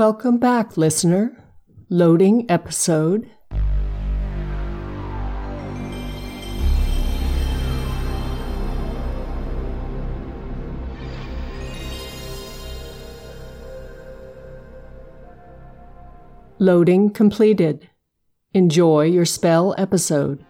Welcome back, listener. Loading episode. Loading completed. Enjoy your spell episode.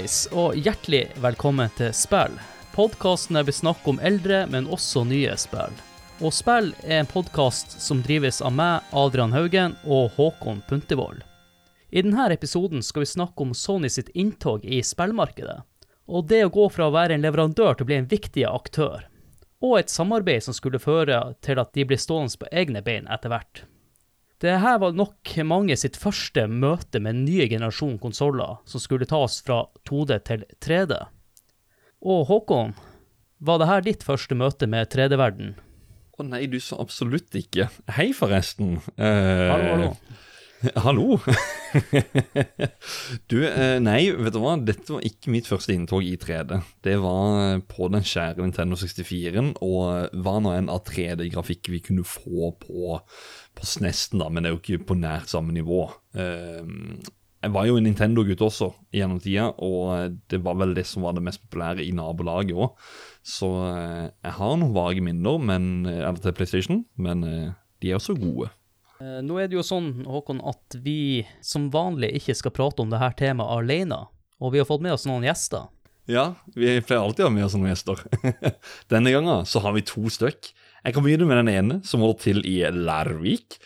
Hallais, og hjertelig velkommen til Spill. Podkasten der vi snakker om eldre, men også nye spill. Og Spill er en podkast som drives av meg, Adrian Haugen, og Håkon Puntervold. I denne episoden skal vi snakke om Sony sitt inntog i spillmarkedet. Og det å gå fra å være en leverandør til å bli en viktig aktør. Og et samarbeid som skulle føre til at de blir stående på egne bein etter hvert. Det her var nok mange sitt første møte med en ny generasjon konsoller som skulle tas fra 2D til 3D. Og Håkon, var det her ditt første møte med 3D-verden? Å nei, du sa absolutt ikke. Hei, forresten. Eh, Hallo, hallo. Hallo. du, eh, nei, vet du hva? Dette var ikke mitt første inntog i 3D. Det var på den skjære Nintendo 64-en, og var nå enn av 3D-grafikk vi kunne få på, på SNES-en, da, men det er jo ikke på nært samme nivå. Eh, jeg var jo en Nintendo-gutt også gjennom tida, og det var vel det som var det mest populære i nabolaget òg. Så eh, jeg har noen vage minner men, eller til PlayStation, men eh, de er også gode. Eh, Nå er det jo sånn, Håkon, at vi som vanlig ikke skal prate om det her temaet alene. Og vi har fått med oss noen gjester. Ja, vi pleier alltid å ha med oss noen gjester. Denne gangen så har vi to stykk. Jeg kan begynne med den ene, som holder til i Lærvik.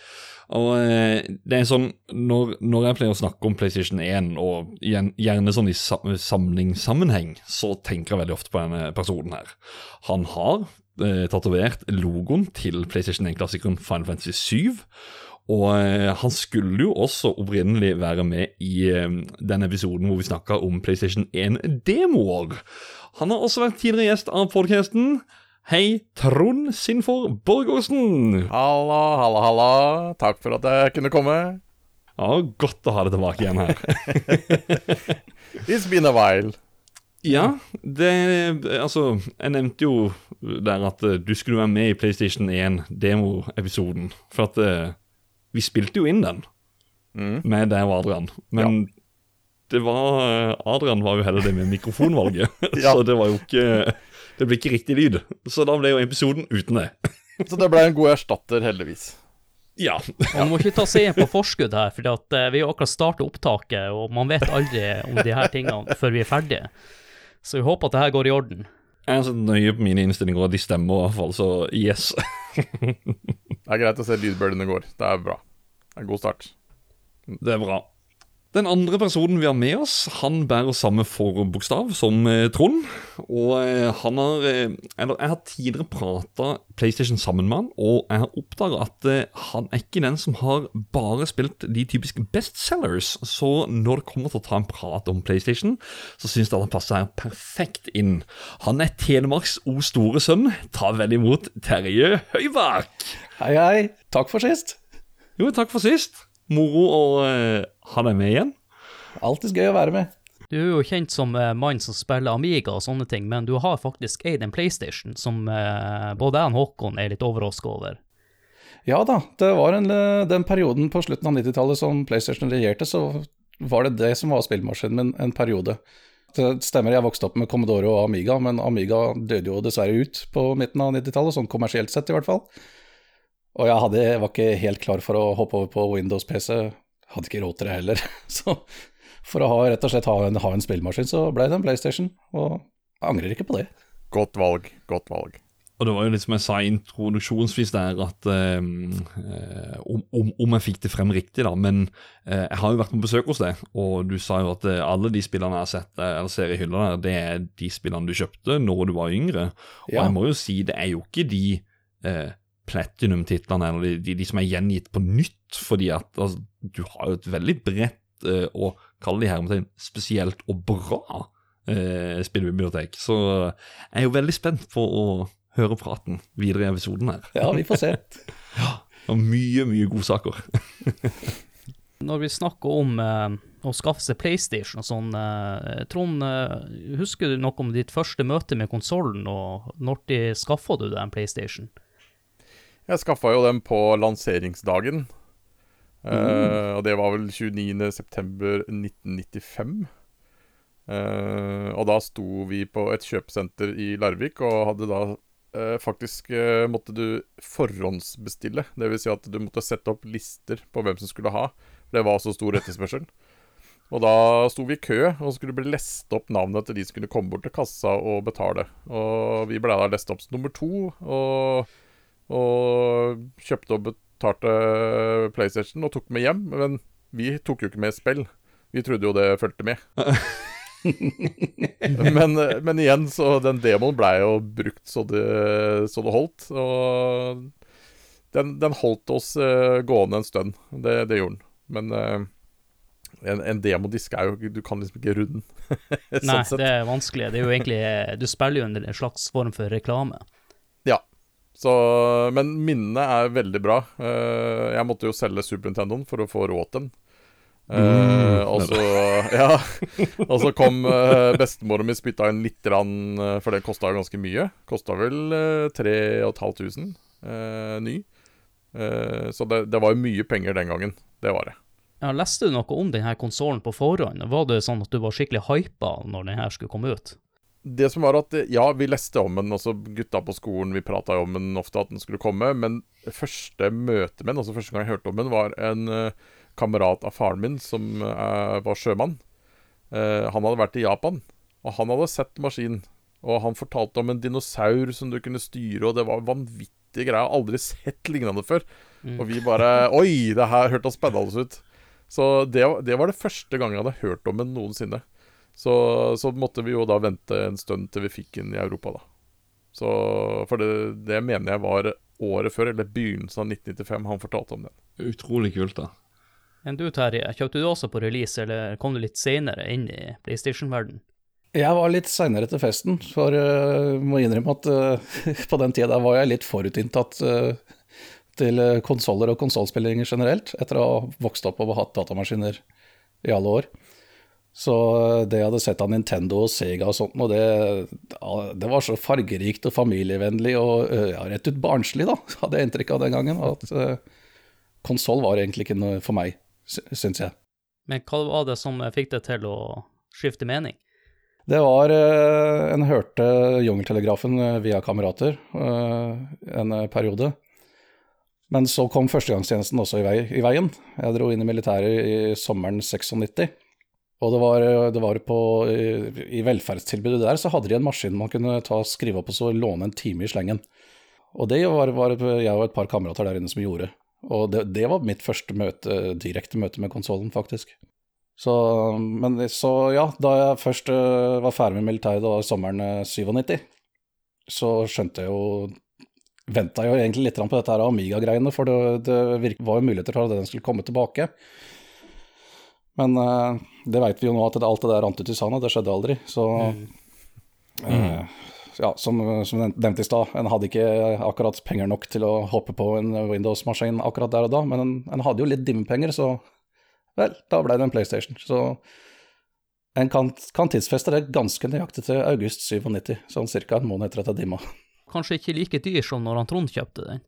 Og eh, det er sånn, når, når jeg pleier å snakke om PlayStation 1, og gjerne sånn i samlingssammenheng, så tenker jeg veldig ofte på denne personen her. Han har eh, tatovert logoen til PlayStation 1-klassikeren Final Fantasy 7. Og eh, han skulle jo også opprinnelig være med i eh, den episoden hvor vi snakka om PlayStation 1-demoer. Han har også vært tidligere gjest av podcasten. Hei, Trond Sinfor Borgårdsen. Halla, halla, halla. Takk for at jeg kunne komme. Ja, Godt å ha deg tilbake igjen her. It's been a while. Ja, det Altså, jeg nevnte jo der at eh, du skulle være med i PlayStation 1-demoepisoden. For at eh, vi spilte jo inn den Mm. med deg og Adrian. Men det var eh, Adrian var jo heldig med mikrofonvalget, Ja. så det var jo ikke Det blir ikke riktig lyd. Så da ble jo episoden uten det. Så det ble en god erstatter, heldigvis. Ja. Man må ikke ta seg på forskudd her, for vi har akkurat startet opptaket, og man vet aldri om de her tingene før vi er ferdige. Så vi håper at det her går i orden. Jeg er så nøye på mine innstillinger, og de stemmer i hvert fall, så yes. Det er greit å se lydbølgene går. Det er bra. Det er en god start. Det er bra. Den andre personen vi har med oss, han bærer samme forbokstav som eh, Trond. Og eh, han har eh, Eller jeg har tidligere prata PlayStation sammen med han, og jeg har oppdaga at han er ikke den som har bare spilt de typiske bestsellers. Så når det kommer til å ta en prat om PlayStation, så syns jeg at han passer her perfekt inn. Han er Telemarks O store sønn. Ta vel imot Terje Høybakk. Hei, hei. Takk for sist. Jo, takk for sist. Moro å eh, er med igjen. Alltid gøy å være med. Du er jo kjent som uh, mann som spiller Amiga og sånne ting, men du har faktisk eid en PlayStation som uh, både jeg og Håkon er litt overraska over. Ja da, det var en, eh, den perioden på slutten av 90-tallet som PlayStation regjerte, så var det det som var spillmaskinen min en periode. Det stemmer, jeg vokste opp med Commodore og Amiga, men Amiga døde jo dessverre ut på midten av 90-tallet, sånn kommersielt sett i hvert fall. Og jeg hadde, var ikke helt klar for å hoppe over på Windows-PC, hadde ikke råd til det heller. Så for å ha, rett og slett ha en, ha en spillmaskin, så ble det en PlayStation, og jeg angrer ikke på det. Godt valg. Godt valg. Og det var jo litt som jeg sa introduksjonsvis der, at eh, eh, om, om, om jeg fikk det frem riktig, da. Men eh, jeg har jo vært på besøk hos deg, og du sa jo at eh, alle de spillene jeg har sett eh, eller ser i hylla der, det er de spillene du kjøpte når du var yngre. Og Ja. jeg må jo si, det er jo ikke de eh, platinum-titlene eller de, de, som er gjengitt på nytt, fordi at altså, du har jo et veldig bredt eh, og kall det hermetegn spesielt og bra eh, spillbibliotek. Så jeg er jo veldig spent på å høre praten videre i episoden her. Ja, vi får se. Og mye, mye godsaker. Når vi snakker om eh, å skaffe seg PlayStation og sånn, eh, Trond, eh, husker du noe om ditt første møte med konsollen, og når de skaffa du deg en PlayStation? Jeg skaffa jo den på lanseringsdagen. Eh, og det var vel 29.9.1995. Uh, og da sto vi på et kjøpesenter i Larvik og hadde da uh, faktisk uh, måtte du forhåndsbestille. Dvs. Si at du måtte sette opp lister på hvem som skulle ha. Det var så stor etterspørsel. Og da sto vi i kø og skulle bli lest opp navnet til de som kunne komme bort til kassa og betale. Og vi ble da lest opp som nummer to, og, og kjøpte og betalte PlayStation og tok med hjem. Men vi tok jo ikke med spill. Vi trodde jo det fulgte med. men, men igjen, så den demoen blei jo brukt så det, så det holdt. Og den, den holdt oss uh, gående en stund. Det, det gjorde den. Men uh, en, en demodisk er jo Du kan liksom ikke runde den. sånn Nei, sett. det er vanskelig. Det er jo egentlig Du spiller jo en slags form for reklame. Så, men minnene er veldig bra. Uh, jeg måtte jo selge Super Nintendoen for å få råd til den. Eh, og så Ja. Og så kom uh, bestemora mi spytta inn litt, rann, eh, for det kosta jo ganske mye. Kosta vel uh, 3500 uh, ny. Eh, så det, det var jo mye penger den gangen. Det var det. Ja, leste du noe om denne konsollen på forhånd? Var det sånn at du var skikkelig hypa når den her skulle komme ut? Det som var at Ja, vi leste om den, også gutta på skolen. Vi prata om den ofte at den skulle komme. Men første møte med den, altså første gang jeg hørte om den, var en uh, kamerat av faren min som uh, var sjømann. Uh, han hadde vært i Japan, og han hadde sett maskinen. Og han fortalte om en dinosaur som du kunne styre, og det var vanvittige greier. Jeg har aldri sett lignende før. Og vi bare Oi, det her hørtes spennende ut. Så det, det var det første gangen jeg hadde hørt om den noensinne. Så, så måtte vi jo da vente en stund til vi fikk den i Europa, da. Så For det, det mener jeg var året før, eller begynnelsen av 1995, han fortalte om den. Utrolig kult, da. Men du Terje, kjøpte du også på release, eller kom du litt senere inn i PlayStation-verden? Jeg var litt seinere til festen, for jeg må innrømme at uh, på den tida var jeg litt forutinntatt uh, til konsoller og konsollspillinger generelt, etter å ha vokst opp og hatt datamaskiner i alle år. Så eh, det jeg hadde sett av Nintendo og Sega og sånt, og det, det var så fargerikt og familievennlig og eh, ja, rett ut barnslig, da, hadde jeg inntrykk av den gangen. At uh, konsoll var egentlig ikke noe for meg, sy- syns jeg. Men hva var det som fikk deg til å skifte mening? Det var eh, En hørte Jungeltelegrafen eh, via kamerater eh, en eh, periode. Men så kom førstegangstjenesten også i, vei, i veien. Jeg dro inn i militæret i sommeren 96. Og det var, eh, det var på i, velferdstilbudet der så hadde de en maskin man kunne ta, skrive opp og så låne en time i slengen. Og det var, var jeg og et par kamerater der inne som gjorde. Og det, det var mitt første møte, direkte møte med konsollen, faktisk. Så, men så ja, da jeg først eh, var ferdig med militæret, da sommeren eh, 97, så skjønte jeg jo Venta jo egentlig litt på dette her Amiga-greiene, for det, det var jo muligheter for at den skulle komme tilbake. Men uh, det veit vi jo nå at det, alt det der rant ut i sanda, det skjedde aldri. Så eh, ja, som, som nevnt i stad, en hadde ikke akkurat penger nok til å hoppe på en Windows-maskin akkurat der og da, men en, en hadde jo litt dimmepenger, så vel, da ble det en PlayStation. Så en kan, kan tidsfeste det ganske nøyaktig til august 97, sånn ca. en måned etter at jeg dimma. Kanskje ikke like dyr som når han Trond kjøpte den?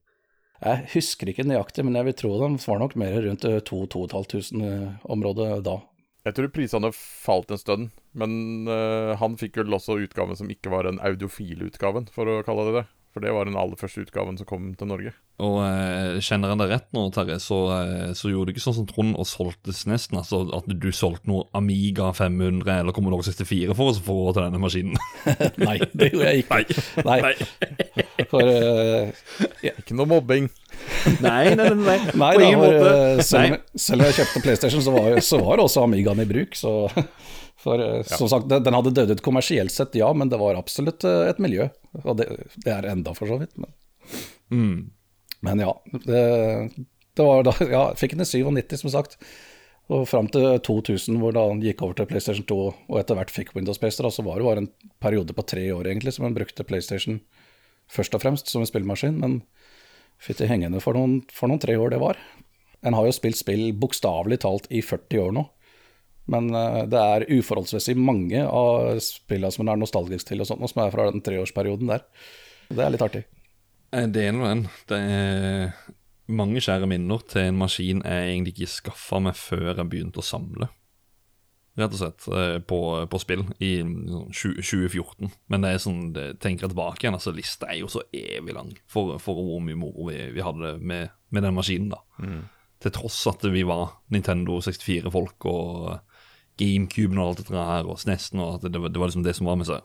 Jeg husker ikke nøyaktig, men jeg vil tro de var nok mer rundt 2000-2500-området da. Jeg tror prisene falt en stund, men uh, han fikk vel også utgaven som ikke var den audiofile utgaven, for å kalle det det. For det var den aller første utgaven som kom til Norge. Og eh, kjenner jeg deg rett nå, Terje, så, eh, så gjorde du ikke sånn som Trond og solgte nesten. Altså at du solgte noe Amiga 500 eller Commodore 64 for å få råd til denne maskinen. Nei, det gjorde jeg ikke. Nei. Nei. For eh, Ikke noe mobbing. Nei, nei, nei. nei. Nei, På da, ingen måte. eh, selv, Nei. om- selv om jeg kjøpte PlayStation, så var, så var også Amigaen i bruk. Så, for ja. som sagt, den, hadde dødd ut kommersielt sett, ja, men det var absolutt eh, et miljø. Og det, det er enda, for så vidt. Men, Mm. men ja, det, det var da Ja, fikk den i 97, som sagt. Og fram til 2000, hvor da han gikk over til PlayStation 2 og etter hvert fikk Windows Pacer, så var det bare en periode på tre år egentlig som han brukte PlayStation først og fremst som en spillmaskin. Men fytti hengende for noen, for noen tre år det var. En har jo spilt spill bokstavelig talt i 40 år nå. Men eh, det er uforholdsmessig mange av spillene som en er nostalgisk til, og sånt, og som er fra den treårsperioden der. Det er litt artig. Jeg deler den. Det er mange kjære minner til en maskin jeg egentlig ikke skaffa meg før jeg begynte å samle. Rett og slett, eh, på, på spill i sånn 20- 2014. Men det er sånn, det, tenker jeg tilbake igjen, altså lista er jo så evig lang for, for hvor mye moro vi, vi hadde med, med den maskinen. da. Til tross at vi var Nintendo 64-folk og GameCuben og alt dette her, og SNES-en og at det, var- det var liksom det som var med seg.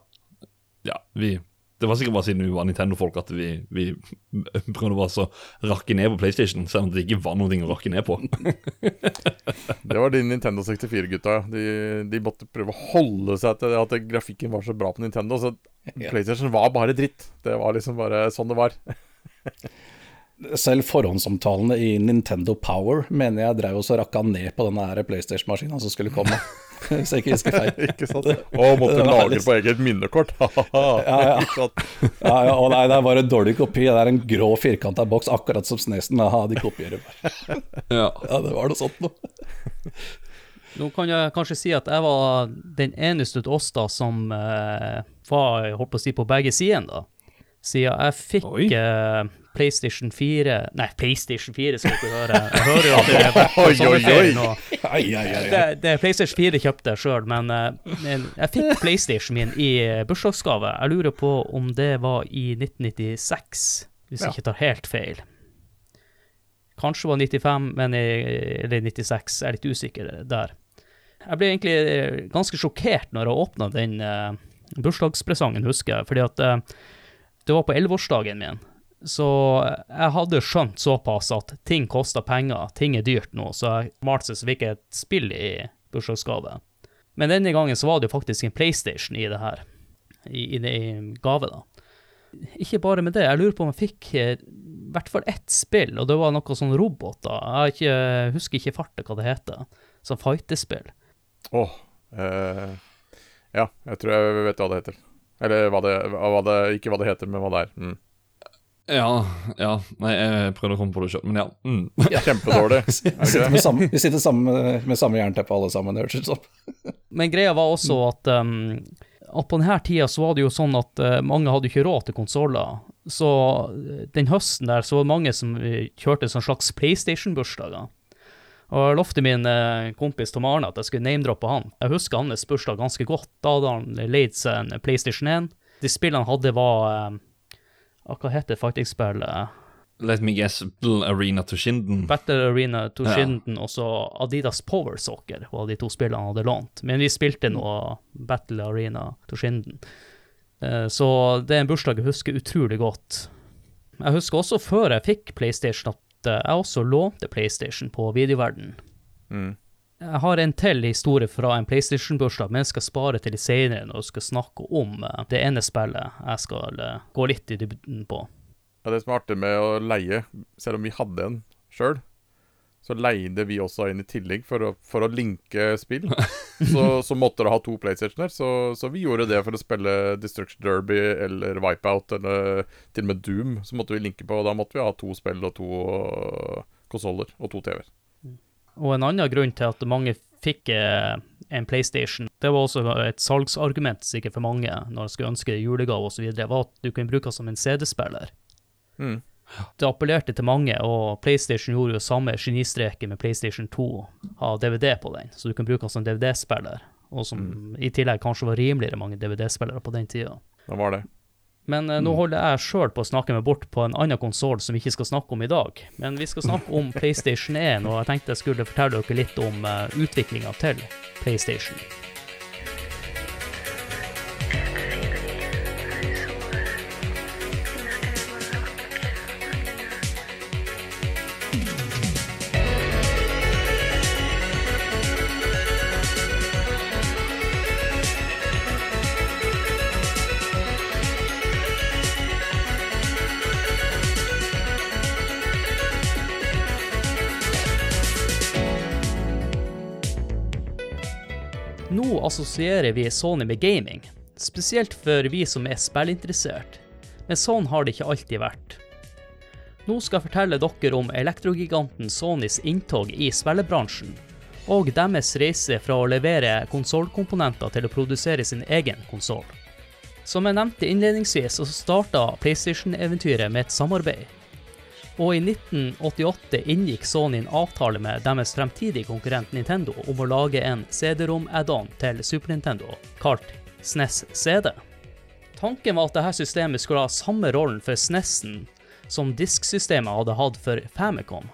Ja, vi Det var sikkert bare siden vi var Nintendo-folk at vi, vi prøvde bare å rakke ned på PlayStation, selv om det ikke var noe å rakke ned på. Det var de Nintendo 64-gutta. De, de måtte prøve å holde seg til at grafikken var så bra på Nintendo. Så. PlayStation var bare dritt. Det var liksom bare sånn det var. Selv forhåndsomtalene i Nintendo Power mener jeg drev også og rakka ned på den her PlayStation-maskinen som skulle komme. Hvis jeg ikke husker feil. Ikke sant? Og måtte lagre på eget minnekort. ja. Ikke sant? Ja, ja, og nei, det er bare en dårlig kopi. Det er en grå firkanta boks, akkurat som Snesen. Aha, de kopierer bare. ja. Ja, det var noe sånt noe. Nå kan jeg kanskje si at jeg var den eneste av oss da som eh, var holdt på å si, på begge sider, da. Siden jeg fikk. Eh, PlayStation 4 Nei, PlayStation 4 skal dere høre. Jeg hører jo at det er på sommerferie nå. Det, det PlayStation 4 kjøpte jeg sjøl, men, eh, men jeg fikk PlayStation min i eh, bursdagsgave. Jeg lurer på om det var i 1996, hvis jeg ikke tar helt feil. Kanskje var 95, men jeg, eller 96, jeg er litt usikker der. Jeg ble egentlig eh, ganske sjokkert når jeg åpna den eh, bursdagspresangen, husker jeg, fordi at eh, det var på 11-årsdagen min. Så jeg hadde skjønt såpass at ting koster penger, ting er dyrt nå, så jeg malte seg så fikk jeg et spill i bursdagsgave. Men denne gangen så var det jo faktisk en PlayStation i det her, i, i, i gave, da. Ikke bare med det, jeg lurer på om jeg fikk eh, i hvert fall ett spill, og det var noe sånn roboter. Jeg ikke, husker ikke farta hva det heter. Sånn fightespill. Åh, eh, ja, jeg tror jeg vet hva det heter. Eller hva det, hva det Ikke hva det heter, men hva det er. Mm. Ja, ja. Nei, jeg prøvde å komme på det sjøl, men ja. Mm. Kjempedårlig. Vi sitter samme, vi sitter sammen, med samme jernteppe alle sammen, det høres ut som. Men greia var også at, um, at på denne tida så var det jo sånn at uh, mange hadde ikke råd til konsoller. Så uh, den høsten der så var det mange som uh, kjørte sånn slags PlayStation-bursdager. Og jeg lovte min uh, kompis Tom Arne at jeg skulle name-droppe han. Jeg husker hans bursdag ganske godt. Da hadde han leid seg en PlayStation 1. De spillene han hadde var um, ah, Hva heter faktisk spillet? Let me guess, Battle Arena to Shinden. Battle Arena to Ja. Shinden og så Adidas Power Soccer var de to spillene han hadde lånt. Men vi spilte nå Battle Arena to Shinden. Eh, Så det er en bursdag jeg husker utrolig godt. Jeg husker også før jeg fikk PlayStation at eh, jeg også lånte PlayStation på videoverden. Mm. Jeg har en til historie fra en PlayStation-bursdag, men jeg skal spare til litt senere når jeg skal snakke om eh, det ene spillet jeg skal eh, gå litt i dybden på. Ja, det som er artig med å leie, selv om vi hadde en sjøl, så leide vi også en i tillegg for å, for å linke spill. Så, så måtte det ha to PlayStationer, så, så vi gjorde det for å spille Destruction Derby eller Wipeout eller til og med Doom. Så måtte vi linke på, og da måtte vi ha to spill og to uh, konsoller og to TV-er. Og en annen grunn til at mange fikk eh, en PlayStation, det var også et salgsargument sikkert for mange når de skulle ønske julegave osv., var at du kunne bruke den som en CD-spiller. Mm. Det appellerte til mange, og PlayStation gjorde jo samme genistreken med PlayStation 2, ha DVD på den, så du kunne bruke den som DVD-spiller, og som i tillegg kanskje var rimeligere mange DVD-spillere på den tida. Det var det. Men eh, nå holder jeg sjøl på å snakke meg bort på en annen konsoll som vi ikke skal snakke om i dag. Men vi skal snakke om PlayStation 1, og jeg tenkte jeg skulle fortelle dere litt om uh, utviklinga til PlayStation. Assosierer vi Sony med gaming, spesielt for vi som er spillinteressert, men sånn har det ikke alltid vært. Nå skal jeg fortelle dere om elektrogiganten Sonys inntog i spillebransjen, og deres reise fra å levere konsollkomponenter til å produsere sin egen konsoll. Som jeg nevnte innledningsvis, så starta PlayStation-eventyret med et samarbeid. Og i 1988 inngikk Sony en avtale med deres fremtidige konkurrent Nintendo om å lage en CD-rom-add-on til Super Nintendo, kalt SNES CD. Tanken var at dette systemet skulle ha samme rollen for SNES-en som disksystemet hadde hatt for Famicom.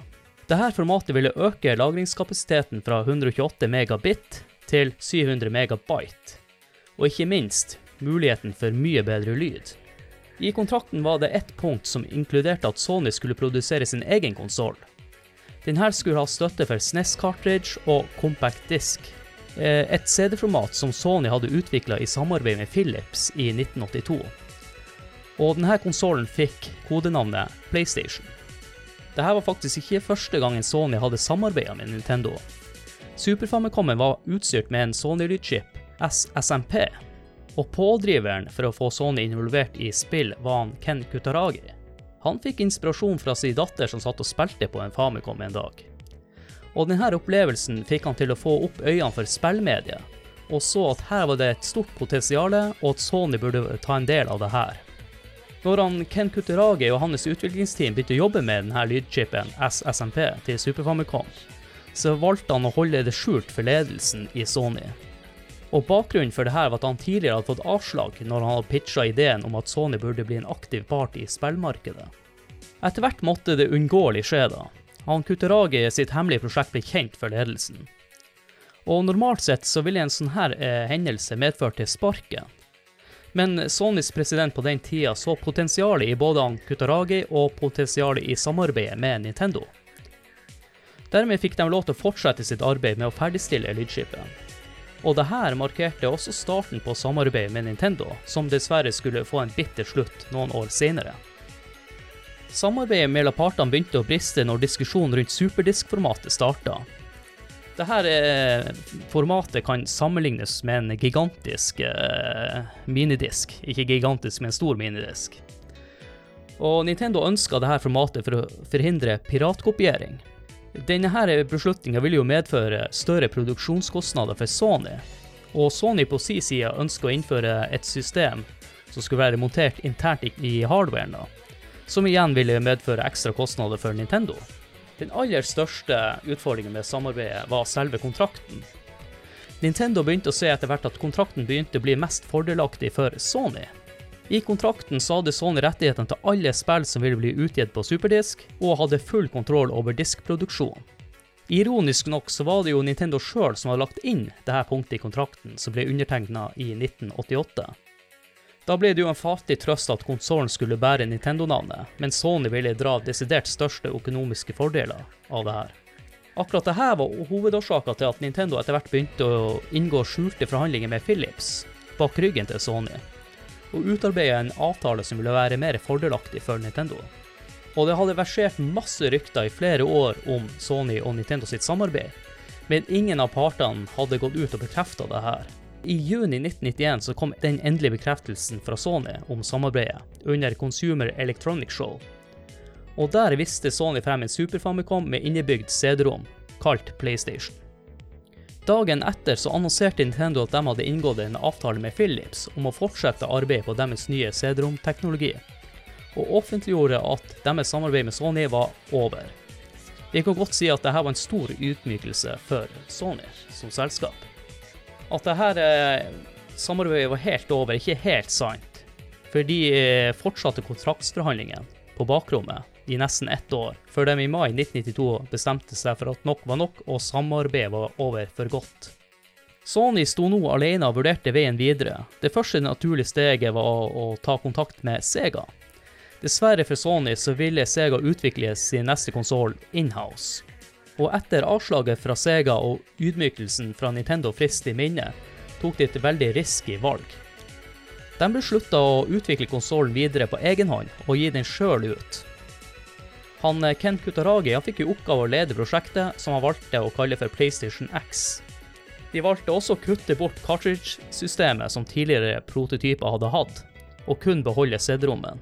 Dette formatet ville øke lagringskapasiteten fra 128 megabit til 700 megabyte, og ikke minst muligheten for mye bedre lyd. I kontrakten var det ett punkt som inkluderte at Sony skulle produsere sin egen konsoll. Denne skulle ha støtte for SNES cartridge og compact disk, eh, et CD-format som Sony hadde utvikla i samarbeid med Philips i 1982. Og denne konsollen fikk kodenavnet PlayStation. Dette var faktisk ikke første gangen Sony hadde samarbeida med Nintendo. Super Famicomen var utstyrt med en Sony-lydchip, SSMP, og pådriveren for å få Sony involvert i spill var han Ken Kutaragi. Han fikk inspirasjon fra sin datter som satt og spilte på en Famicom en dag. Og denne opplevelsen fikk han til å få opp øynene for spillmediet, og så at her var det et stort potensial, og at Sony burde ta en del av det her. Når han Ken Kutaragi og hans utviklingsteam begynte å jobbe med denne lydchipen SSMP til Super Famicom, så valgte han å holde det skjult for ledelsen i Sony. Og Bakgrunnen for dette var at han tidligere hadde fått avslag når han hadde pitcha ideen om at Sony burde bli en aktiv part i spillmarkedet. Etter hvert måtte det unngåelig skje, da. Han Kutaragi sitt hemmelige prosjekt ble kjent for ledelsen. Og Normalt sett så ville en sånn her eh, hendelse medført til sparken. Men Sonys president på den tida så potensialet i både han Kutaragi og potensialet i samarbeidet med Nintendo. Dermed fikk de lov til å fortsette sitt arbeid med å ferdigstille lydskipen. Og det her markerte også starten på samarbeidet med Nintendo, som dessverre skulle få en bitter slutt noen år senere. Samarbeidet mellom partene begynte å briste når diskusjonen rundt superdisk-formatet starta. Dette eh, formatet kan sammenlignes med en gigantisk eh, minidisk. Ikke gigantisk, men en stor minidisk. Og Nintendo ønska dette formatet for å forhindre piratkopiering. Denne beslutninga ville jo medføre større produksjonskostnader for Sony, og Sony på sin side ønsker å innføre et system som skulle være montert internt i hardwaren, som igjen ville medføre ekstra kostnader for Nintendo. Den aller største utfordringen med samarbeidet var selve kontrakten. Nintendo begynte å se etter hvert at kontrakten begynte å bli mest fordelaktig for Sony. I kontrakten så hadde Sony rettighetene til alle spill som ville bli utgitt på superdisk, og hadde full kontroll over diskproduksjon. Ironisk nok så var det jo Nintendo sjøl som hadde lagt inn dette punktet i kontrakten, som ble undertegna i 1988. Da ble det jo en fattig trøst at konsollen skulle bære Nintendo-navnet, men Sony ville dra desidert største økonomiske fordeler av det her. Akkurat dette var hovedårsaka til at Nintendo etter hvert begynte å inngå skjulte forhandlinger med Philips bak ryggen til Sony, og utarbeide en avtale som ville være mer fordelaktig for Nintendo. Og det hadde versert masse rykter i flere år om Sony og Nintendo sitt samarbeid, men ingen av partene hadde gått ut og bekrefta det her. I juni 1991 så kom den endelige bekreftelsen fra Sony om samarbeidet under Consumer Electronic Show. Og der viste Sony frem en Super Famicom med innebygd CD-rom, kalt PlayStation. Dagen etter så annonserte Nintendo at de hadde inngått en avtale med Philips om å fortsette arbeidet på deres nye CD-rom-teknologi, og offentliggjorde at deres samarbeid med Sony var over. Vi kan godt si at dette var en stor utmykelse for Sony som selskap. At dette eh, samarbeidet var helt over, ikke helt sant. For de eh, fortsatte kontraktsforhandlingene på bakrommet i nesten ett år, før de i mai 1992 bestemte seg for at nok var nok, og samarbeidet var over for godt. Sony sto nå alene og vurderte veien videre. Det første naturlige steget var å, ta kontakt med Sega. Dessverre for Sony så ville Sega utvikle sin neste konsoll inhouse og etter avslaget fra Sega og ydmykelsen fra Nintendo frist i minne, tok de et veldig risky valg. De beslutta å utvikle konsollen videre på egen hånd og gi den sjøl ut. Han eh, Ken Kutaragi han fikk i oppgave å lede prosjektet, som han valgte å kalle for PlayStation X. De valgte også å kutte bort cartridge-systemet som tidligere prototyper hadde hatt, og kun beholde CD-rommet.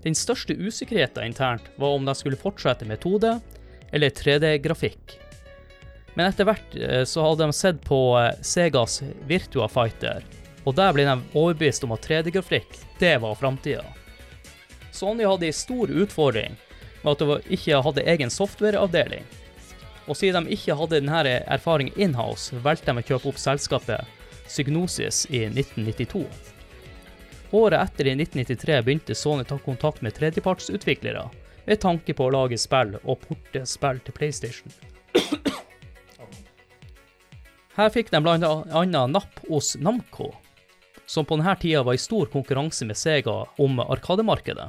Den største usikkerheten internt var om de skulle fortsette med 2D eller 3D-grafikk. Men etter hvert eh, så hadde de sett på eh, Segas Virtua Fighter, og der ble de overbevist om at 3D-grafikk, det var framtida. Sony hadde en stor utfordring med at de ikke hadde egen softwareavdeling. Og siden de ikke hadde denne erfaringen inhouse, valgte de å kjøpe opp selskapet Psygnosis i 1992. Året etter, i 1993, begynte Sony å ta kontakt med tredjepartsutviklere med tanke på å lage spill og porte spill til PlayStation. Her fikk de bl.a. napp hos Namco, som på denne tida var i stor konkurranse med Sega om Arkademarkedet.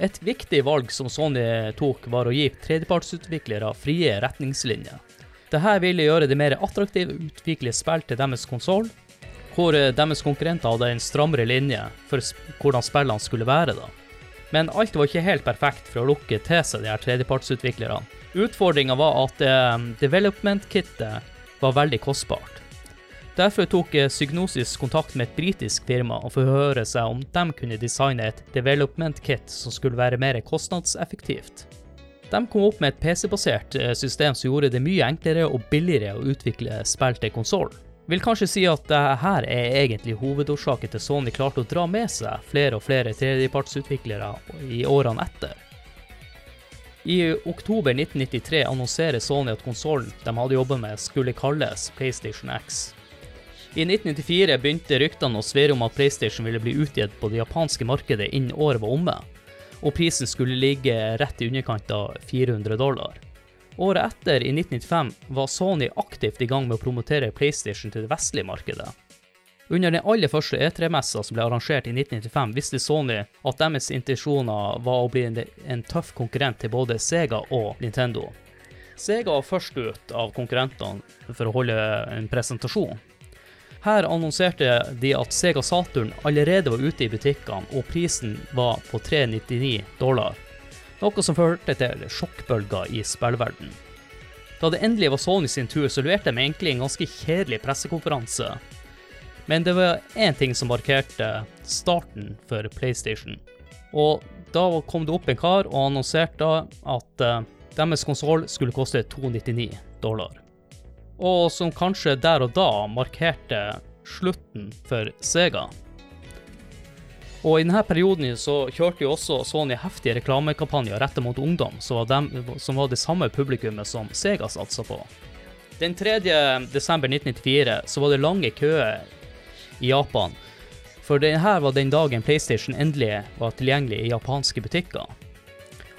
Et viktig valg som Sony tok, var å gi tredjepartsutviklere frie retningslinjer. Dette ville gjøre det mer attraktivt å utvikle spill til deres konsoll, hvor deres konkurrenter hadde en strammere linje for hvordan spillene skulle være. da. Men alt var ikke helt perfekt for å lukke til seg de her tredjepartsutviklerne. Utfordringa var at eh, development-kittet var veldig kostbart. Derfor tok Psygnosis kontakt med et britisk firma og forhøre seg om de kunne designe et development kit som skulle være mer kostnadseffektivt. De kom opp med et PC-basert system som gjorde det mye enklere og billigere å utvikle spill til konsoll. Vil kanskje si at dette er egentlig hovedårsaken til Sony klarte å dra med seg flere og flere tredjepartsutviklere i årene etter. I oktober 1993 annonserer Sony at konsollen de hadde jobbet med, skulle kalles PlayStation X. I 1994 begynte ryktene å svirre om at PlayStation ville bli utgitt på det japanske markedet innen året var omme, og prisen skulle ligge rett i underkant av 400 dollar. Året etter, i 1995, var Sony aktivt i gang med å promotere PlayStation til det vestlige markedet. Under den aller første E3-messa som ble arrangert i 1995, visste Sony at deres intensjoner var å bli en, en tøff konkurrent til både Sega og Nintendo. Sega var først ut av konkurrentene for å holde en presentasjon. Her annonserte de at Sega Saturn allerede var ute i butikkene, og prisen var på 399 dollar. Noe som førte til sjokkbølger i spillverden. Da det endelig var Sony sin tur, så leverte de egentlig en ganske kjedelig pressekonferanse. Men det var én ting som markerte starten for PlayStation. Og da kom det opp en kar og annonserte at uh, deres konsoll skulle koste 299 dollar og som kanskje der og da markerte slutten for Sega. Og i denne perioden så kjørte jo også Sony heftige reklamekampanjer rettet mot ungdom, som var, dem, som var det samme publikummet som Sega satsa på. Den 3. desember 1994 så var det lange køer i Japan, for denne var den dagen PlayStation endelig var tilgjengelig i japanske butikker.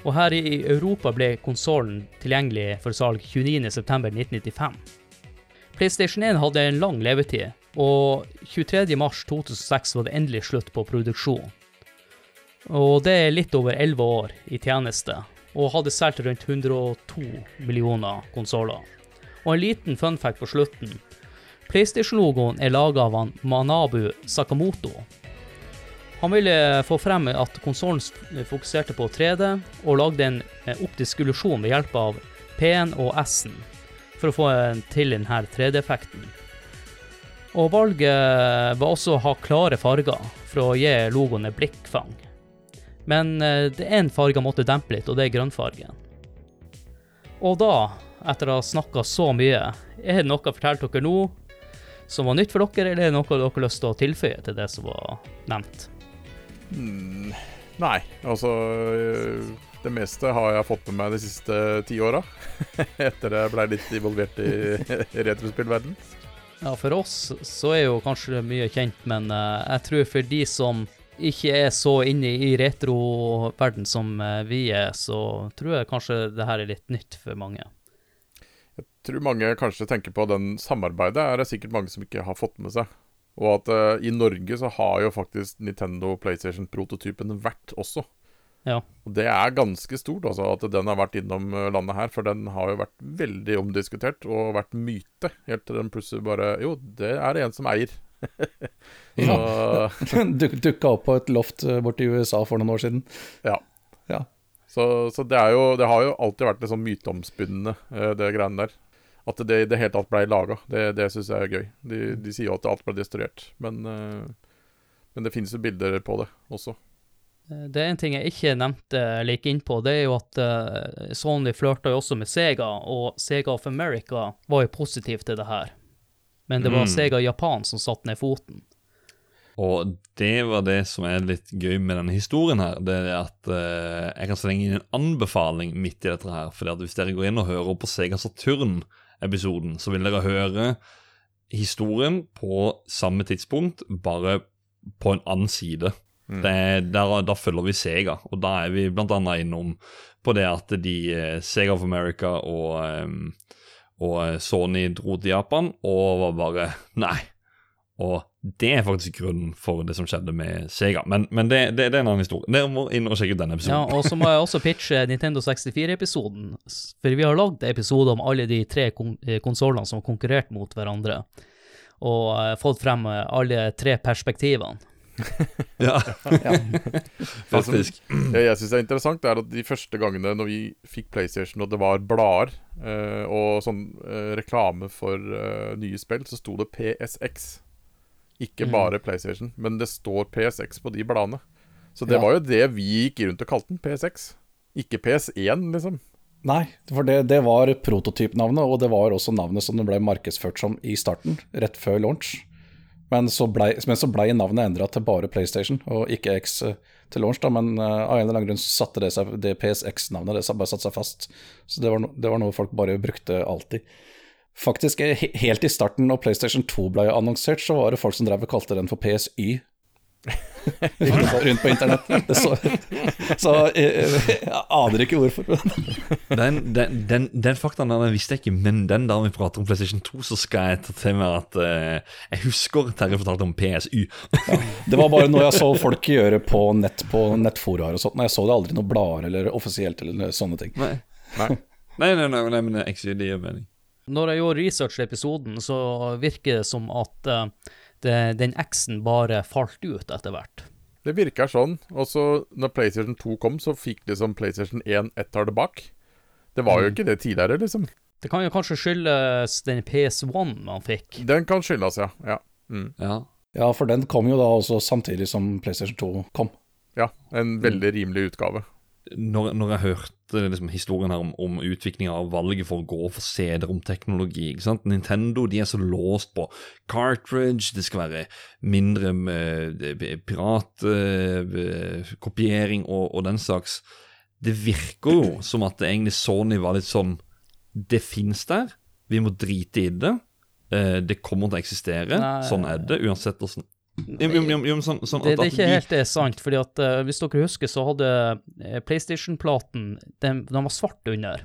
Og her i Europa ble konsollen tilgjengelig for salg 29.9.1995. PlayStation 1 hadde en lang levetid, og 23.3.2006 var det endelig slutt på produksjon. Og det er litt over 11 år i tjeneste, og hadde solgt rundt 102 millioner konsoller. Og en liten fun fact på slutten. PlayStation-logoen er laga av han Manabu Sakamoto. Han ville få frem at konsollen fokuserte på 3D, og lagde en optisk illusjon ved hjelp av P-en og S-en for å få til denne 3D-effekten. Og valget var også å ha klare farger for å gi logoene blikkfang. Men eh, det er en farge måtte dempe litt, og det er grønnfargen. Og da, etter å ha snakka så mye, er det noe jeg fortalte dere nå som var nytt for dere, eller er det noe dere har lyst til å tilføye til det som var nevnt? Mm, nei, altså det meste har jeg fått med meg de siste ti åra. Etter jeg blei litt involvert i retrospillverden. Ja, for oss så er jo kanskje mye kjent, men uh, jeg tror for de som ikke er så inne i retroverden som uh, vi er, så tror jeg kanskje det her er litt nytt for mange. Jeg tror mange kanskje tenker på den samarbeidet, er det sikkert mange som ikke har fått med seg. Og at uh, i Norge så har jo faktisk Nintendo PlayStation-prototypen vært også. Ja. Og det er ganske stort, altså, at den har vært innom eh, landet her. For den har jo vært veldig omdiskutert og vært myte. Helt til den plutselig bare Jo, det er det en som eier. ja. Duk, Dukka opp på et loft eh, borti USA for noen år siden. Ja. ja. Så, så det, jo, det, har jo alltid vært litt sånn myteomspunnet, eh, det greiene der. at det i det hele tatt ble laga. Det, det syns jeg er gøy. De, de sier jo at alt ble destruert, men, men det finnes jo bilder på det også. Eh, Det er en ting jeg ikke nevnte like innpå, inn på, det er jo at eh, Sony flørta jo også med Sega, og Sega of America var jo positiv til det her. Men det var Mm. Sega Japan som satte ned foten. Og det var det som er litt gøy med denne historien her. Det er at uh, jeg kan slenge inn en anbefaling midt i dette her. For hvis dere går inn og hører på Sega Saturn-episoden, så vil dere høre historien på samme tidspunkt, bare på en annen side. Det er, der, da følger vi Sega, og da er vi annet innom på det at de eh, Sega of America og, eh, og eh, Sony dro til Japan og var bare Nei. Og det er faktisk grunnen for det som skjedde med Sega. Men, men det, det, det er en annen historie. Dere må inn og sjekke ut denne Ja, og så må jeg også pitche Nintendo 64-episoden, for vi har lagd episode om alle de tre kon eh, konsollene som har konkurrert mot hverandre, og fått frem alle tre perspektivene. Ja, Det som faktisk. jeg, jeg syns er interessant, er at de første gangene når vi fikk PlayStation og det var blader eh, og sånn eh, reklame for eh, nye spill, så sto det PSX. Ikke Mm. bare PlayStation, men det står PSX på de bladene. Så det Ja. var jo det vi gikk rundt og kalte den, PSX. Ikke PS1, liksom. Nei, for det, det var prototypnavnet, og det var også navnet som det ble markedsført som i starten, rett før launch. Men så blei ble navnet endra til bare PlayStation, og ikke X eh, til launch. da, Men uh, av en eller annen grunn satte det seg, det PSX-navnet det bare satte seg fast. Så det var, no, det var noe folk bare brukte alltid. Faktisk, eh, he- helt i starten, når PlayStation 2 ble annonsert, så var det folk som drev og kalte den for PSY. Rundt på internett. Så, så eh, jeg aner ikke hvorfor. Den, den, den, den faktaen der den visste jeg ikke, men den dagen vi prater om PlayStation 2, så skal jeg ta til meg at uh, Jeg husker Terje fortalte om PSY. Det var bare noe jeg så folk gjøre på nett på nettforaer og sånt. Nei, Jeg så det aldri noe blader eller offisielt eller sånne ting. Nei. Nei. Nei, nei, nei, nei, men XY, det gir mening. Når jeg gjorde research til episoden, så virker det som at eh, det, den X-en bare falt ut etter hvert. Det virker sånn. Og så når PlayStation 2 kom, så fikk liksom PlayStation 1 ett tall bak. Det var jo ikke det tidligere, liksom. Det kan jo kanskje skyldes den PS1 man fikk. Den kan skyldes, ja. ja. Mm. Ja. Ja, for den kom jo da også samtidig som PlayStation 2 kom. Ja, en veldig rimelig utgave. Når, når jeg hørte liksom, historien her om, om utviklinga av valget for å gå for CD-romteknologi. Nintendo de er så låst på cartridge, det skal være mindre piratkopiering og, og den slags. Det virker jo som at det egentlig Sony var litt sånn Det fins der, vi må drite i det. Eh, det kommer til å eksistere. Nei. Sånn er det, uansett hvordan jo, jo, sånn, sånn Det, at, det er ikke de- helt det sant, fordi at uh, hvis dere husker, så hadde eh, PlayStation-platen den, den var svart under.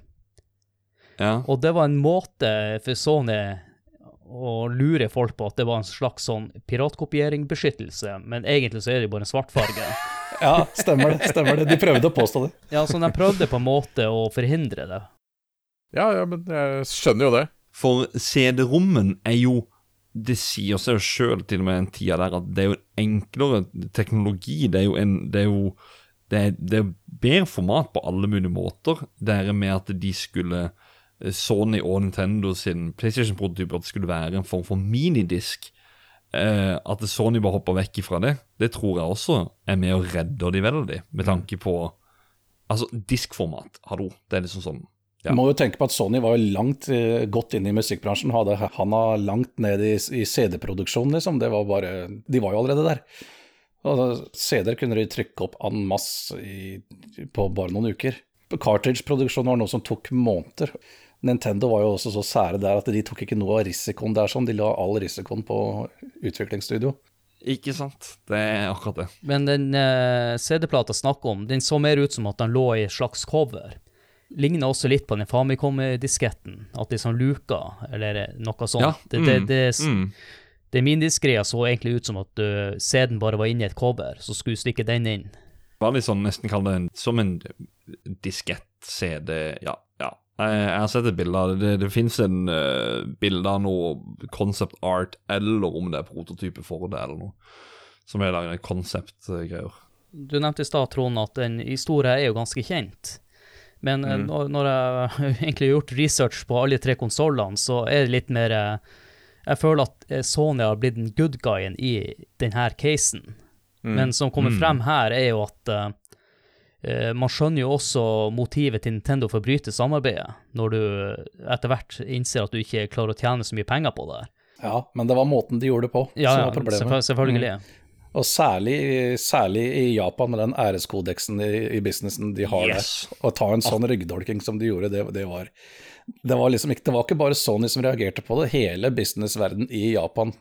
ja. Og det var en måte for Sony å lure folk på at det var en slags sånn piratkopieringbeskyttelse, men egentlig så er det jo bare en svartfarge. Ja, stemmer det. stemmer det. De prøvde å påstå det. Ja, så de prøvde på en måte å forhindre det. Ja, ja, men jeg skjønner jo det. For CD-rommen er jo Det sier seg jo sjøl, til og med den tida der, at det er jo en enklere teknologi. Det er jo en Det er jo det er, det er bedre format på alle mulige måter. Det er med at de skulle eh, Sony og Nintendo sin PlayStation-prototyper at det skulle være en form for minidisk. Eh, at Sony bare hopper vekk ifra det, det tror jeg også er med og redder de veldig, med tanke på Altså, diskformat, hallo. Det er liksom sånn Ja. Må jo tenke på at Sony var jo langt eh, godt inne i musikkbransjen. Hadde handa langt ned i, i CD-produksjonen, liksom. Det var bare De var jo allerede der. CD-er kunne de trykke opp en masse i, på bare noen uker. Cartridge-produksjonen var noe som tok måneder. Nintendo var jo også så sære der at de tok ikke noe av risikoen der, sånn. De la all risikoen på utviklingsstudio. Ikke sant? Det er akkurat det. Men den eh, CD-plata snakker om, den så mer ut som at den lå i et slags cover. Ligner også litt på den Famicom-disketten, at det er sånn luka, eller noe sånt. Ja, Det, det, mm, det, mm. det minidiskgreia så egentlig ut som at uh, CD-en bare var inni et cover, så skulle du stikke den inn. var litt sånn, nesten kall det en, som en diskett-CD. Ja, ja. Jeg, jeg har sett et bilde av det. Det, det fins en uh, bilde av noe concept art, eller om det er prototype for det, eller noe. Som er laget concept-greier. Du nevnte i stad, Trond, at den historien er jo ganske kjent. Men mm. når, når jeg egentlig har gjort research på alle tre konsollene, så er det litt mer eh, Jeg føler at eh, Sony har blitt den good guyen i denne casen. Men som kommer frem her, er jo at eh, eh, man skjønner jo også motivet til Nintendo for å bryte samarbeidet, når du etter hvert innser at du ikke klarer å tjene så mye penger på det. her. Ja, men det var måten de gjorde det på Ja, som ja var problemet. selvfølgelig. Og særlig, særlig i Japan, med den æreskodeksen i, i businessen de har Yes. der. Å ta en sånn ryggdolking som de gjorde, det, det var det var liksom ikke, det var ikke bare Sony som reagerte på det, hele businessverden i Japan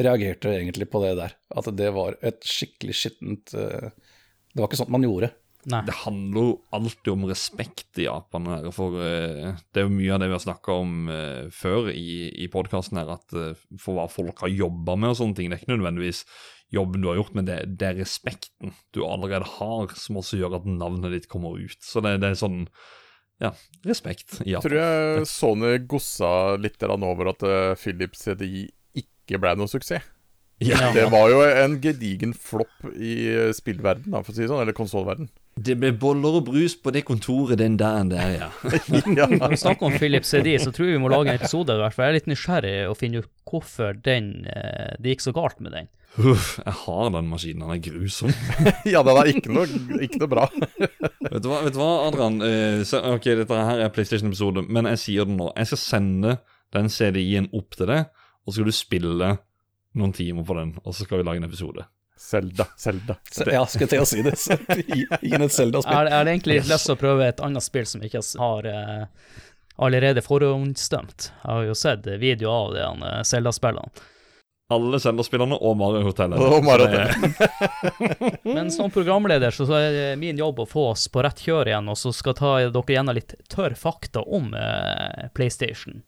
reagerte egentlig på det der. At det var et skikkelig skittent eh, Det var ikke sånt man gjorde. Nei. Det handler jo alltid om respekt i Japan. Her, for eh, Det er jo mye av det vi har snakka om eh, før i, i podkasten, at for hva folk har jobba med og sånne ting. Det er ikke nødvendigvis jobben du har gjort, men det, det er respekten du allerede har, som også gjør at navnet ditt kommer ut. Så det, det er sånn ja, respekt Ja. Tror jeg Sony gossa litt over at Philip Philips CDI ikke ble noe suksess. Ja, Det var jo en gedigen flopp i eh, spillverden, for å si det sånn, eller konsollverden. Det ble boller og brus på det kontoret den dagen der, ja. ja. Når vi snakker om Philips CD, så tror jeg vi må lage en episode. i hvert fall. Jeg er litt nysgjerrig å finne ut hvorfor den, eh, det gikk så galt med den. Uff, jeg har den maskinen, den er grusom. ja, den er ikke noe, ikke noe bra. vet, du hva, vet du hva, Adrian? Eh, så, ok, dette her er PlayStation-episode, men jeg sier det nå. Jeg skal sende den CD-en opp til deg, og så skal du spille noen timer på den, og så skal vi lage en episode. Zelda. Så, ja, skulle til å si det. Ingen et Jeg Zelda-spill. Er, er, det egentlig litt lyst til å prøve et annet spill som ikke har uh, allerede forhåndsdømt. Jeg har jo sett videoer av de uh, Zelda-spillene. Alle Zelda-spillerne og Mario Hotel. Og Mario Så Men som programleder så er det min jobb å få oss på rett kjør igjen, og så skal ta dere gjennom litt tørr fakta om eh, PlayStation.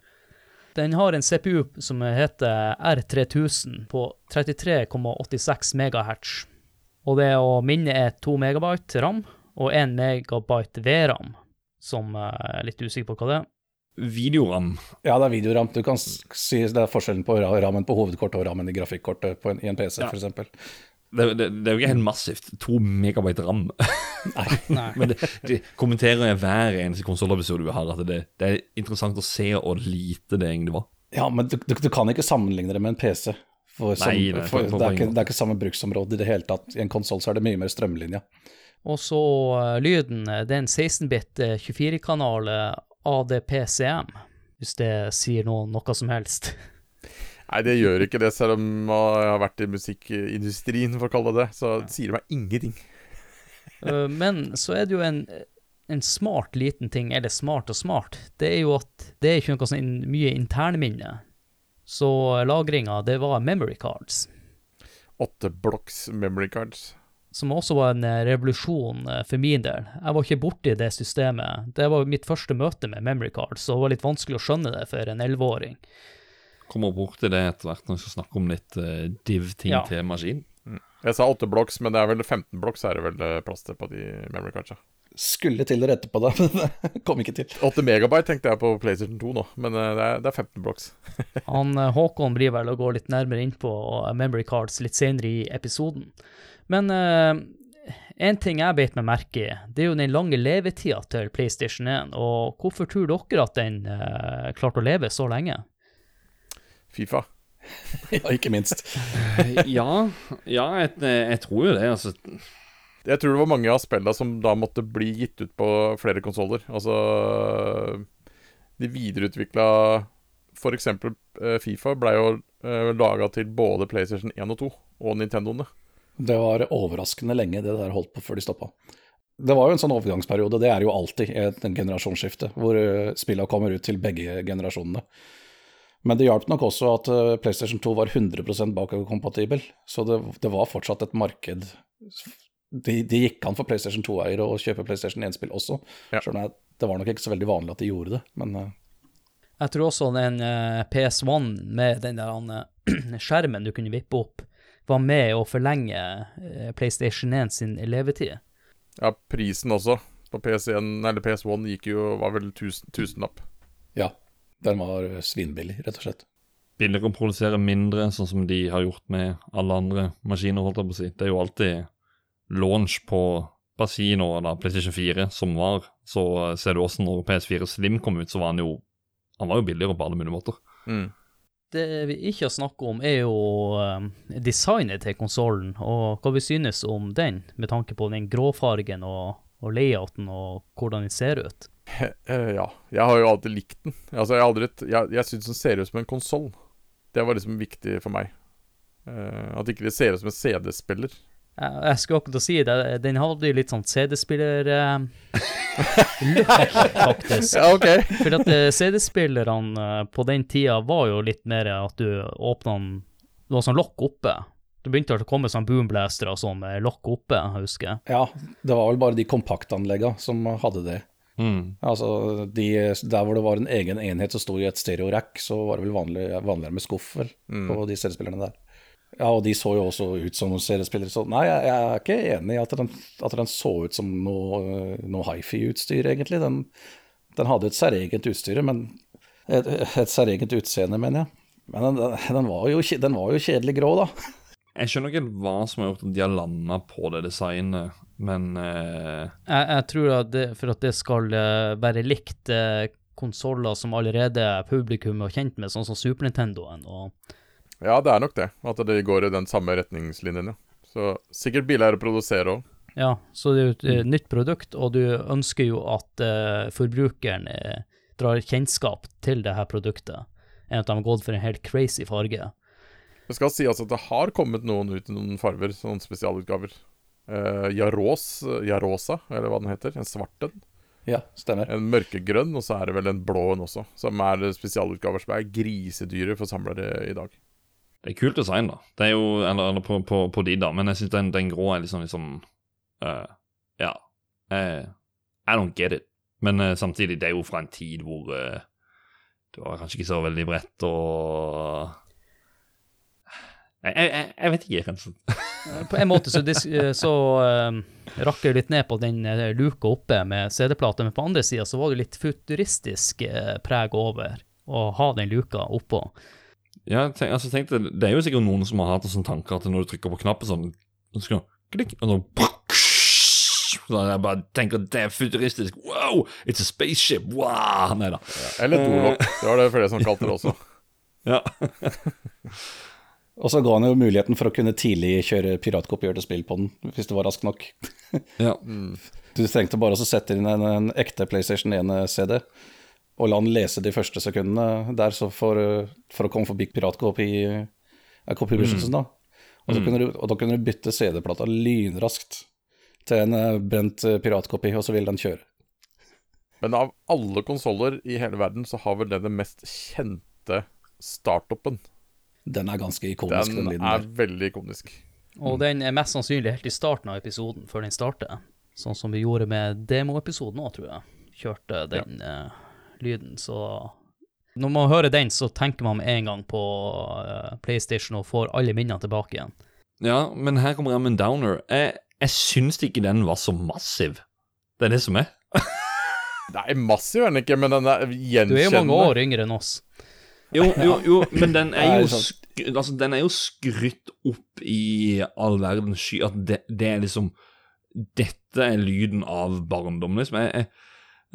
Den har en CPU som heter R3000 på 33,86 MHz. Og det å minne er 2 megabyte RAM og 1 megabyte VRAM, som eh, jeg er litt usikker på hva det er. Videoram. Ja, det er videoram. Du kan si det er forskjellen på rammen på hovedkortet og rammen i grafikkortet på en, i en PC, Ja. eksempel. Det, det, det er jo ikke helt massivt. To megabyte ram. Nei. Nei. Men det, de kommenterer jeg hver eneste konsollepisode vi har, at det, det er interessant å se hvor lite det egentlig var. Ja, men du, du, du kan ikke sammenligne det med en PC. For, som, Nei, for, for, det, er ikke, det er ikke samme bruksområde i det hele tatt. I en konsoll er det mye mer strømlinja. Og så uh, lyden, eh, det er en 16-bit eh, 24-kanal eh, ADPCM, hvis det sier noe, noe som helst. Nei, det gjør ikke det, selv om jeg har vært i musikkindustrien, for å kalle det det. Så sier det meg ingenting. Eh, Men så er det jo en, en smart liten ting, eller smart og smart, det er jo at det er ikke noe sånn mye internminne. Så lagringa, det var memory cards, Åtte blocks memory cards. som også var en eh, revolusjon eh, for min del. Jeg var ikke borti det systemet. Det var mitt første møte med memory cards, og det var litt vanskelig å skjønne det for en 11-åring. Kommer borti det etter hvert når vi skal snakke om litt uh, div-ting Ja. til maskin. Jeg sa åtte blocks, men det er vel 15 blocks er det vel eh, plass til på de memory cardsa. Skulle til å rette på det, men det kom ikke til. 8 megabyte tenkte jeg på PlayStation 2 nå, men eh, det er, det er 15 blocks. Han, Håkon blir vel å gå litt nærmere inn på memory cards litt senere i episoden. Men eh, en ting jeg beit meg merke i, det er jo den lange levetida til PlayStation 1. Og hvorfor tror dere at den uh, klarte å leve så lenge? Fifa. Ja, ikke minst. ja, ja jeg, jeg tror jo det. altså Jeg tror det var mange av spillene som da måtte bli gitt ut på flere konsoller. Altså De videreutvikla F.eks. Uh, Fifa ble jo uh, laga til både PlayStation 1 og 2 og Nintendoene. Det var overraskende lenge det der holdt på før de stoppa. Det var jo en sånn overgangsperiode, det er jo alltid i et generasjonsskifte, hvor uh, spillene kommer ut til begge generasjonene. Men det hjalp nok også at uh, PlayStation 2 var 100% bakoverkompatibel, så det, det var fortsatt et marked. Det de gikk an for PlayStation 2-eiere å kjøpe PlayStation 1-spill også, Ja. selv om jeg- det var nok ikke så veldig vanlig at de gjorde det. Men uh, Jeg tror også den eh, PS1 med den der han, eh, skjermen du kunne vippe opp, var med å forlenge eh, PlayStation 1 sin levetid. Ja, prisen også på PS1, eller PS1 gikk jo, var vel tusen, tusenlapp. ja, den var uh, svinbillig, rett og slett. Billigere å produsere mindre, sånn som de har gjort med alle andre maskiner. holdt jeg på å si. Det er jo alltid launch på Basino og PlayStation 4 som var, så eh, ser du også når PS4 Slim kom ut, så var han jo Han var jo billigere på alle mulige måter. Mm. Det vi ikke har snakket om, er jo eh, designet til konsollen, og hva vi synes om den, med tanke på den gråfargen og, og layouten og hvordan den ser ut. Eh, ja. Jeg har jo alltid likt den. Altså, jeg har aldri Jeg, jeg syns den ser ut som en konsoll. Det var liksom viktig for meg. Uh, at ikke det ser ut som en CD-spiller. Jeg, jeg skulle akkurat si det, den hadde jo litt sånn CD-spiller eh, look, faktisk. Ja, okay. For at eh, CD-spillerne på den tida var jo litt mer at du åpna den Det var sånn lokk oppe. Det begynte å komme sånn boomblastere og sånn med lokk oppe, jeg husker. Ja, det var vel bare de kompaktanleggene som hadde det. Mm. Altså, de, Der hvor det var en egen enhet som sto i et stereorack, så var det vel vanlig, vanligere med skuff vel, på de seriespillerne der. Ja, og de så jo også ut som seriespillere, så nei, jeg, jeg er ikke enig i at den, at den så ut som noe, noe hifi-utstyr, egentlig. Den, den hadde et særegent utstyr, men et, et særegent utseende, mener jeg. Men den, den, den, var jo, den var jo kjedelig grå, da. Jeg skjønner ikke helt hva som har gjort at de har landa på det designet, men uh... Jeg, jeg tror at det, for at det skal eh, være likt uh, konsoller som allerede publikum er kjent med, sånn som Super Nintendoen. Og Ja, det er nok det. At det går i den samme retningslinjen, ja. Så sikkert billigere å produsere òg. ja, så det er jo et mm. nytt produkt, og du ønsker jo at uh, forbrukeren drar kjennskap til det her produktet, enn at de har gått for en helt crazy farge. Det skal sies at det har kommet noen ut i noen farver, sånne spesialutgaver. Uh, Jaros, Jarosa, eller hva den heter. En svart en. Ja, stemmer. En mørkegrønn, og så er det vel en blå en også. Som er spesialutgaver som er grisedyre for samlere i dag. det er kult design, da. Det er jo, Eller, eller på, på, på de, da. Men jeg syns den, den grå er liksom, liksom uh, Ja. eh, I don't get it. Men uh, samtidig, det er jo fra en tid hvor eh, det var kanskje ikke så veldig bredt og jeg, jeg, jeg, vet ikke, rett. På en måte så, dis- eh, så um, rakker jeg litt ned på den eh, luka oppe med CD-plate, men på andre sida så var det litt futuristisk eh, preg over å ha den luka oppå. Ja, tenk, altså, tenk det, det er jo sikkert noen som har hatt sånne tanker tanke at når du trykker på knappen sånn, så skal klikk, og så så jeg bare tenker at det er futuristisk. Wow, it's a spaceship! Wow! Nei da. Eller dolokk. Det var det flere som kalte det også. Ja. Og så ga han jo muligheten for å kunne tidlig kjøre piratkopierte spill på den, hvis det var raskt nok. ja. Du trengte bare å sette inn en, en ekte PlayStation 1-CD, og la han lese de første sekundene der så for, for å komme forbi piratkopi eh, kopibeskyttelsen. da. Og, så du, og da kunne du bytte CD-plata lynraskt til en eh, brent eh, piratkopi, og så ville den kjøre. Men av alle konsoller i hele verden, så har vel det den mest kjente startupen. Den er ganske ikonisk, den, Den lyden er der. veldig ikonisk. Og den er mest sannsynlig helt i starten av episoden, før den starter. Sånn som vi gjorde med demoepisoden òg, tror jeg. Kjørte den eh, lyden, så Når man hører den, så tenker man med en gang på uh, PlayStation og får alle minnene tilbake igjen. ja, men her kommer en downer. Jeg, jeg syns ikke den var så massiv. Det er det som er. Nei, massiv er den ikke, men den er Du er jo mange år yngre enn oss. Jo, jo, jo, men den er jo, sant. altså, den er jo skrytt opp i all verdens sky. At det, det er liksom Dette er lyden av barndom, liksom. Jeg, jeg,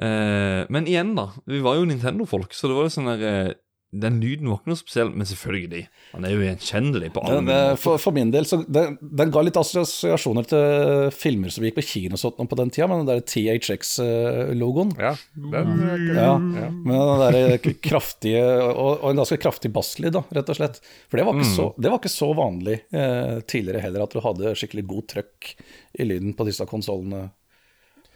eh, men igjen, da. Vi var jo Nintendo-folk, så det var jo sånn der eh, Den lyden var ikke noe spesiell, men selvfølgelig. Han er jo gjenkjennelig på alle eh, for, for min del, så den, den ga litt assosiasjoner til filmer som gikk på kino og sånt på den tida, med den der THX-logoen. Ja, den er Ja, Ja. med den der kraftige, og, og en ganske kraftig basslyd, da, rett og slett. For det var ikke, så, det var ikke så vanlig eh, tidligere heller, at du hadde skikkelig god trøkk i lyden på disse konsollene.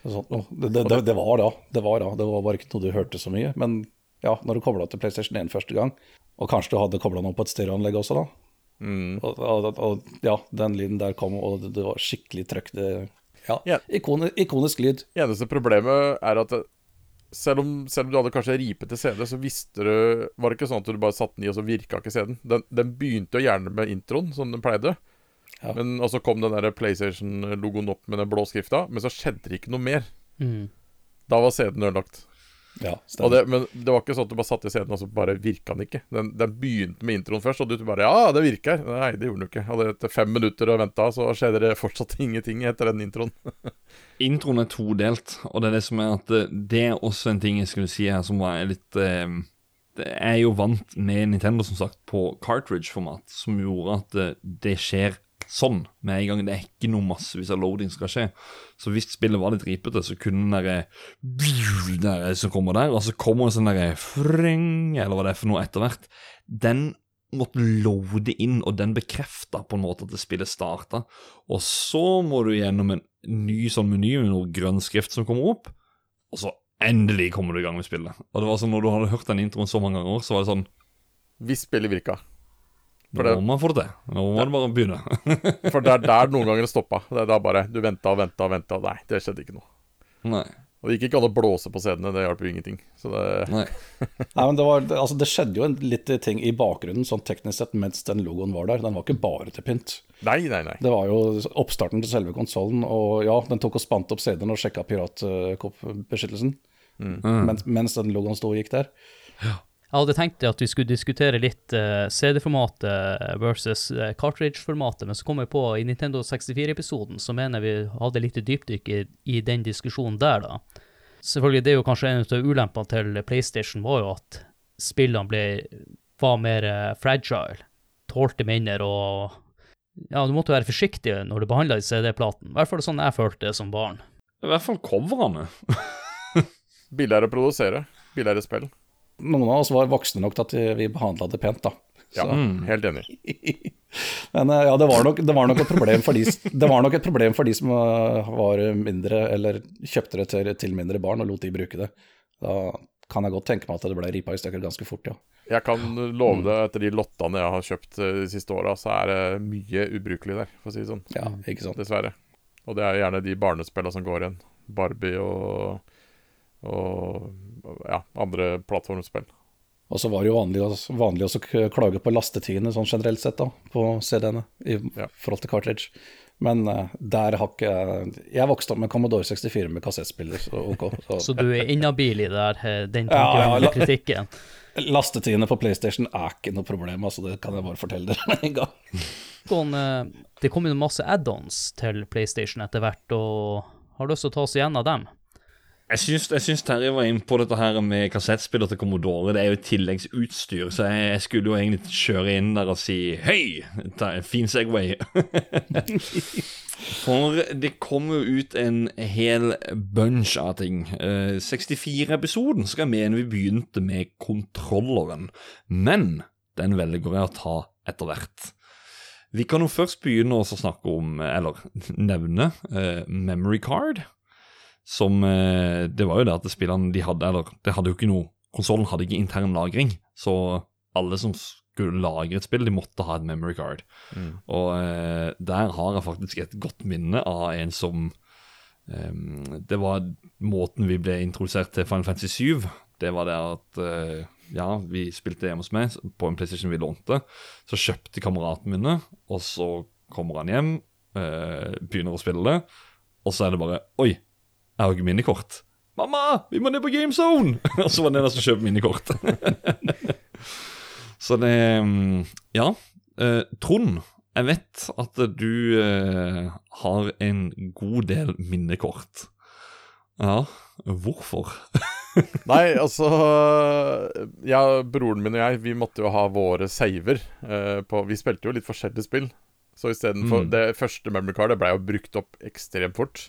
Det, det, det, det var da, det var da. Det var bare ikke noe du hørte så mye. Men ja, når du kobla til PlayStation 1 første gang, og kanskje du hadde kobla noe på et stereoanlegg også da, og, og, og ja, den lyden der kom, og det, det var skikkelig trøkk. Det, ja, Ja. Ikoni, ikonisk lyd. Eneste problemet er at det, selv, om, selv om du hadde kanskje ripete CD, så visste du Var det ikke sånn at du bare satte den i, og så virka ikke CD-en? Den, den begynte jo gjerne med introen, som den pleide. Ja. Men Og så kom den der PlayStation-logoen opp med den blå skrifta, men så skjedde det ikke noe mer. Mm. Da var CD-en ødelagt. Ja, Og det, men det var ikke sånn at du bare satte i scenen, og så bare virka den ikke. Den, den begynte med introen først, og du bare Ja, det virker. Nei, det gjorde den ikke. Hadde etter fem minutter og venta, så skjedde det fortsatt ingenting etter den introen. Introen er todelt, og det er det som er at eh, det er også en ting jeg skulle si her som var litt eh, det er jo vant med Nintendo, som sagt, på cartridge-format, som gjorde at eh, det skjer sånn med en gang. Det er ikke noe massevis av loading skal skje. Så hvis spillet var litt ripete, så kunne den derre der som kommer der, og så kommer det sånn derre fring, eller hva det er for noe etter hvert, den måtte loade inn, og den bekrefta på en måte at det spillet starta. Og så må du gjennom en ny sånn meny med noe grønn skrift som kommer opp, og så endelig kommer du i gang med spillet. Og det var sånn, Når du hadde hørt den introen så mange ganger, så var det sånn Hvis spillet virka. For Nå det- må man få det til. Nå må man bare begynne. For det er der noen ganger det stoppa. Det er da bare Du venta og venta og venta. Nei, det skjedde ikke noe. Nei. Og det gikk ikke an å blåse på scenene. Det hjalp jo ingenting. Så det nei. Nei, men det, var, det- altså, det skjedde jo en litt ting i bakgrunnen, sånn teknisk sett, mens den logoen var der. Den var ikke bare til pynt. Nei, nei, nei. Det var jo oppstarten til selve konsollen, og ja, den tok og spant opp CD-en og sjekka piratkoppbeskyttelsen. Mens, mens den logoen sto og gikk der. Jeg hadde tenkt at vi skulle diskutere litt uh, CD-formatet versus uh, cartridge-formatet, men så kom jeg på i Nintendo 64-episoden, så mener vi hadde litt dypdykk i, i den diskusjonen der, da. Selvfølgelig, det er jo kanskje en av ulempene til PlayStation, var jo at spillene ble, var mer uh, fragile, tålte mindre, og ja, du måtte være forsiktig når du behandla CD-platen. I hvert fall sånn jeg følte det som barn. I hvert fall coverne. Billigere å produsere. Billigere spill. Noen av oss var voksne nok til at vi- behandla det pent, da. Ja, Så- helt enig. Men eh, ja, det var, nok, det var nok et problem for de, det var nok et problem for de som eh, var mindre, eller kjøpte det til, til mindre barn og lot de bruke det. Da kan jeg godt tenke meg at det ble ripa i stykker ganske fort, ja. Jeg kan love deg, etter de lottene jeg har kjøpt eh, de siste åra, så er det mye ubrukelig der, for å si det sånn. Ja, ikke sant. Dessverre. Og det er gjerne de barnespillene som går igjen. Barbie og, og ja, andre plattformspill. Og så var det jo vanlig, vanlig å klage på lastetidene sånn generelt sett da, på CD-ene i Ja. forhold til cartridge. Men uh, der har ikke jeg vokste opp med Commodore 64 med kassettspiller, så okay, Så, Så du er inhabil i det der, eh, den Ja, ja, la- og kritikken. Lastetidene på PlayStation er ikke noe problem, altså det kan jeg bare fortelle dere med en gang. Sånn, eh, Det kom jo masse add-ons til PlayStation etter hvert, og har lyst til å ta oss igjen av dem. Jeg syns, jeg syns Terje var inne på dette her med kassettspiller til Commodore. Det er jo tilleggsutstyr, så jeg, skulle jo egentlig kjøre inn der og si hei! Fin Segway. For det kom jo ut en hel bunch av ting. Eh, 64-episoden skal jeg mene vi begynte med kontrolleren, men den velger jeg å ta etter hvert. Vi kan jo først begynne å snakke om, eller nevne, eh, memory card som eh, Det var jo det at spillene de hadde Eller det hadde jo ikke noe Konsollen hadde ikke intern lagring, så alle som skulle lagre et spill, de måtte ha et memory card. Og eh, der har jeg faktisk et godt minne av en som eh, Det var måten vi ble introdusert til Final Fantasy 7. Det var det at eh, ja, vi spilte hjemme hos meg på en PlayStation vi lånte. Så kjøpte kameraten mine, og så kommer han hjem, eh, begynner å spille det, og så er det bare Oi, jeg har ikke minnekort. Mamma, vi må ned på GameZone! Og så var det den som kjøpte minnekort. så det mm, Ja. Eh, Trond, jeg vet at du eh, har en god del minnekort. Ja, hvorfor? Nei, altså Ja, broren min og jeg, vi måtte jo ha våre saver. eh, på, vi spilte jo litt forskjellige spill. Så istedenfor Mm. Det første memory cardet ble jo brukt opp ekstremt fort.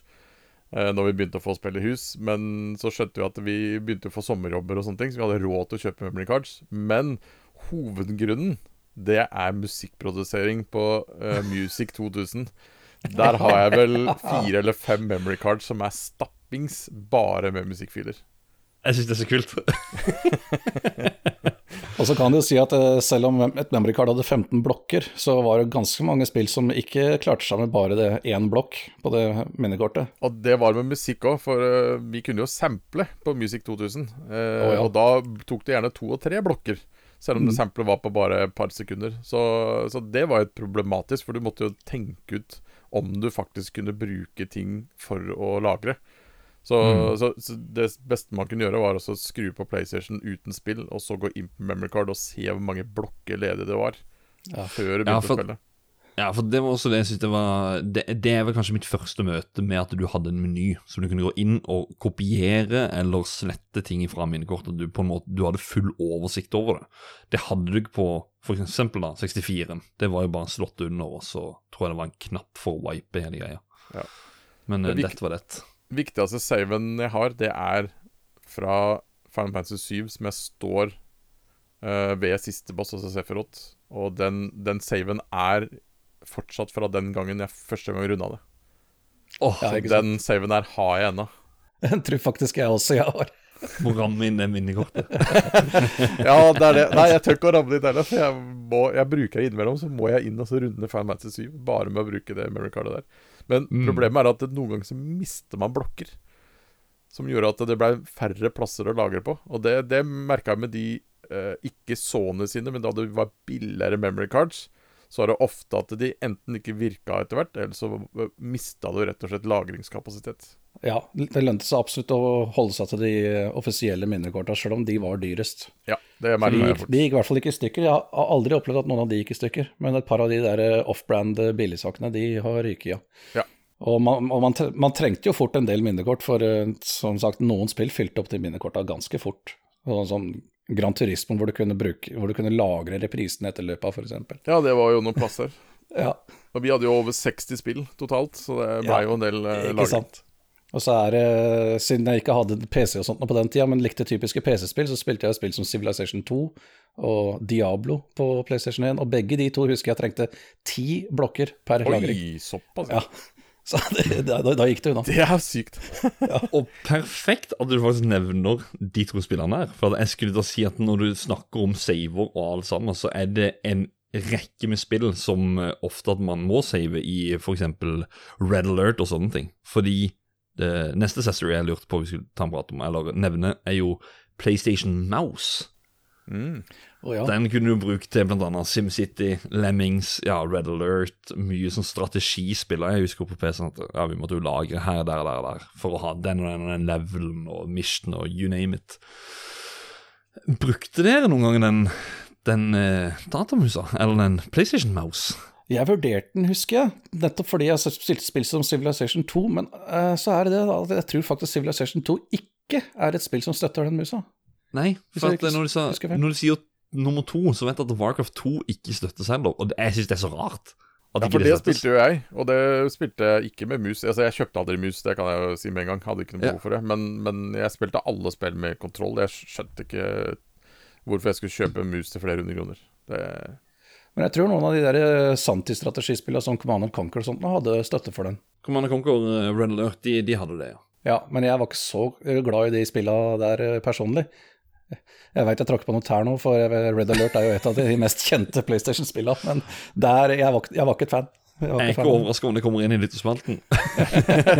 Uh, når vi begynte å få spille hus. Men så skjønte vi at vi begynte å få sommerjobber og sånne ting, så vi hadde råd til å kjøpe memory cards. Men hovedgrunnen, det er musikkprodusering på uh, Music 2000. Der har jeg vel fire eller fem memory cards som er stappings bare med musikkfiler. Jeg syns det er så kult. Og så kan du si at eh, selv om et memory card hadde 15 blokker, så var det ganske mange spill som ikke klarte seg med bare det én blokk på det minnekortet. Og det var med musikk òg, for eh, vi kunne jo sample på Music 2000. eh, Å, ja. Og da tok det gjerne to og tre blokker, selv om det samplet var på bare et par sekunder. Så, så det var jo problematisk, for du måtte jo tenke ut om du faktisk kunne bruke ting for å lagre. Så, Mm. så, så det beste man kunne gjøre, var å skru på PlayStation uten spill, og så gå inn på memory card og se hvor mange blokker ledige det var. Ja. Før du Ja, begynte for- å spille. Ja, for det var også det jeg synes det var det, det er vel kanskje mitt første møte med at du hadde en meny som du kunne gå inn og kopiere eller slette ting fra minnekortet. Du på en måte, du hadde full oversikt over det. Det hadde du ikke på for eksempel da, 64. Det var jo bare slått under, og så tror jeg det var en knapp for å wipe hele greia. Ja. Men Det eh, dette var det. Viktigste saven jeg har, det er fra Final Fantasy 7, som jeg står uh, ved siste boss, altså Sefirot. Og den, den saven er fortsatt fra den gangen jeg første gang runda det. Oh, Ja, den saven der har jeg ennå. Den tror faktisk jeg også jeg har. må ramme inn det minnekortet. Ja, det er det. Nei, jeg tør ikke å ramme dit heller, for jeg, må, jeg bruker det innimellom. Så må jeg inn og så runde Final Fantasy 7 bare med å bruke det memory cardet der. Men Mm. problemet er at noen ganger så mister man blokker. Som gjorde at det ble færre plasser å lagre på. Og det, det merka jeg med de eh, ikke Sony sine, men da det var billigere memory cards, så var det ofte at de enten ikke virka etter hvert, eller så mista du rett og slett lagringskapasitet. Ja, det lønte seg absolutt å holde seg til de offisielle minnekorta, selv om de var dyrest. Ja, det De, merka jeg fort. de gikk i hvert fall ikke i stykker. Jeg har aldri opplevd at noen av de gikk i stykker, men et par av de der eh, off-brand eh, billigsakene, de har ryket, ja. Ja. Og, man, og man, man trengte jo fort en del minnekort, for eh, som sagt, noen spill fylte opp de minnekorta ganske fort. Og sånn Grand Turismo hvor du kunne, bruke, hvor du kunne lagre reprisene etter løpet, f.eks. Ja, det var jo noen plasser. Ja, Og vi hadde jo over 60 spill totalt, så det ble Ja, jo en del eh, sant. Og så er det, siden jeg ikke hadde PC og sånt på den tida, men likte typiske PC-spill, så spilte jeg spill som Civilization 2 og Diablo på PlayStation 1, og begge de to husker jeg trengte ti blokker per lagring. Oi, såpass. Ja. Så det, da, da gikk det unna. Det er sykt. Og perfekt at du faktisk nevner de to spillerne her. For jeg skulle da si at når du snakker om saver og alt sammen, så er det en rekke med spill som eh, ofte at man må save i f.eks. Red Alert og sånne ting. Fordi det neste accessory jeg lurte på vi skulle ta en prat om, eller nevne, er jo PlayStation Mouse. Mm. Oh, ja. Den kunne du bruke til bl.a. SimCity, Lemmings, ja, Red Alert, mye sånn strategispiller. Jeg husker på PC-en at ja, vi måtte jo lagre her, der, der, der, for å ha den og den, og den levelen og mission og you name it. Brukte dere noen gang den, den eh, datamusa, eller den PlayStation Mouse? Jeg vurderte den, husker jeg, nettopp fordi jeg spilte spill som Civilization 2, men uh, så er det det at jeg tror faktisk Civilization 2 ikke er et spill som støtter den musa. Nei, for at når du, sa, når du sier nummer to, så vet jeg at Warcraft 2 ikke støttes heller, og jeg synes det er så rart. At Ja, for det det spilte jo jeg, og det spilte jeg ikke med mus. Altså, jeg kjøpte aldri mus, det kan jeg jo si med en gang. Hadde ikke noe Ja. behov for det. Men, men jeg spilte alle spill med kontroll. Jeg skjønte ikke hvorfor jeg skulle kjøpe mus til flere hundre kroner. Det, Men jeg tror noen av de der eh, Santi-strategispillene som Command and Conquer og sånt, hadde støtte for den. Command Conquer, og Red Alert, de, de hadde det, ja. Ja, men jeg var ikke så eh, glad i de spillene der eh, personlig. Jeg veit jeg tråkker på noe tær nå, for Red Alert er jo et av de mest kjente PlayStation-spillene, men der, jeg, var, jeg var ikke et fan. Jeg Jeg er ikke overraska om det kommer inn i lyttespalten.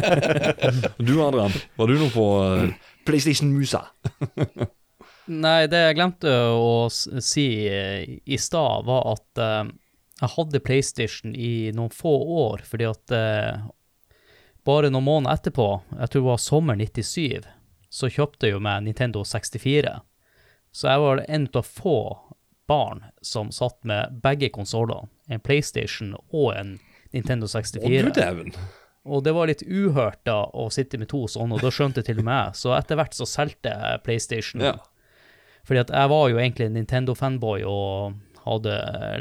du Adrian, var du noe på eh, PlayStation Musa? Nei, det jeg glemte å si eh, i stad, var at uh, jeg hadde PlayStation i noen få år, fordi at uh, bare noen måneder etterpå, jeg tror det var sommer 97, så kjøpte jeg jo meg Nintendo 64. Så jeg var en av få barn som satt med begge konsollene, en PlayStation og en Nintendo 64. Å, 64. du dæven. Og det var litt uhørt da å sitte med to sånne, og da skjønte til og med. Så etter hvert så solgte jeg PlayStation. Ja. Fordi at jeg var jo egentlig en Nintendo-fanboy og hadde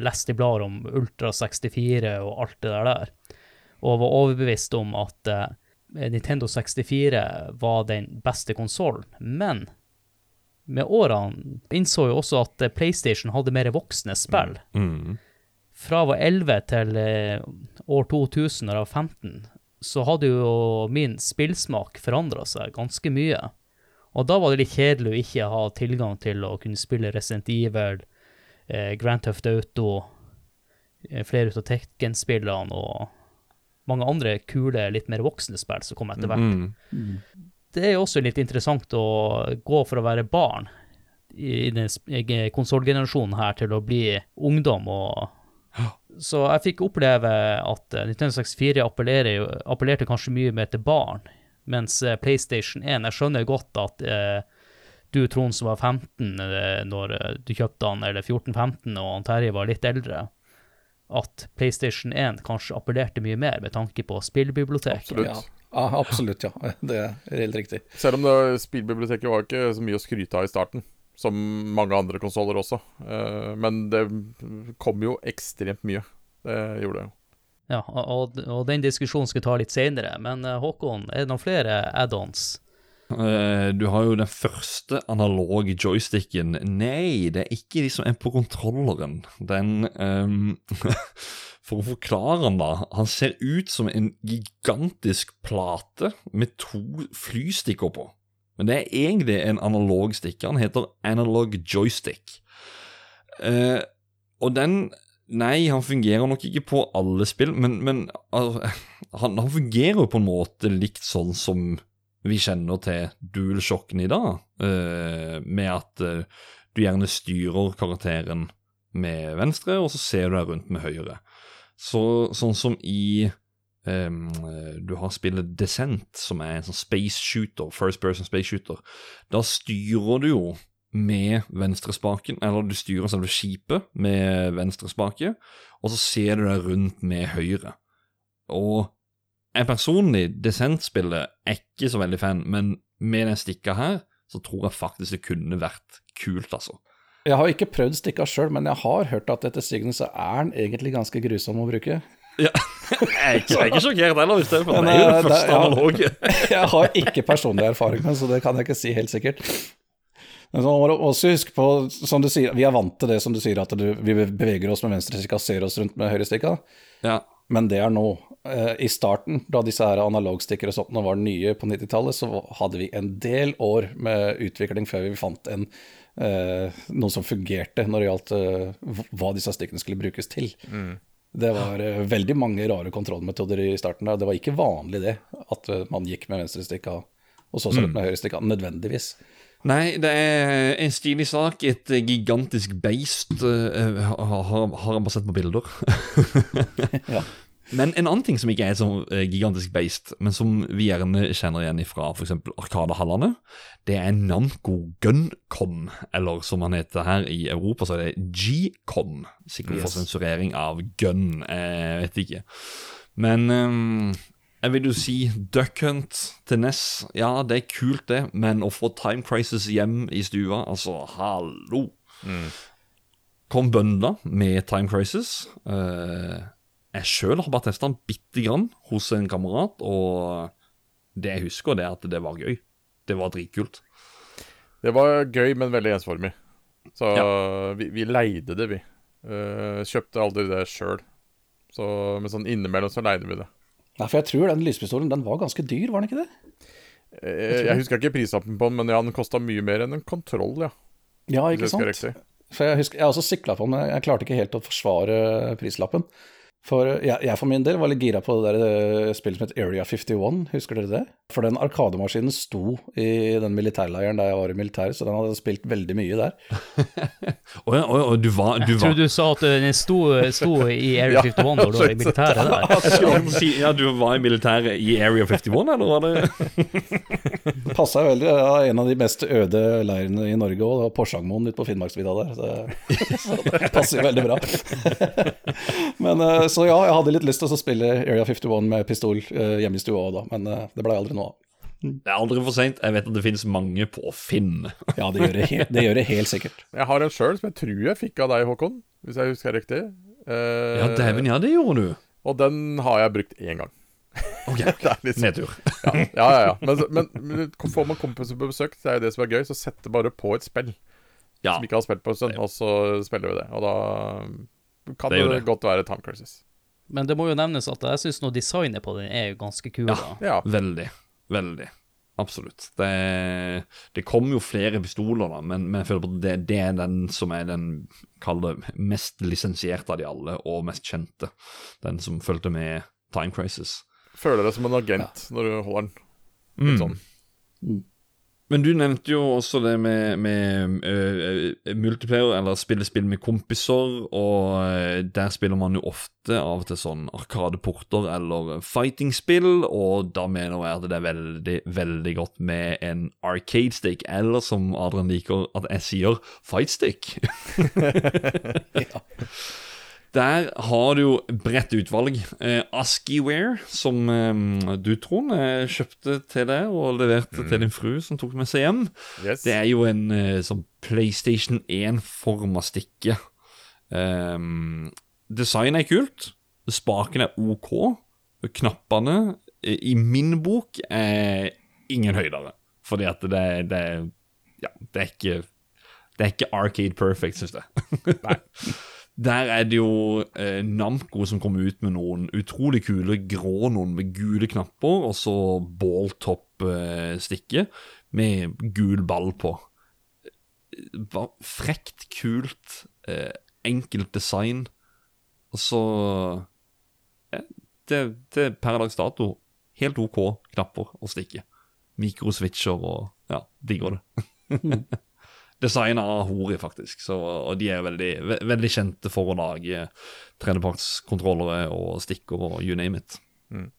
lest i blader om Ultra 64 og alt det der. Og var overbevist om at eh, Nintendo 64 var den beste konsollen. Men med årene innså jeg også at eh, PlayStation hadde mer voksne spill. Mm. Fra jeg var 11 til eh, år 2000, da jeg var 15, så hadde jo min spillsmak forandra seg ganske mye. Og da var det litt kjedelig å ikke ha tilgang til å kunne spille Resident Evil, eh, Grand Theft Auto, eh, flere av Tekken-spillene og mange andre kule, litt mer voksne spill som kom etter hvert. Mm. Det er jo også litt interessant å gå for å være barn i den konsollgenerasjonen her til å bli ungdom og Så jeg fikk oppleve at eh, Nintendo 64 appellerte kanskje mye mer til barn Mens eh, PlayStation 1 Jeg skjønner godt at eh, du, Trond, som var 15 eh, når eh, du kjøpte den, eller 14-15, og Terje var litt eldre, at PlayStation 1 kanskje appellerte mye mer med tanke på spillbiblioteket. Absolutt. Ja, ja, absolutt, ja. Det er helt riktig. Selv om det, spillbiblioteket var ikke så mye å skryte av i starten. Som mange andre konsoller også. Eh, men det kom jo ekstremt mye. Det gjorde det jo. Ja, og, og den diskusjonen skal vi ta litt senere. Men eh, Håkon, er det noen flere add-ons? Eh, Du har jo den første analoge joysticken. Nei, det er ikke de som er på kontrolleren. Den um, For å forklare han da. Han ser ut som en gigantisk plate med to flystikker på. Men det er egentlig en analog stikker. Han heter Analog Joystick. Uh, og den Nei, han fungerer nok ikke på alle spill, men, men altså, han, han fungerer jo på en måte likt sånn som vi kjenner til DualShocken i dag, uh, med at uh, du gjerne styrer karakteren med venstre, og så ser du deg rundt med høyre. Så, sånn som i um, Du har spillet Descent, som er en sånn space shooter, first person space shooter. Da styrer du jo med venstrespaken, eller du styrer selve skipet med venstrespake, og så ser du deg rundt med høyre. Og jeg personlig, Descent-spillet, er ikke så veldig fan, men med den stikka her, så tror jeg faktisk det kunne vært kult, altså. Jeg har ikke prøvd stikka sjøl, men jeg har hørt at etter sigende så er den egentlig ganske grusom å bruke. Ja. jeg, er ikke, jeg er ikke sjokkert heller, hvis det er for det er jo det første analoge. Jeg har ikke personlig erfaring med så det kan jeg ikke si helt sikkert. Men så må du også huske på, som du sier, vi er vant til det som du sier, at du, vi beveger oss med venstrestikka, ser oss rundt med høyrestikka. Ja. Men det er nå. Eh, I starten, da disse her analogstikker og sånt var nye på 90-tallet, så hadde vi en del år med utvikling før vi fant en, eh, noe som fungerte når det gjaldt eh, hva disse stikkene skulle brukes til. Det var eh, veldig mange rare kontrollmetoder i starten. der. Det var ikke vanlig det, at eh, man gikk med venstrestikka og så seg rundt med høyrestikka, nødvendigvis. Nei, det er en stilig sak. Et eh, gigantisk beist. eh, har, har, har bare sett på bilder. Ja. Men en annen ting som ikke er et sånn eh, gigantisk beist, men som vi gjerne kjenner igjen fra f.eks. Arkadehallene, det er Namco Guncom, eller som han heter her i Europa, så er det G-com. Sikkert for sensurering av gun, jeg vet ikke. Men ehm, jeg vil jo si Duck Hunt til NES, ja, det er kult det, men å få Time Crisis hjem i stua, altså, hallo. Kom bøndla med Time Crisis. Uh, jeg sjøl har bare testa den bitte grann hos en kamerat, og det jeg husker, det er at det var gøy. Det var dritkult. Det var gøy, men veldig ensformig. Så Ja. vi, vi leide det, vi. Uh, kjøpte aldri det sjøl. Men sånn innimellom så leide vi det. Nei, for jeg tror den lyspistolen den var ganske dyr, var den ikke det? Jeg, jeg husker ikke prislappen på den, men ja, den kosta mye mer enn en kontroll, ja. Ja, ikke sant? For jeg, husker, jeg også sikla på den, men jeg klarte ikke helt å forsvare prislappen. For jeg, jeg for min del var litt gira på det der eh, spillet som het Area 51, husker dere det? For den arkademaskinen sto i den militærleiren da jeg var i militæret, så den hadde spilt veldig mye der. Å ja, oh, ja, og du var, du Jeg tror var du sa at den sto, sto i Area 51 når du var i militæret der. Ja, du var i militæret i Area 51, eller var det passa jo veldig. Ja, en av de mest øde leirene i Norge òg, Porsangmoen ute på Finnmarksvidda der. Så, så det passer jo veldig bra. Men eh, Så ja, jeg hadde litt lyst til å spille Area 51 med pistol eh, hjemme i stua òg, da, men eh, det blei aldri noe av. Det er aldri for seint. Jeg vet at det finnes mange på Finn. Ja, det gjør det, he det, gjør det helt sikkert. Jeg har en sjøl som jeg tror jeg fikk av deg, Håkon. Hvis jeg husker riktig. Uh, Ja, dæven, ja, det gjorde du. Og den har jeg brukt én gang. Ok, er sånn- nedtur. Ja, ja, ja. ja. Men, men, men får man kompiser på besøk, det er jo det som er gøy, så setter bare på et spill Ja, som ikke har spilt på en stund, og så spiller vi det. Og da kan Det det, godt være Time Crisis. Men det må jo nevnes at jeg syns designet på den er jo ganske kul. Ja. Ja. veldig. Veldig. Absolutt. Det, det kommer jo flere pistoler, da, men, men jeg føler på at det, det er den som er den kall det, mest lisensierte av de alle, og mest kjente. Den som fulgte med Time Crisis. Føler deg som en agent når du holder den. Litt sånn. Men du nevnte jo også det med, med uh, multiplayer, eller spille spill med kompiser, og uh, der spiller man jo ofte av og til sånn arkadeporter eller fighting-spill, og da mener jeg at det er veldig, veldig godt med en arcade stick, eller som Adrian liker at jeg sier, fight stick. Ja. Der har du jo bredt utvalg. Eh, Askiware, som eh, du, Trond, eh, kjøpte til deg og leverte til din fru, som tok med seg hjem. Yes. Det er jo en eh, sånn PlayStation 1-forma stikke. Um, designet er kult. Spaken er OK. Knappene, eh, i min bok, er ingen høydere. Fordi at det, det Ja, det er ikke Det er ikke Arcade Perfect, syns jeg. Nei. Der er det jo eh, Namco som kommer ut med noen utrolig kule grå noen med gule knapper, og så balltopp-stikke med gul ball på. Bare frekt, kult, eh, enkelt design, og så det, det er per dags dato helt OK knapper å stikke. Mikroswitcher og ja, digger det. designa av Hori, faktisk. Så, og de er veldig, ve veldig kjente for å lage tredjepartskontrollere og stikker og you name it. Mm.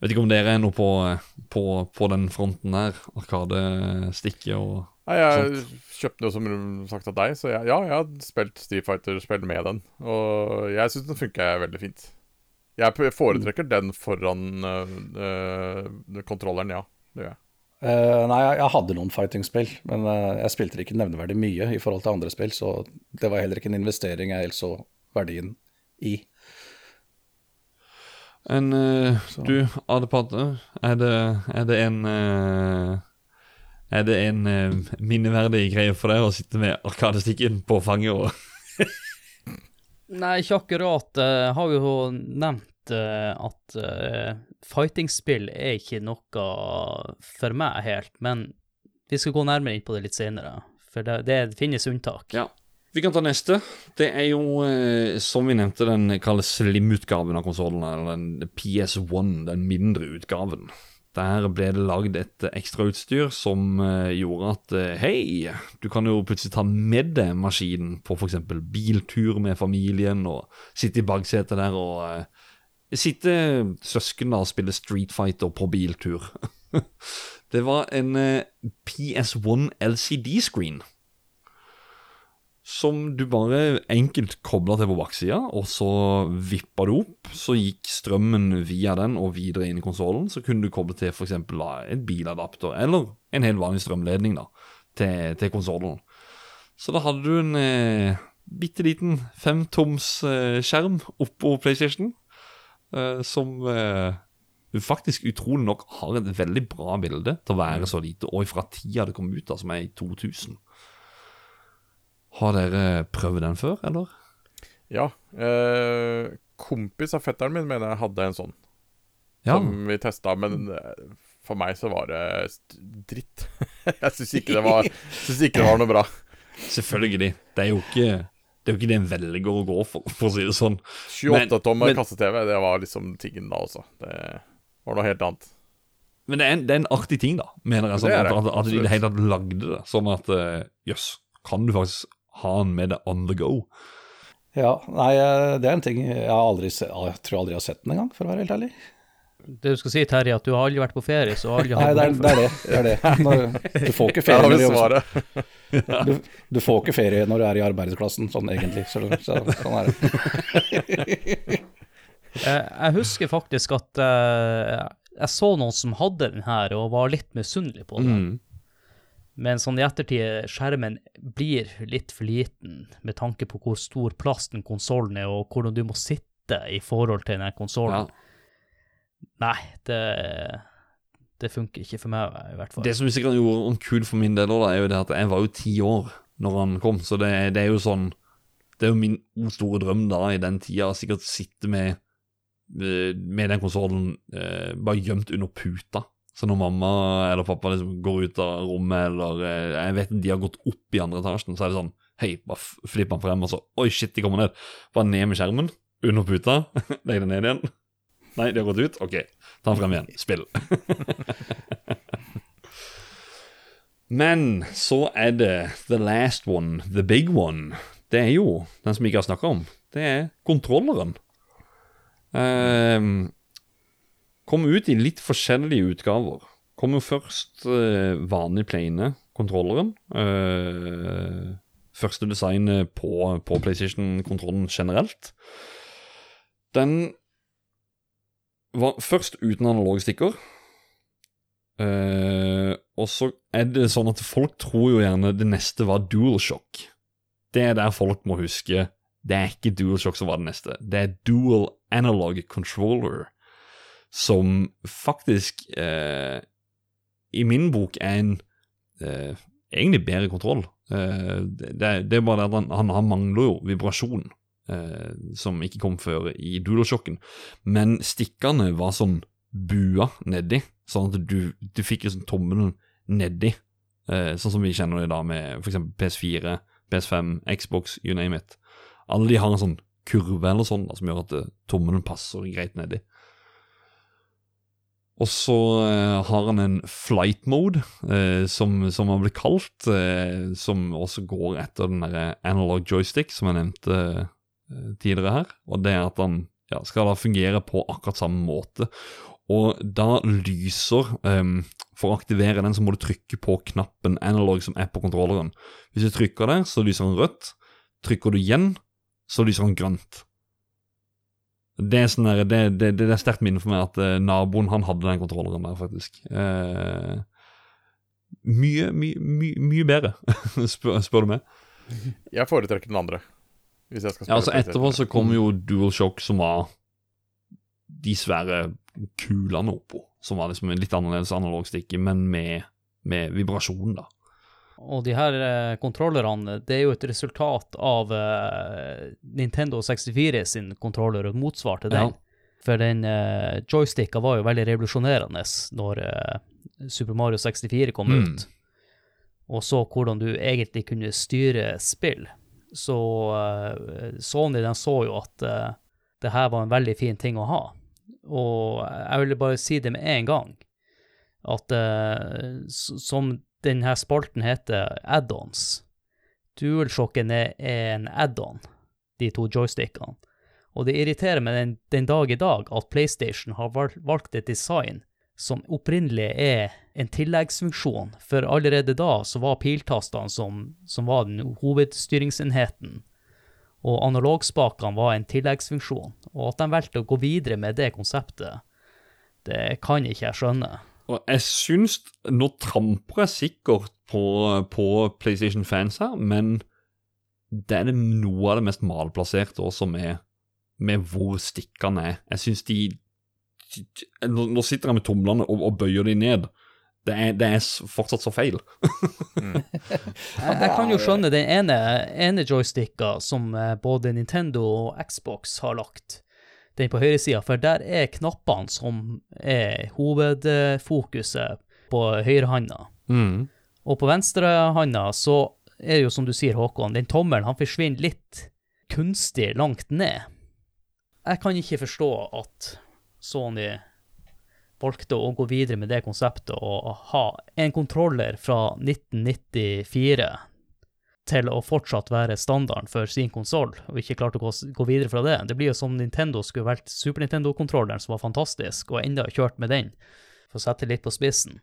Vet ikke om dere er noe på, på, på den fronten her. Arkadestikke og Nei, jeg kjøpte den jo som sagt av deg, så jeg, ja, jeg har spilt Street Fighter-spill med den. Og jeg syns den funker veldig fint. Jeg foretrekker den foran øh, øh, kontrolleren, ja. Det gjør jeg. Eh, nei, jeg, jeg hadde noen fighting-spill, men uh, jeg spilte det ikke nevneverdig mye i forhold til andre spill, så det var heller ikke en investering jeg helt så verdien i. En uh, Du, Adepate, er det, er det en eh, Er det en minneverdig greie for deg å sitte med arkadestikken på fanget og Nei, ikke akkurat. Jeg har jo nevnt at uh, fightingspill er ikke noe for meg helt, men vi skal gå nærmere inn på det litt senere, for det, det finnes unntak. Ja. Vi kan ta neste. Det er jo, eh, som vi nevnte, den kalles slim-utgaven av konsollen, eller den PS1, den mindre utgaven. Der ble det lagd et ekstrautstyr som gjorde at hei, du kan jo plutselig ta med deg maskinen på f.eks. biltur med familien, og sitte i baksetet der og eh, sitte søsken da og spille Street Fighter på biltur. det var en eh, PS1 LCD-screen som du bare enkelt kobla til på baksida, og så vippa du opp. Så gikk strømmen via den og videre inn i konsollen. Så kunne du koble til f.eks. en biladapter, eller en helt vanlig strømledning da, til, til konsollen. Så da hadde du en eh, bitte liten femtoms eh, skjerm oppå PlayStation, som eh, faktisk utrolig nok har et veldig bra bilde til å være så lite, og fra tida det kom ut, da, som er i 2000. Har dere prøvd den før, eller? Ja. Eh, kompis av fetteren min mener jeg hadde en sånn, Ja. som vi testa, men eh, for meg så var det dritt. jeg syns ikke, ikke det var noe bra. Selvfølgelig. Det er jo ikke det er jo ikke det en velger å gå for, for å si det sånn. 28 tommer men- kasse-TV, det var liksom tingen da også. Det var noe helt annet. Men det er en, det er en artig ting, da, mener jeg. Sånn, Det det, at, at de i det hele tatt lagde det. Sånn at eh, jøss, kan du faktisk ha den med deg on the go? Ja, nei, eh, det er en ting jeg har aldri se, jeg tror aldri jeg har sett den engang, for å være helt ærlig. Det du skal si, Terje, at du har aldri vært på ferie, så aldri Nei, det er det. Er det, det, er det. Når, du får ikke ferie har du. Du, får ikke ferie når du er i arbeidsklassen, sånn egentlig. Så, så, sånn er det. Jeg, husker faktisk at eh, jeg så noen som hadde den her, og var litt misunnelig på den. Mm. Men sånn i ettertid, skjermen blir litt for liten med tanke på hvor stor plass den konsollen er, og hvordan du må sitte i forhold til den Ja. konsollen. Nei, det, det funker ikke for meg, i hvert fall. Det som sikkert gjorde han kul for min del, da, er jo det at jeg var jo ti år når han kom, så det, det er jo sånn Det er jo min store drøm da, i den tida, sikkert sitte med eh, med den konsollen eh, bare gjemt under puta. Så når mamma eller pappa liksom går ut av rommet, eller eh, jeg vet de har gått opp i andre etasjen, så er det sånn Hei, bare flipp den frem, og så Oi, shit, de kommer ned. Bare ned med skjermen, under puta, legg den ned igjen. Nei, det har gått ut? OK, ta den frem igjen. Spill. Men så er det the last one, the big one. Det er jo den som vi ikke har snakka om. Det er kontrolleren. Um, kom ut i litt forskjellige utgaver. Kom jo først uh, vanlig plane, kontrolleren. Uh, første designet på, på PlayStation-kontrollen generelt. Den var først uten analoge stikker. Eh, og så er det sånn at folk tror jo gjerne det neste var DualShock. Det er der folk må huske det er ikke DualShock som var det neste. Det er Dual Analog Controller, som faktisk uh, i min bok er en uh, egentlig bedre kontroll. Det, det, er bare det at han, han, mangler jo vibrasjon, eh, som ikke kom før i DualShocken. Men stikkene var sånn bua nedi, sånn at du, du fikk liksom tommelen nedi. Eh, sånn som vi kjenner det da med f.eks. PS4, PS5, Xbox, you name it. Alle de har en sånn kurve eller sånn da, som gjør at tommelen passer greit nedi. Og så eh, har han en flight mode, eh, som, som han blir kalt, eh, som også går etter den der analog joystick som jeg nevnte eh, tidligere her. Og det er at han ja, skal da fungere på akkurat samme måte. Og da lyser um, For å aktivere den, så må du trykke på knappen analog som er på kontrolleren. Hvis du trykker der, så lyser den rødt. Trykker du igjen, så lyser den grønt. Det er, sånn der, det, det, det er sterkt minne for meg at uh, naboen han hadde den kontrolleren der, faktisk. Uh, mye, mye, mye, mye bedre, spør, spør, du meg. Jeg foretrekker den andre. Hvis jeg skal ja, altså Etterpå så kom jo DualShock, som var de svære kulene oppå. Som var liksom en litt annerledes analogstikke, men med, med vibrasjon, da. Og de her eh, kontrollerne, det er jo et resultat av eh, Nintendo 64 sin kontroller og motsvar til den. Ja. For den eh, joysticka var jo veldig revolusjonerende når eh, Super Mario 64 kom mm. ut. Og så hvordan du egentlig kunne styre spill. Så eh, Sony den så jo at eh, det her var en veldig fin ting å ha. Og jeg ville bare si det med en gang, at eh, som denne spalten heter add-ons. DualShocken er en add-on, de to joystickene. Og det irriterer meg den, den, dag i dag at PlayStation har valgt et design som opprinnelig er en tilleggsfunksjon, for allerede da så var piltastene som, som var den hovedstyringsenheten, og analogspakene var en tilleggsfunksjon. Og at de valgte å gå videre med det konseptet, det kan ikke jeg skjønne. Og jeg syns Nå tramper jeg sikkert på, på PlayStation-fans her, men det er noe av det mest malplasserte også med, med hvor stikkene er. Jeg syns de, Nå sitter jeg med tomlene og, og bøyer de ned. Det er, det er, fortsatt så feil. mm. jeg, kan jo skjønne den ene, ene joysticka som eh, både Nintendo og Xbox har lagt den på høyresida, for der er knappene som er hovedfokuset på høyrehånda. Mm. Og på venstrehånda så er det jo som du sier, Håkon, den tommelen han forsvinner litt kunstig langt ned. Jeg kan ikke forstå at Sony valgte å gå videre med det konseptet og ha en kontroller fra 1994 til å fortsatt være standarden for sin konsoll, og ikke klarte å gå, videre fra det. Det blir jo som Nintendo skulle valgt Super Nintendo-kontrolleren, som var fantastisk, og enda kjørt med den, for å sette litt på spissen.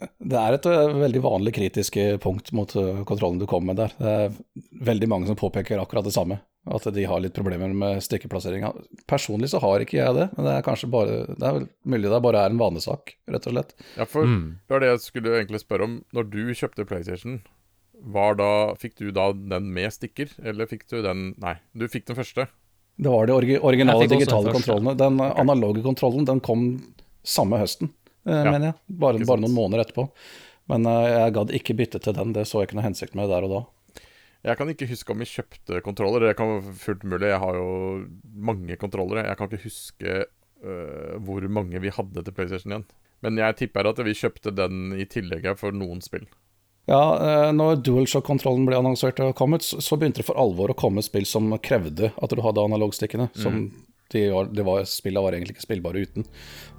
Det er et uh, veldig vanlig kritisk punkt mot uh, kontrollen du kommer med der. Det er veldig mange som påpeker akkurat det samme, at de har litt problemer med stikkeplasseringa. Personlig så har ikke jeg det, men det er kanskje bare Det er mulig det bare er en vanesak, rett og slett. Ja, for mm. det var det jeg skulle egentlig spørre om. Når du kjøpte PlayStation, var da Fikk du da den med stikker, eller fikk du den Nei, du fikk den første. Det var de originale digitale kontrollene. Den okay. analoge kontrollen den kom samme høsten, eh, ja. mener jeg. Bare, bare, noen måneder etterpå. Men eh, jeg gadd ikke bytte til den, det så jeg ikke noe hensikt med der og da. Jeg kan ikke huske om vi kjøpte kontroller. Det kan være fullt mulig. Jeg har jo mange kontrollere. Jeg kan ikke huske uh, hvor mange vi hadde til PlayStation 1. Men jeg tipper at vi kjøpte den i tillegg for noen spill. Ja, eh, når DualShock-kontrollen ble annonsert og kommet, så begynte det for alvor å komme spill som krevde at du hadde analogstikkene. Mm. De var, de var, spillene var egentlig ikke spillbare uten.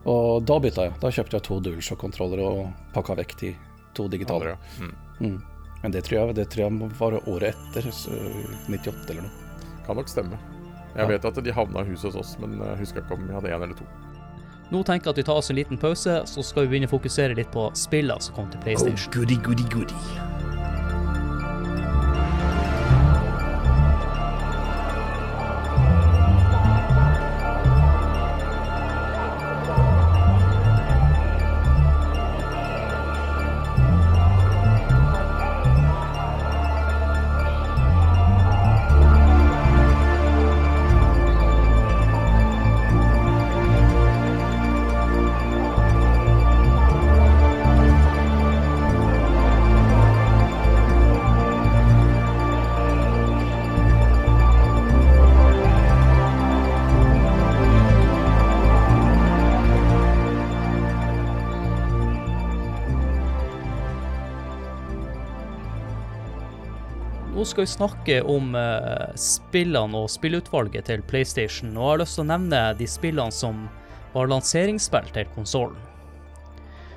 Og da bytta jeg. Da kjøpte jeg to DualShock-kontroller og pakka vekk de to digitale. Ja. mm. Mm. Men det tror, jeg, det tror jeg var året etter, så 98 eller noe. Kan nok stemme. Jeg Ja. vet at de havna i huset hos oss, men jeg husker ikke om vi hadde én eller to. Nå tenker jeg at vi tar oss en liten pause, så skal vi begynne å fokusere litt på spillene som kom til PlayStation. goody, goody, goody. Skal vi snakke om eh, spillene og spillutvalget til PlayStation, og jeg har lyst til å nevne de spillene som var lanseringsspill til konsollen.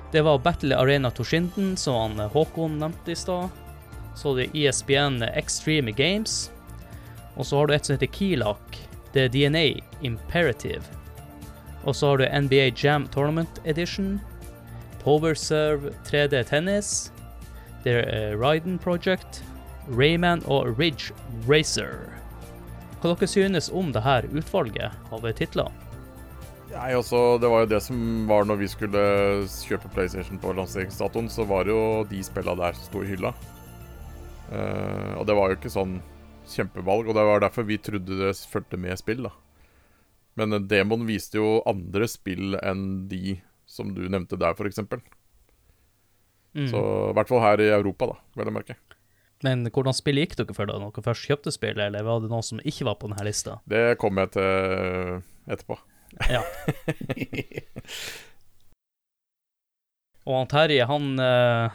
Det var Battle Arena Toshinden, som han eh, Håkon nevnte i stad. Så har du ESPN Extreme Games. Og så har du et som heter Keylak, det er DNA Imperative. Og så har du NBA Jam Tournament Edition. Powerserve 3D Tennis. Det er Ryden Project. Rayman og Ridge Racer. Hva dere synes om det her utvalget av titler? Nei, altså, Det var jo det som var når vi skulle kjøpe PlayStation på lanseringsdatoen, så var det jo de spilla der som sto i hylla. Uh, og det var jo ikke sånn kjempevalg, og det var derfor vi trodde det fulgte med spill, da. Men eh, demoen viste jo andre spill enn de som du nevnte der, f.eks. Mm. Så i hvert fall her i Europa, da, vel å merke. Men hvordan spill gikk dere for da dere først kjøpte spillet, eller var det noe som ikke var på denne lista? Det kommer jeg til etterpå. Ja. Og han Terje, han eh,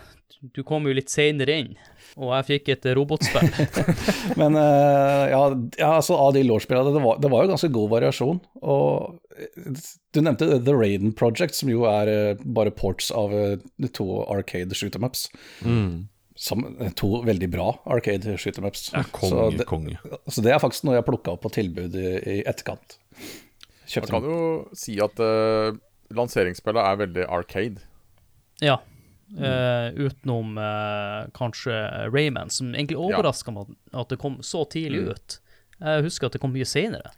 Du kom jo litt seinere inn, og jeg fikk et robotspill. Men eh, ja, ja, altså av de lårspillene, det, var- det var jo ganske god variasjon. Og eh, du nevnte The Raiden Project, som jo er bare ports av to arcade shooter maps. ups. Som eh, to veldig bra Arcade Shooter Maps. Ja, Ja, så, det, konge. så det er faktisk noe jeg plukka opp på tilbud i, i etterkant. Man kan jo si at uh, lanseringsspillet er veldig arcade. ja. Eh, utenom uh, kanskje Rayman, som egentlig overraska meg at det kom så tidlig Mm. ut. Jeg husker at det kom mye seinere.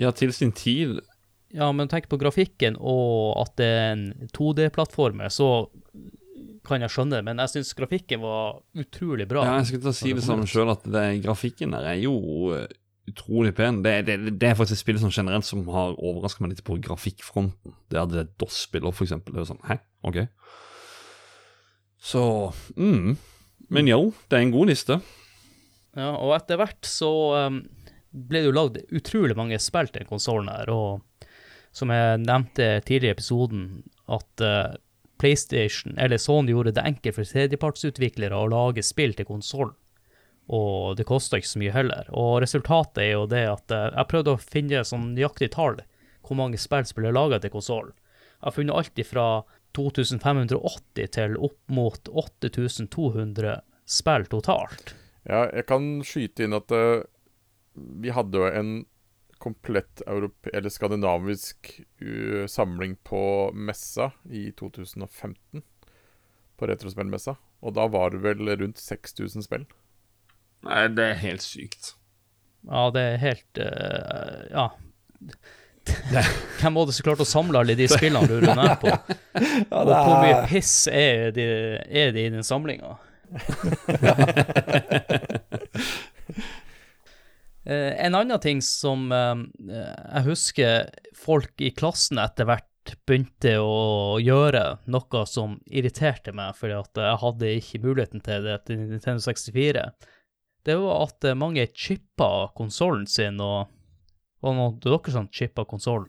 Ja, til sin tid. Ja, men tenk på grafikken og at det er en 2D-plattformer, så kan jeg skjønne det, men jeg syns grafikken var utrolig bra. Ja, jeg skulle til å si det samme sjøl, at det, grafikken der er jo eh, utrolig pen. Det, det, det er faktisk et spill som generelt som har overraska meg litt på grafikkfronten. Det hadde det DOS-spiller, for eksempel. Det er sånn, hæ, ok. Så, mm. Men jo, det er en god liste. Ja, og etter hvert så um, ble det jo lagd utrolig mange spill til konsollen her, og som jeg nevnte tidligere i episoden, at eh, PlayStation, eller Sony, gjorde det enkelt for tredjepartsutviklere å lage spill til konsollen. Og det kosta ikke så mye heller. Og resultatet er jo det at eh, jeg prøvde å finne sånn nøyaktig tall hvor mange spill som ble laga til konsollen. Jeg har funnet alt fra 2580 til opp mot 8200 spill totalt. Ja, jeg kan skyte inn at uh, vi hadde jo en komplett europe eller skandinavisk uh, samling på messa i 2015. På Retrospillmessa. Og da var det vel rundt 6000 spill. Nei, det er helt sykt. Ja, det er helt uh, Ja. Hvem var det som klarte å samle alle de spillene, du runder ned på? Ja, Og hvor mye piss er det, er det i den samlinga? Eh, en annen ting som eh, jeg husker folk i klassen etter hvert begynte å gjøre, noe som irriterte meg fordi at jeg hadde ikke muligheten til det til Nintendo 64, det var at eh, mange chippa konsollen sin, og var noen av dere som chippa konsollen?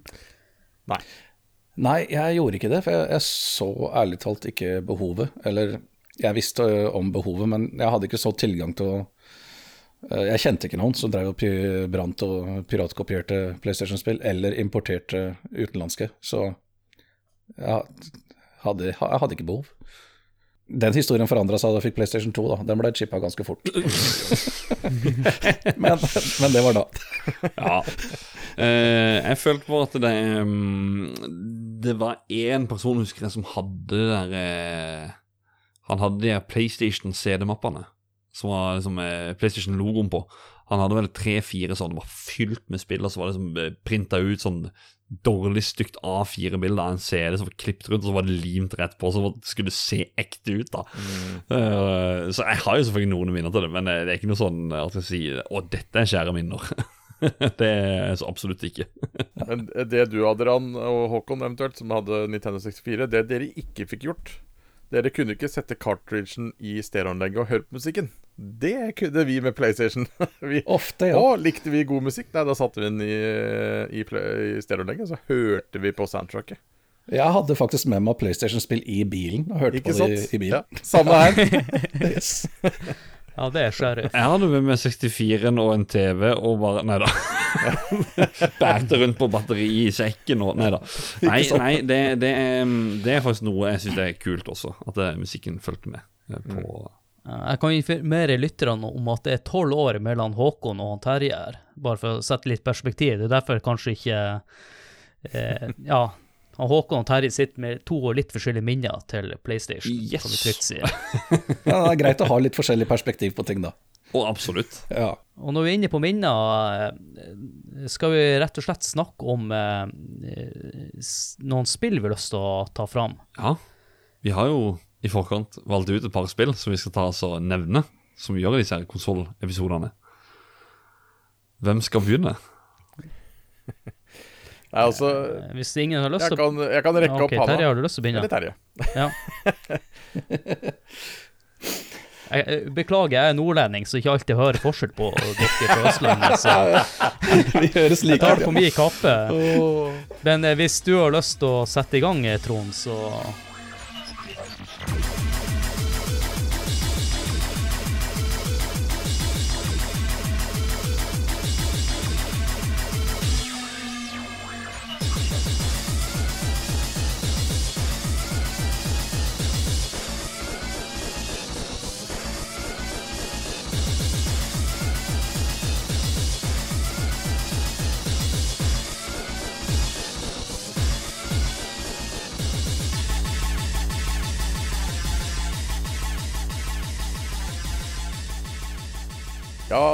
Nei, jeg gjorde ikke det, for jeg, jeg så ærlig talt ikke behovet. Eller jeg visste om behovet, men jeg hadde ikke så tilgang til å Jeg kjente ikke noen som drev og brant og piratkopierte PlayStation-spill, eller importerte utenlandske, så jeg hadde, jeg hadde ikke behov. Den historien forandra seg da jeg fikk PlayStation 2, da. Den ble chippa ganske fort. men, men det var da. Ja. Uh, jeg følte på at det um, Det var én person, husker jeg, som hadde der uh, Han hadde de PlayStation CD-mappene, som var liksom eh, PlayStation-logoen på. Han hadde vel tre-fire sånne, var fylt med spill, og så var det liksom printa ut sånn dårlig stygt A4-bilde av en CD som var klippet rundt, og så var det limt rett på, så det skulle se ekte ut. da. Eh, så jeg har jo selvfølgelig noen minner til det, men eh, det er ikke noe sånn at jeg sier å, dette er kjære minner. det er så absolutt ikke. Men det du, Adrian og Håkon eventuelt, som hadde Nintendo 64, det dere ikke fikk gjort Dere kunne ikke sette cartridgen i stereoanlegget og høre på musikken. Det kunne vi med PlayStation. vi, Ofte, ja. Å, likte vi god musikk? Nei, da satte vi den i, i, play- i stereoanlegget, så hørte vi på soundtracket. Jeg hadde faktisk med meg PlayStation-spill i bilen, og hørte Ikke på det i, sant? i bilen. Ja, samme her. Yes. Ja, det er sheriff. Jeg hadde med meg 64-en og en TV og bare Nei da. Bærte rundt på batteri i sekken og Nei da. Nei, nei det, det, er, det er faktisk noe jeg syns er kult også, at det, musikken fulgte med eh, på Jeg kan informere lytterne om at det er tolv år mellom Håkon og han Terje her, bare for å sette litt perspektiv. Det er derfor kanskje ikke eh, Ja, Håkon og Terje sitter med to litt forskjellige minner til PlayStation, Yes. som vi trygt sier. Ja, det er greit å ha litt forskjellig perspektiv på ting, da. Å, absolutt. Ja. Og når vi er inne på minner, eh, skal vi rett og slett snakke om eh, noen spill vi har lyst til å ta fram. Ja. Vi har jo i forkant valgt ut et par spill som vi skal ta oss og nevne, som vi gjør i disse konsollepisodene. Hvem skal begynne? Nei, altså Eh, Hvis ingen har lyst til å kan, jeg kan rekke okay, opp handa. Terje, har du lyst til å begynne? Eller Terje. Ja. Jeg, jeg- beklager, jeg er nordlending, så ikke alltid hører forskjell på dere fra Østlandet. Så jeg tar det på min kappe. Men eh, hvis du har lyst til å sette i gang, eh, Trond, så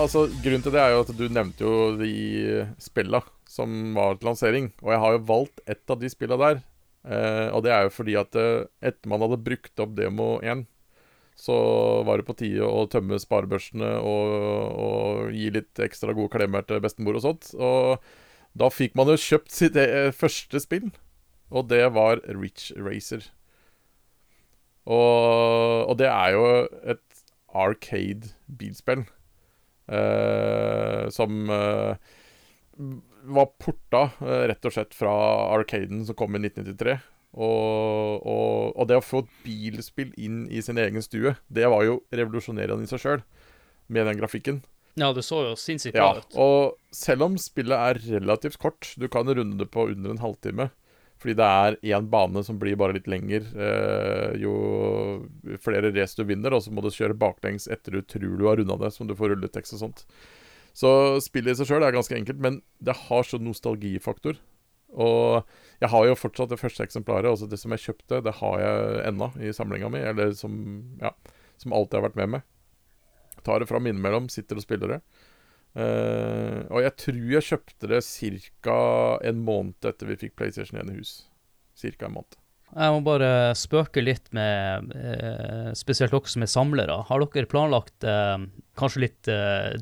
altså Grunnen til det er jo at du nevnte jo de spilla som var til lansering. Og jeg har jo valgt ett av de spilla der. Eh, og det er jo fordi at eh, etter man hadde brukt opp demo 1, så var det på tide å tømme sparebørsene og, og gi litt ekstra gode klemmer til bestemor og sånt. Og da fikk man jo kjøpt sitt eh, første spill, og det var Rich Racer. Og, og det er jo et arcade bilspill. Eh, som eh, var porta eh, rett og slett fra Arcaden som kom i 1993. Og, og, og det å få et bilspill inn i sin egen stue, det var jo revolusjonerende i seg sjøl, med den grafikken. Ja, det så jo sinnssykt Ja, ut. og selv om spillet er relativt kort, du kan runde det på under en halvtime, fordi det er én bane som blir bare litt lenger eh, jo flere race du vinner, og så må du kjøre baklengs etter du tror du har runda det, som du får rulletekst og sånt. Så spillet i seg sjøl er ganske enkelt, men det har så nostalgifaktor. Og jeg har jo fortsatt det første eksemplaret, altså det som jeg kjøpte, det har jeg ennå i samlinga mi, eller som, ja, som alltid har vært med meg. Tar det fram innimellom, sitter og spiller det. Eh, og jeg tror jeg kjøpte det ca. en måned etter vi fikk PlayStation 1 i hus. Cirka en måned. Jeg må bare spøke litt med uh, spesielt dere som er samlere. Har dere planlagt, uh, kanskje litt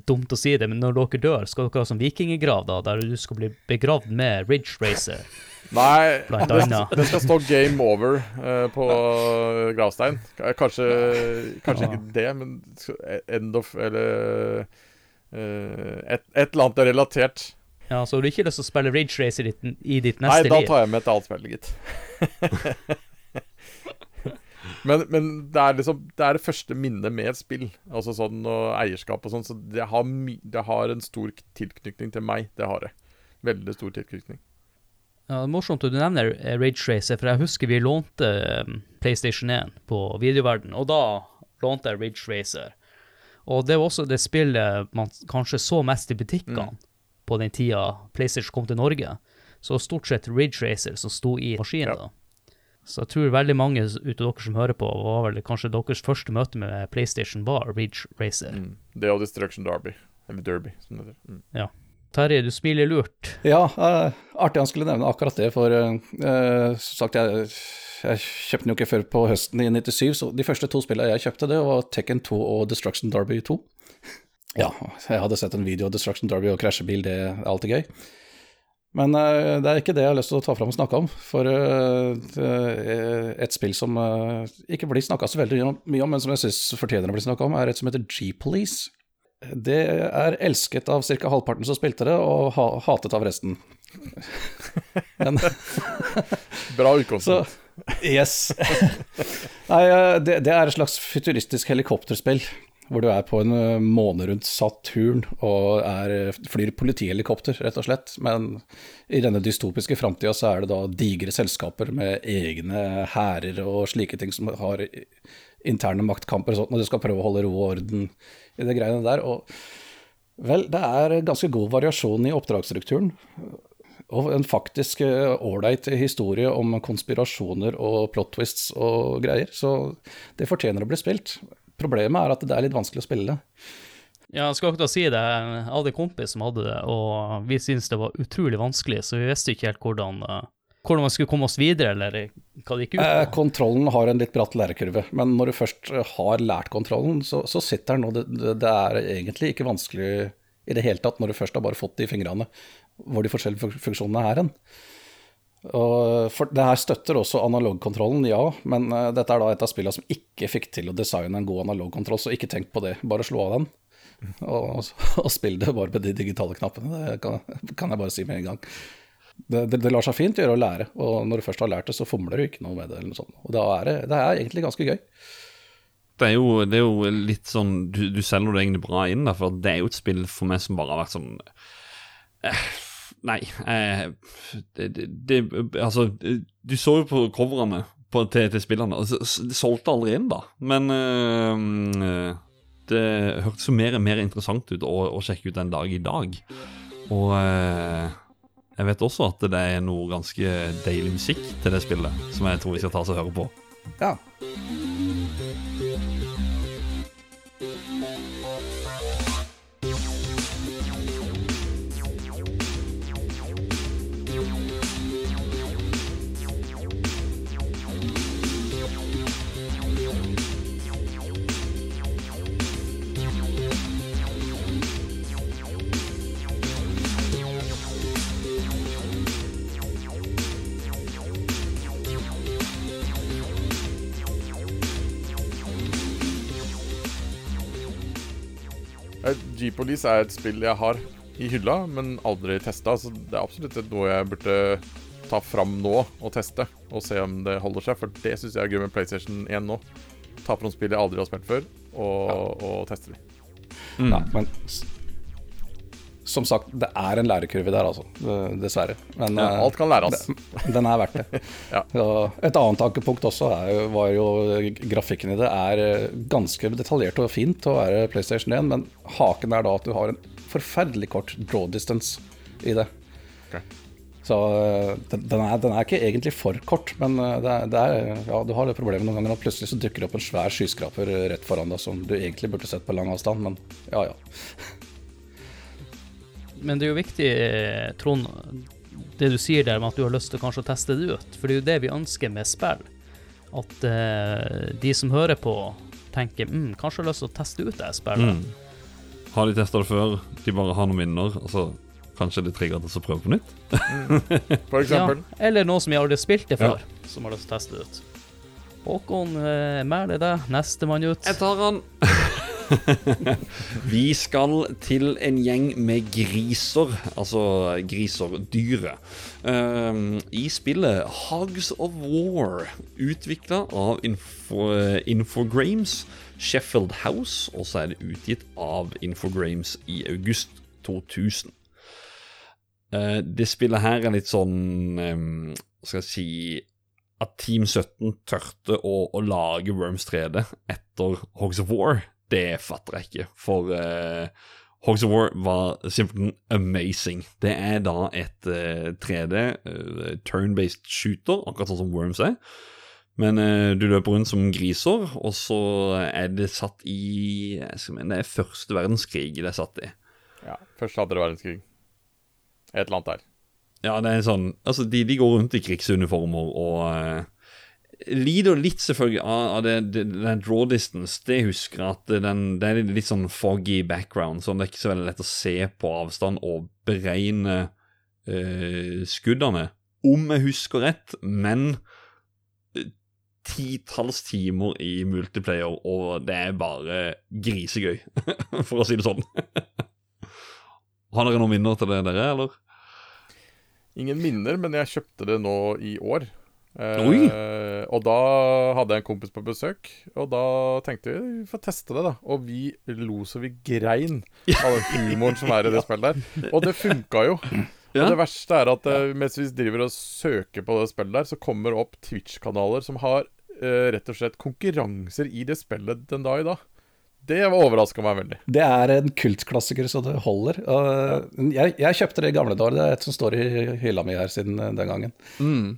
dumt å si det, men når dere dør, skal dere ha sånn vikinggrav da, der du skal bli begravd med Ridge Racer? Nei, det, det skal stå 'game over' uh, på gravstein. Kanskje, kanskje Ja. ikke det, men end of Eller et, et eller annet relatert. Ja, Så har du ikke lyst til å spille Ridge Racer i, ditt- i ditt Nei, da tar jeg med et annet spill, gitt. men, men det er liksom Det er det første minnet med et spill. Altså sånn og eierskap og sånn. Så det har, det har en stor tilknytning til meg. Det har det. Veldig stor tilknytning. Ja, det er morsomt at du nevner Rage Ridge Racer, for jeg husker vi lånte eh, PlayStation 1 på videoverden, og da lånte jeg Ridge Racer. Og det var også det spillet man kanskje så mest i butikkene på den tida PlayStation kom til Norge. Så stort sett Ridge Racer som sto i maskinen. Ja. da. Så jeg tror veldig mange ut av dere som hører på, var vel kanskje deres første møte med PlayStation var Ridge Racer. Mm. Det og Destruction Derby. Eller Derby, som det heter. Mm. Ja. Terje, du smiler lurt. Ja, uh, artig han skulle nevne akkurat det, for uh, uh, som sagt, jeg, jeg kjøpte den jo ikke før på høsten i 97, så de første to spillene jeg kjøpte, det var Tekken 2 og Destruction Derby 2. Ja, jeg hadde sett en video av Destruction Derby og krasjebil, det er alltid gøy. Men uh, det er ikke det jeg har lyst til å ta fram og snakke om. For eh, et spill som uh, ikke blir snakka så veldig mye om, men som jeg syns fortjener å bli snakka om, er et som heter G-Police. Det er elsket av ca. halvparten som spilte det, og ha hatet av resten. Men Bra utgangspunkt. Yes. Nei, eh, det, det er et slags futuristisk helikopterspill. Hvor du er på en eh, måne rundt Saturn og er, eh, flyr politihelikopter, rett og slett. Men i denne dystopiske framtida så er det da digre selskaper med egne hærer og slike ting som har interne maktkamper og sånt, og du skal prøve å holde ro og orden i det greiene der. Og vel, det er ganske god variasjon i oppdragsstrukturen. Og en faktisk eh, ålreit historie om konspirasjoner og plot twists og greier. Så det fortjener å bli spilt. Problemet er at det er litt vanskelig å spille det. Ja, jeg skal akkurat si det. Jeg hadde en kompis som hadde det, og vi syntes det var utrolig vanskelig, så vi visste ikke helt hvordan, eh, hvordan man skulle komme oss videre, eller hva det gikk ut Eh, kontrollen har en litt bratt lærekurve, men når du først har lært kontrollen, så, så sitter den, og det, det, det er egentlig ikke vanskelig i det hele tatt når du først har bare fått det i fingrene, hvor de forskjellige funksjonene er hen. Det her støtter også analogkontrollen, ja, men eh, dette er da et av spillene som ikke fikk til å designe en god analogkontroll, så ikke tenk på det, bare slå av den. Og, og spill det bare med de digitale knappene, det kan, kan jeg bare si med en gang. Det, det, det lar seg fint gjøre å lære, og når du først har lært det, så fomler du ikke noe med det. noe. Og da er det, det er egentlig ganske gøy. Det er, jo, det er jo litt sånn Du, du selger det egentlig bra inn, da, for det er jo et spill for meg som bare har vært sånn eh, Nei. Eh, det, det, det, altså, du så jo på coverne på, til, til spillene. Altså, det solgte aldri inn, da. Men eh, det hørtes jo mer og mer interessant ut å, å sjekke ut den dag i dag. Og eh, jeg vet også at det er noe ganske deilig musikk til det spillet, som jeg tror vi skal ta oss og høre på. Ja. G-Police er et spill jeg har i hylla, men aldri testa. Så det er absolutt noe jeg burde ta fram nå og teste, og se om det holder seg. For det syns jeg er gøy med PlayStation 1 nå. Ta fram spill jeg aldri har spilt før, og, og teste det. Mm. ja, men som sagt, det er en lærekurve der, altså. eh, Dessverre. Men Ja, eh, alt kan læres. den- den er verdt det. Ja. Et annet tankepunkt også jo- var jo grafikken i det er eh, ganske detaljert og fint å være PlayStation 1, men haken er da at du har en forferdelig kort draw distance i det. Okay. Så eh, den, den, er, den er ikke egentlig for kort, men eh, det er, det er, ja, du har det problemet noen ganger, at plutselig så dukker det opp en svær skyskraper eh, rett foran deg som du egentlig burde sett på lang avstand, men ja ja. Men det er jo viktig, eh, Trond, det du sier der med at du har lyst til kanskje å teste det ut. For det er jo det vi ønsker med spill. At uh, de som hører på, tenker mm, kanskje jeg har lyst til å teste ut det spillet. Mm. Har de testa det før, de bare har noen minner, og så kanskje de trigger til å prøve på nytt? For eksempel. Ja, eller noe som jeg aldri har spilt det Ja. før, som har lyst til å teste det ut. Håkon, eh, det deg. Nestemann ut. Jeg tar han. Vi skal til en gjeng med griser, altså griser, dyret. Um, I spillet Hogs of War, utvikla av Info, Infogrames, Sheffield House, og så er det utgitt av Infogrames i august 2000. Eh, det spillet her er litt sånn eh, skal jeg si At Team 17 tørte å, å lage Worms 3D etter Hogs of War, det fatter jeg ikke. For uh, Hogs of War var simpelthen amazing. Det er da et uh, 3D uh, turn-based shooter, akkurat sånn som Worms er. Men eh, du løper rundt som griser, og så er det satt i jeg skal mene, Det er første verdenskrig det er satt i. Ja, Første andre verdenskrig. Et eller annet der. Ja, det er sånn Altså, de, de går rundt i krigsuniformer og eh, lider litt selvfølgelig av, det, det, den draw distance. Det husker jeg at den, det er litt sånn foggy background, så det er ikke så veldig lett å se på avstand og beregne eh, skuddene. Om jeg husker rett, men eh, titalls timer i multiplayer, og det er bare grisegøy, for å si det sånn. Har dere noen minner til det, dere, eller? Ingen minner, men jeg kjøpte det nå i år. Eh, Oi. og da hadde jeg en kompis på besøk, og da tenkte vi vi får teste det, da. Og vi lo så vi grein av den humoren som er i det spillet der. Og det funka jo. Ja. Og det verste er at eh, mens vi driver og søker på det spillet der, så kommer det opp Twitch-kanaler som har eh, rett og slett konkurranser i det spillet den dag i dag. Det overraska meg veldig. Det er en kultklassiker så det holder. Uh, jeg, jeg kjøpte det i gamle dager, det er et som står i hylla mi her siden eh, den gangen. Mm,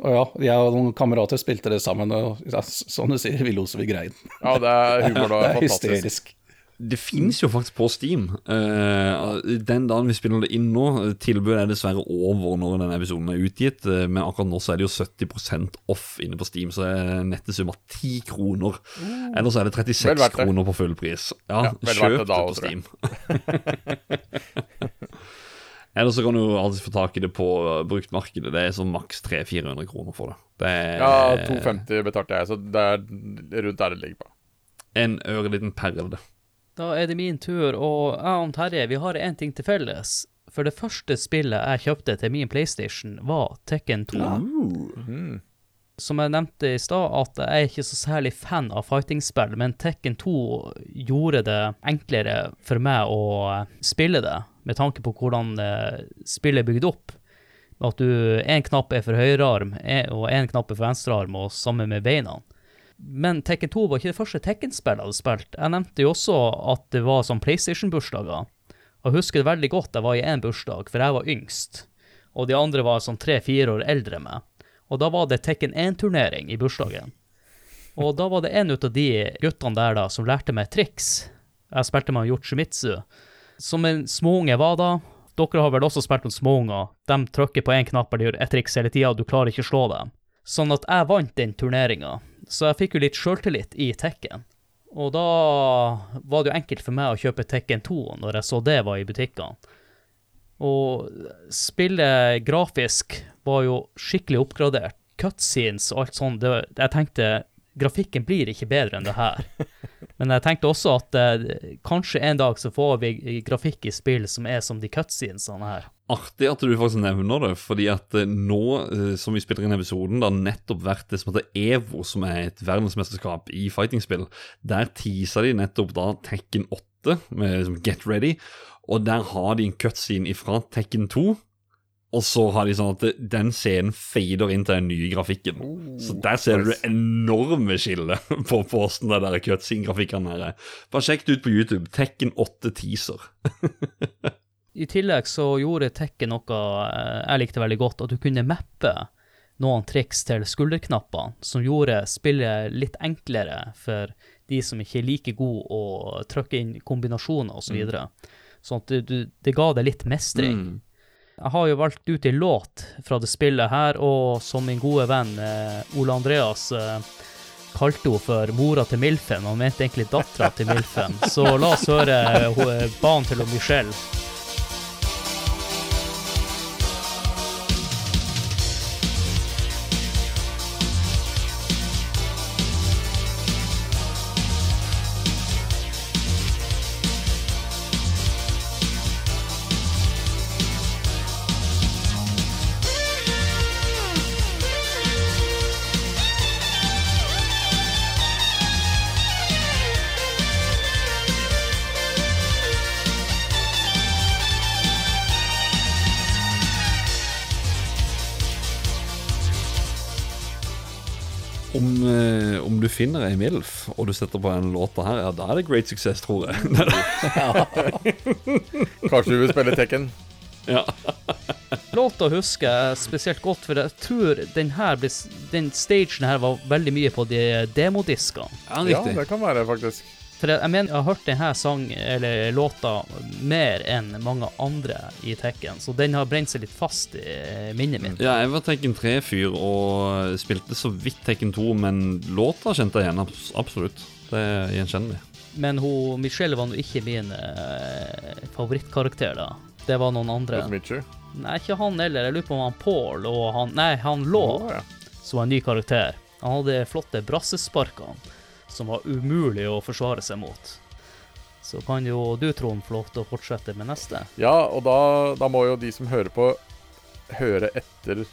og ja, jeg og noen kamerater spilte det sammen, og ja, som du sier, vi lo så vi grein. Ja, det er humor da, Det er fantastisk. hysterisk. Det finnes jo faktisk på Steam. Eh, den dagen vi spiller det inn nå, tilbudet er dessverre over når denne episoden er utgitt, eh, men akkurat nå så er det jo 70% off inne på Steam, så det er nettesum av 10 kroner. Eller så er det 36 det. kroner på full pris. Ja, Ja, kjøp det det da på Steam. Ellers så kan du alltid få tak i det på bruktmarkedet. Det er sånn maks 300-400 kroner for det. Det er Ja, 250 betalte jeg, så det er rundt der det ligger på. en øreliten perle. Da er det min tur, og jeg og Terje vi har én ting til felles. For det første spillet jeg kjøpte til min PlayStation, var Tekken 2. Mm. Som jeg nevnte i stad, at jeg er ikke så særlig fan av fighting-spill, men Tekken 2 gjorde det enklere for meg å spille det, med tanke på hvordan eh, spillet er bygd opp. At du én knapp er for høyrearm, en- og én knapp er for venstrearm, og sammen med beina. Men Tekken 2 var ikke det første Tekken-spillet jeg hadde spilt. Jeg nevnte jo også at det var sånn PlayStation-bursdager. Og jeg husker det veldig godt, jeg var i én bursdag, for jeg var yngst. Og de andre var sånn tre-fire år eldre enn meg. Og da var det Tekken 1-turnering i bursdagen. Og da var det en av de guttene der da som lærte meg triks. Jeg spilte med Yoshimitsu. Som en småunge var da. Dere har vel også spilt mot småunger. De trykker på én knapp eller gjør ett triks hele tida, og du klarer ikke å slå dem. Sånn at jeg vant den turneringa. Så jeg fikk jo litt sjøltillit i Tekken. Og da var det jo enkelt for meg å kjøpe Tekken 2 når jeg så det var i butikkene. Og spillet grafisk var jo skikkelig oppgradert. Cutscenes og alt sånt. Det, jeg tenkte grafikken blir ikke bedre enn det her. Men jeg tenkte også at eh, kanskje en dag så får vi grafikk i spill som er som de cutscenesene her. Artig at du faktisk nevner det, fordi at eh, nå eh, som vi spiller inn episoden, det har nettopp vært det som heter EVO, som er et verdensmesterskap i fightingspill. Der teaser de nettopp da Tekken 8 med liksom Get Ready, og der har de en cutscene ifra Tekken 2. Og så har de sånn at den scenen fader inn til den nye grafikken. så der ser du det enorme skillet på, posten der cutscene-grafikken her er. Bare sjekk det ut på YouTube. Tekken 8 teaser. I tillegg så gjorde Tekken noe eh, jeg likte veldig godt, at du kunne mappe noen triks til skulderknappene, som gjorde spillet litt enklere for de som ikke er like gode å trykke inn kombinasjoner osv. Så videre. sånn at du, du, det ga deg litt mestring. Mm. Jeg har jo valgt ut en låt fra det spillet her, og som min gode venn eh, Ole Andreas eh, kalte henne for mora til Milfen, og mente egentlig dattera til Milfen. Så la oss høre eh, eh, banen til Michelle. Finner ei MILF, og du setter på en låt her, ja, da er det great success, tror jeg. Kanskje du vil spille Tekken? ja. Låta husker jeg spesielt godt, for jeg tror den her ble, den stagen her var veldig mye på de demodiskene. ja, Ja, det kan være, faktisk. For jeg, jeg mener, jeg har hørt denne sang, eller låta, mer enn mange andre i Tekken, så den har brent seg litt fast i eh, minnet mitt. Ja, jeg var Tekken 3-fyr og spilte så vidt Tekken 2, men låta kjente jeg igjen, absolutt. Det er gjenkjennelig. Men hun, Michelle var nå ikke min eh, favorittkarakter, da. Det var noen andre. Nei, ikke han heller. Jeg lurer på om han Paul og han Nei, han Law, oh, ja. som var en ny karakter. Han hadde flotte brassesparkene som var umulig å forsvare seg mot. Så kan jo du, Trond, få lov til å fortsette med neste. Ja, og da, da må jo de som hører på, høre etter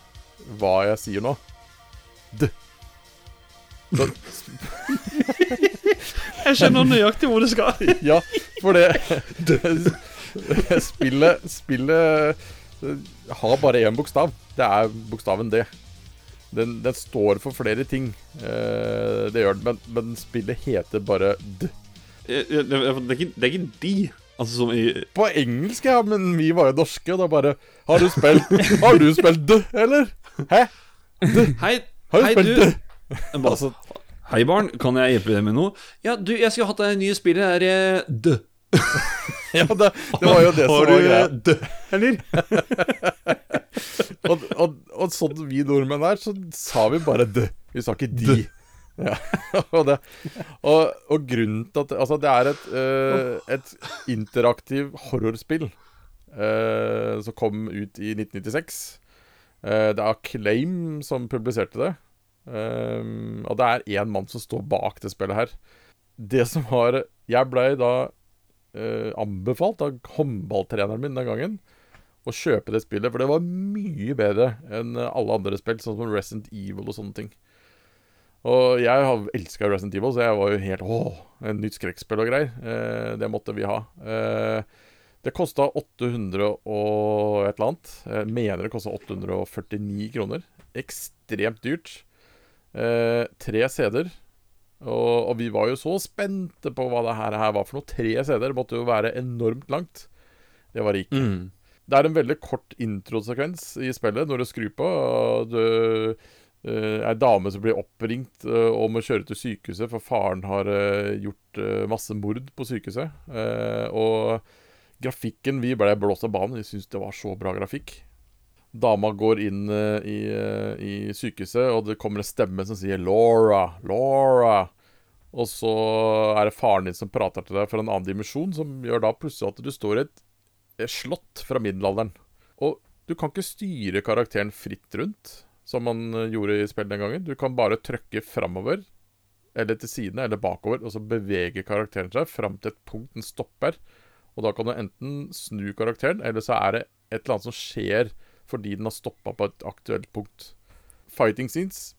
hva jeg sier nå. D. Så, Jeg skjønner nøyaktig hvor det skal. ja, for det Spillet Spillet eh, har bare én bokstav. Det er bokstaven D. Den, den står for flere ting. Eh, det gjør den, men, men spillet heter bare D. Det er ikke, det er ikke de, altså som i På engelsk, ja, men vi var jo norske, og da bare Har du spilt Har du spilt D, eller? Hæ? Hei, Har du hei spilt du. D? Altså, Hei, barn, kan jeg hjelpe deg med noe? Ja, du, jeg skulle hatt deg nye spillet her, er D. ja, det, det var jo det som var greia. eh, D, eller? Og, og, og sånn vi nordmenn er, så sa vi bare D. Vi sa ikke de. Ja, og, det, og, og grunnen til at Altså, det er et, eh, et interaktiv horrorspill eh, som kom ut i 1996. Uh, det er Claim som publiserte det. Eh, og det er én mann som står bak det spillet her. Det som var Jeg blei da eh, anbefalt av håndballtreneren min den gangen å kjøpe det spillet, for det var mye bedre enn alle andre spill, sånn som Resident Evil og sånne ting. Og jeg har elska Resident Evil, så jeg var jo helt Åh, en nytt skrekkspill og greier. Eh, det måtte vi ha. Eh, det kosta 800 og et eller annet. Jeg mener det kosta 849 kroner. Ekstremt dyrt. Eh, tre CD-er. Og, og vi var jo så spente på hva det her, her var for noe. Tre CD-er måtte jo være enormt langt. Det var det ikke. Mm. Det er en veldig kort introsekvens i spillet når du skrur på. Du eh, er dame som blir oppringt uh, og må kjøre til sykehuset, for faren har uh, gjort uh, masse mord på sykehuset. Eh, og grafikken Vi ble blåst av banen. Vi syntes det var så bra grafikk. Dama går inn eh, i, eh, i sykehuset, og det kommer en stemme som sier 'Laura, Laura'. Og så er det faren din som prater til deg fra en annen dimensjon, som gjør da plutselig at du står i et et slott fra middelalderen. Og du kan ikke styre karakteren fritt rundt, som man eh, gjorde i spillet den gangen. Du kan bare trykke framover, eller til sidene, eller bakover, og så beveger karakteren seg fram til et punkt den stopper. Og da kan du enten snu karakteren, eller så er det et eller annet som skjer fordi den har stoppa på et aktuelt punkt. Fighting scenes?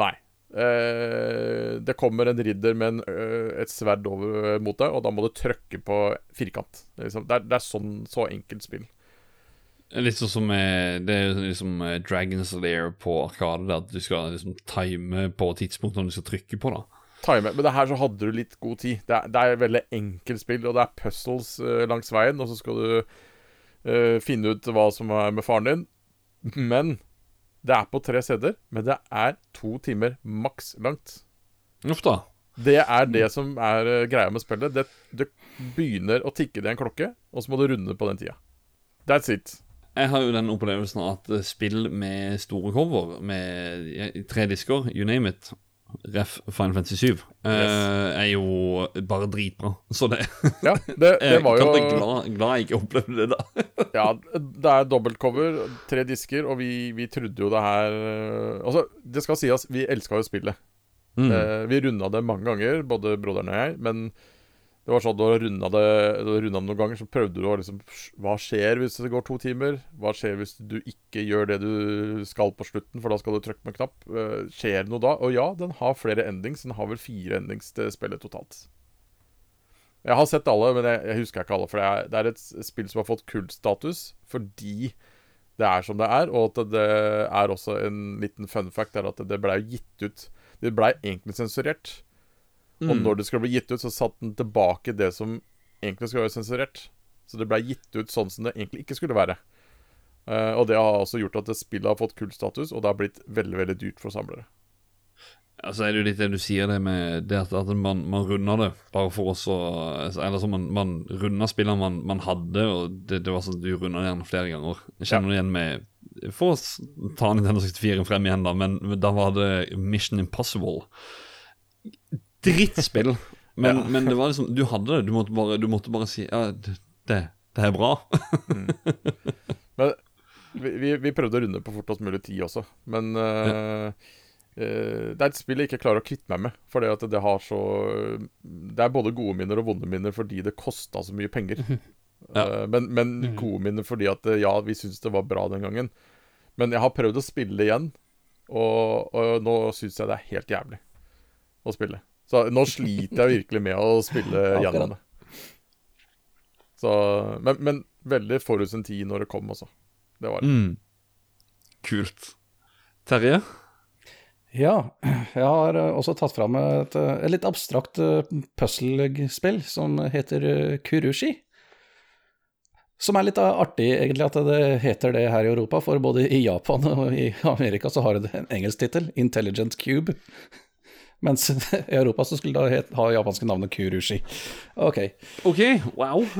Nei. Eh, det kommer en ridder med en, ø, et sverd over mot deg, og da må du trykke på firkant. Det er, liksom, det er, det er sånn så enkelt spill. Litt sånn som eh, Det er liksom eh, Dragon's Lair på Arkade, at du skal liksom time på tidspunkt når du skal trykke på, da. Time. Men det her så hadde du litt god tid. Det er, det er veldig enkelt spill, og det er puzzles langs veien, og så skal du ø, finne ut hva som er med faren din. Men det er på tre CD-er, men det er to timer maks langt. Uff da. Det er det som er uh, greia med spillet. Det, det begynner å tikke det en klokke, og så må du runde på den tida. That's it. Jeg har jo den opplevelsen at spill med store cover, med tre disker, you name it, ref Final Fantasy 7, eh, er jo bare dritbra. Så det, Ja, det, det var jo kan er glad, glad jeg ikke opplevde det, da. Ja, det er dobbeltcover, tre disker, og vi, vi trodde jo det her øh, Altså, det skal sies, vi elska jo spillet. Mm. Eh, vi runda det mange ganger, både broderen og jeg, men det var sånn at du runda det, da noen ganger, så prøvde du å liksom Hva skjer hvis det går to timer? Hva skjer hvis du ikke gjør det du skal på slutten, for da skal du trykke på en knapp? Eh, skjer det noe da? Og ja, den har flere endings. Den har vel fire endings til spillet totalt. Jeg har sett alle, men jeg, jeg husker ikke alle. For det er, det er et spill som har fått kultstatus fordi det er som det er. Og at det er også en liten fun fact er at det ble gitt ut Det blei egentlig sensurert. Og Mm. når det skulle bli gitt ut, så satte den tilbake det som egentlig skulle være sensurert. Så det blei gitt ut sånn som det egentlig ikke skulle være. Uh, og det har også gjort at spillet har fått kultstatus, og det har blitt veldig veldig dyrt for samlere. Altså er det jo litt det du sier, det med det at, at man, man runder det bare for oss å Eller så man, man runder spillene man, man hadde, og det, det var sånn at du runda det gjerne flere ganger. Jeg kjenner det igjen med For å ta Nintendo 64 frem igjen, da, men men da var det Mission Impossible. Drittspill. Men, men det var liksom Du hadde det. Du måtte bare, du måtte bare si Ja, det, det, er bra. Men vi, vi, prøvde å runde på fortest mulig tid også, men eh, uh, Det er et spill jeg ikke klarer å kvitte meg med. For det at det har så Det er både gode minner og vonde minner fordi det kosta så mye penger. Ja. uh, men men gode minner fordi at eh, ja, vi syns det var bra den gangen. Men jeg har prøvd å spille igjen, og, og nå syns jeg det er helt jævlig å spille. Så nå sliter jeg virkelig med å spille gjennom det. Så, men, men veldig forut sin tid når det kom altså. Det var det. Mm. Kult. Terje? Ja, jeg har også tatt fram et, et litt abstrakt eh, puzzle-spill som heter eh, Kurushi. Som er litt eh, artig, egentlig, at det heter det her i Europa, for både i Japan og i Amerika så har det en engelsk tittel, Intelligent Cube. Mens i Europa så skulle det ha japanske navnet Kurushi. Ok. OK, wow.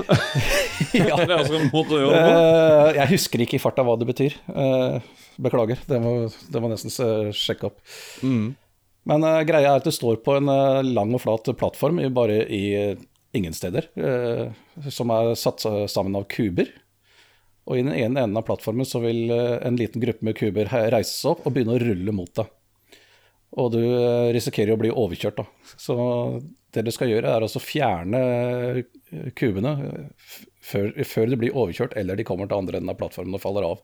Ja. det er altså en måte å gjøre det på. Eh, jeg husker ikke i farta hva det betyr. Eh, beklager, det må, det må nesten sjekke opp. Mm. Men uh, greia er at det står på en uh, lang og flat plattform, i, bare i uh, ingen steder, eh, som er satt sammen av kuber. Og i den ene enden av plattformen så vil eh, en liten gruppe med kuber reise seg opp og begynne å rulle mot deg. Og du eh, risikerer å bli overkjørt, da. Så det du skal gjøre, er å fjerne eh, kubene eh, før, før du blir overkjørt, eller de kommer til andre enden av plattformen og faller av.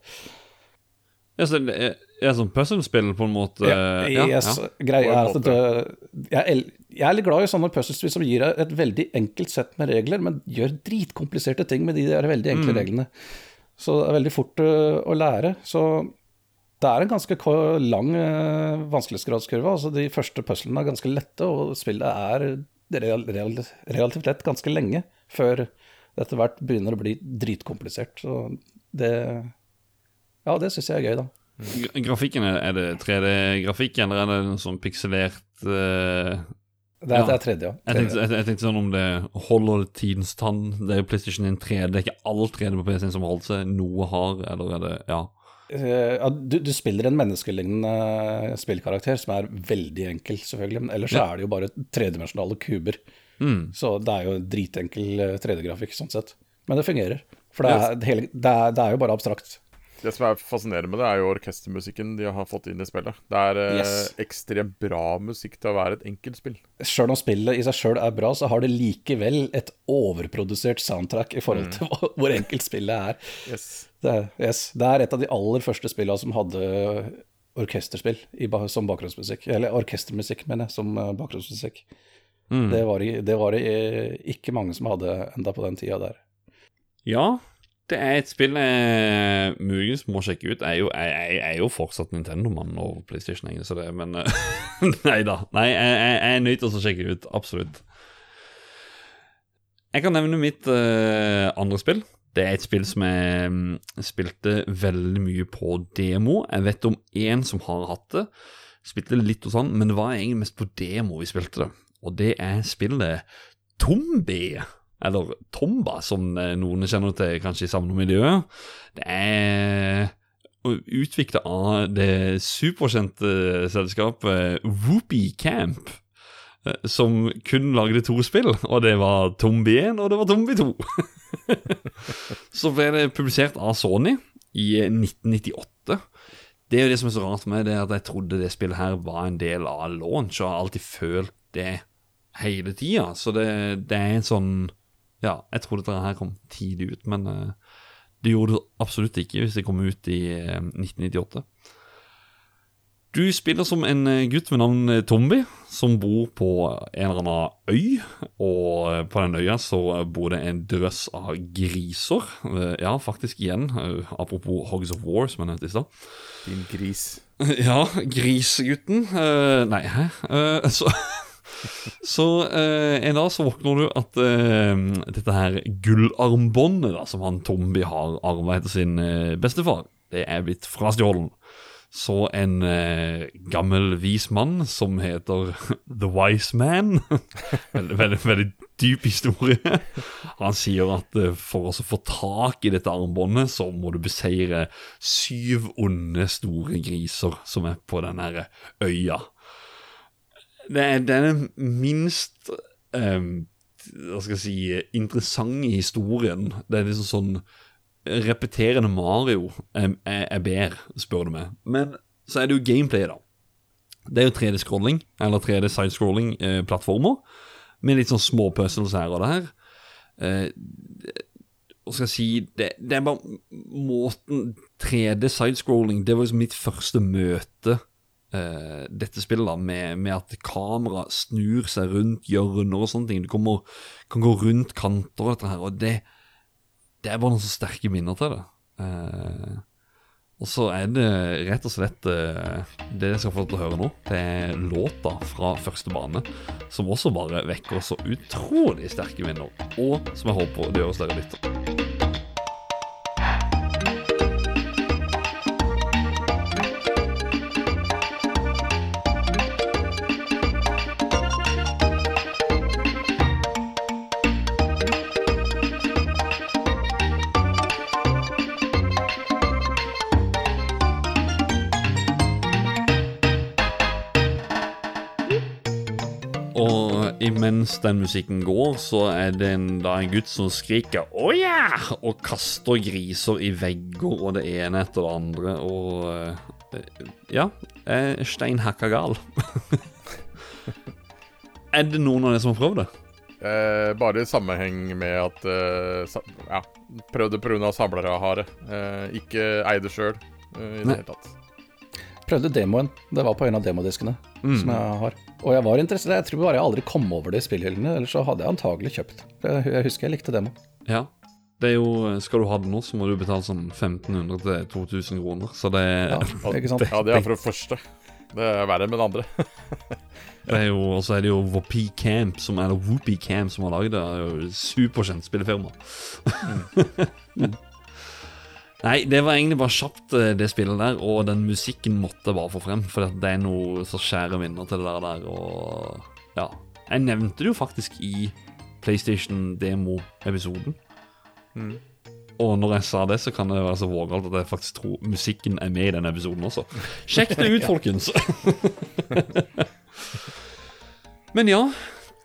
Ja, så det er, er sånn puzzle-spill på en måte Ja, ja, yes, ja. Greia er at du, jeg, er litt glad i sånne puzzlespill som gir deg et veldig enkelt sett med regler, men gjør dritkompliserte ting med de der veldig enkle reglene. Så det er veldig fort øh, å lære. Så det er en ganske lang øh, vanskelighetsgradskurve. Altså de første puzzlene er ganske lette, og spillet er real, real, relativt lett ganske lenge før det etter hvert begynner å bli dritkomplisert. Så det Ja, det syns jeg er gøy, da. Grafikken, er det 3D-grafikk, eller er det en sånn pikselert uh, Det er, Ja. det er tredje, ja. jeg, tenkte, jeg, jeg tenkte sånn om det holder tidens tann. Det er jo PlayStation 3D. Det er ikke all 3D på PC-en som holder seg. Noe har, eller er det Ja. Eh, ja, du, du spiller en menneskelignende spillkarakter som er veldig enkel, selvfølgelig. Men ellers Ja. er det jo bare tredimensjonale kuber. Mm. Så det er jo dritenkel eh, 3D-grafikk sånn sett. Men det fungerer. For det er, det er, det er jo bare abstrakt. Det som er fascinerende med det, er jo orkestermusikken de har fått inn i spillet. Det er eh, Yes. ekstremt bra musikk til å være et enkelt spill. Sjøl om spillet i seg sjøl er bra, så har det likevel et overprodusert soundtrack i forhold til hvor- hvor enkelt spillet er. Yes. Det er, yes, det er et av de aller første spillene som hadde orkesterspill i, som bakgrunnsmusikk. Eller orkestermusikk, mener jeg, som eh, bakgrunnsmusikk. Mm. Det var, det var det eh, ikke mange som hadde enda på den tida der. Ja, det er et spill jeg muligens må sjekke ut. Jeg er jo, jeg, jeg er jo fortsatt Nintendo-mann og PlayStation, egentlig, så det Men eh, nei da. Nei, jeg, jeg, jeg er nødt til å sjekke det ut. Absolutt. Jeg kan nevne mitt uh, andre spill. Det er et spill som jeg um, spilte veldig mye på demo. Jeg vet om én som har hatt det. Spilte litt og sånn, men det var egentlig mest på demo vi spilte det. Og det er spillet Tombi. Eller Tomba, som eh, noen kjenner til kanskje i samme miljø. Det er utvikla av det superkjente selskapet Whoopi Camp. eh, Som kun lagde to spill, og det var Tombi 1 og det var Tombi 2. så ble det publisert av Sony i 1998. Det er jo det som er så rart med det, at jeg trodde det spillet her var en del av launch, og har alltid følt det hele tida. Så det, det er en sånn Ja, jeg trodde dette her kom tidlig ut, men eh, det gjorde det absolutt ikke hvis det kom ut i eh, 1998. Du Du spiller som en eh, gutt med navn Tomby, Tombi, som bor på en eller annen øy. Og eh, på den øya så bor det en drøss av griser. Eh, Ja, faktisk igjen, eh, apropos Hogs of War, som jeg nevnte i stad. Din gris. Ja, grisegutten. Eh, nei, hæ? Eh, så så eh, en dag så våkner du at eh, dette her gullarmbåndet da, som han Tombi har arva etter sin eh, bestefar, det er blitt frastjålet. Så en eh, gammel vis mann som heter The Wise Man veldig, veldig, veldig dyp historie. Han sier at eh, for å få tak i dette armbåndet, så må du beseire syv onde, store griser som er på den øya. Det er den minst um, Hva skal jeg si interessante historien. Det er liksom sånn repeterende Mario jeg, er, er bedre, spør du meg. Men så er det jo gameplay, da. Det er jo 3D-scrolling, eller 3D-sidescrolling-plattformer, med litt sånn små puzzles her og der. Eh, hva skal jeg si det, det er bare måten 3D-sidescrolling Det var liksom mitt første møte eh, dette spillet, da, med, med at kamera snur seg rundt hjørner og sånne ting. Du kommer, kan gå rundt kanter og dette her, og det det er bare noen så sterke minner til det. Uh, og så er det rett og slett uh, det jeg skal få til å høre nå. Det er låta fra første bane, som også bare vekker så utrolig sterke minner. Og som jeg håper det gjør hos dere lytter. Imens den musikken går, så er det en, da en gutt som skriker 'Å ja!' og kaster griser i vegger og det ene etter det andre. Og uh, ja, er stein hakka gal. er det noen av dere som har prøvd det? Eh, bare i sammenheng med at eh, sa, Ja, prøvde pga. samlerahare. Eh, ikke eide sjøl eh, i det hele tatt. Prøvde demoen. Det var på en av demodiskene som jeg har. Og jeg var interessert. Jeg tror bare jeg aldri kom over det i spillhyllene, ellers så hadde jeg antagelig kjøpt. Jeg, husker jeg likte demo. Ja. Det er jo, Skal du ha det nå, så må du betale sånn 1500 til 2000 kroner. Så det, Ja, ikke sant? Ja, det er for det første. Det er verre med det andre. det er jo Og så er det jo Whoopi Camp, som, eller Whoopi Camp, som har lagd det. Det er jo Superkjent spillefirma. Nei, det var egentlig bare kjapt, eh, det spillet der, og den musikken måtte bare få frem. For det er noe så skjære minner til det der, der og ja. Jeg nevnte det jo faktisk i PlayStation-demo-episoden. Og når jeg sa det, så kan det være så vågalt at jeg faktisk tror musikken er med i den episoden også. Sjekk det ut, folkens! Men ja,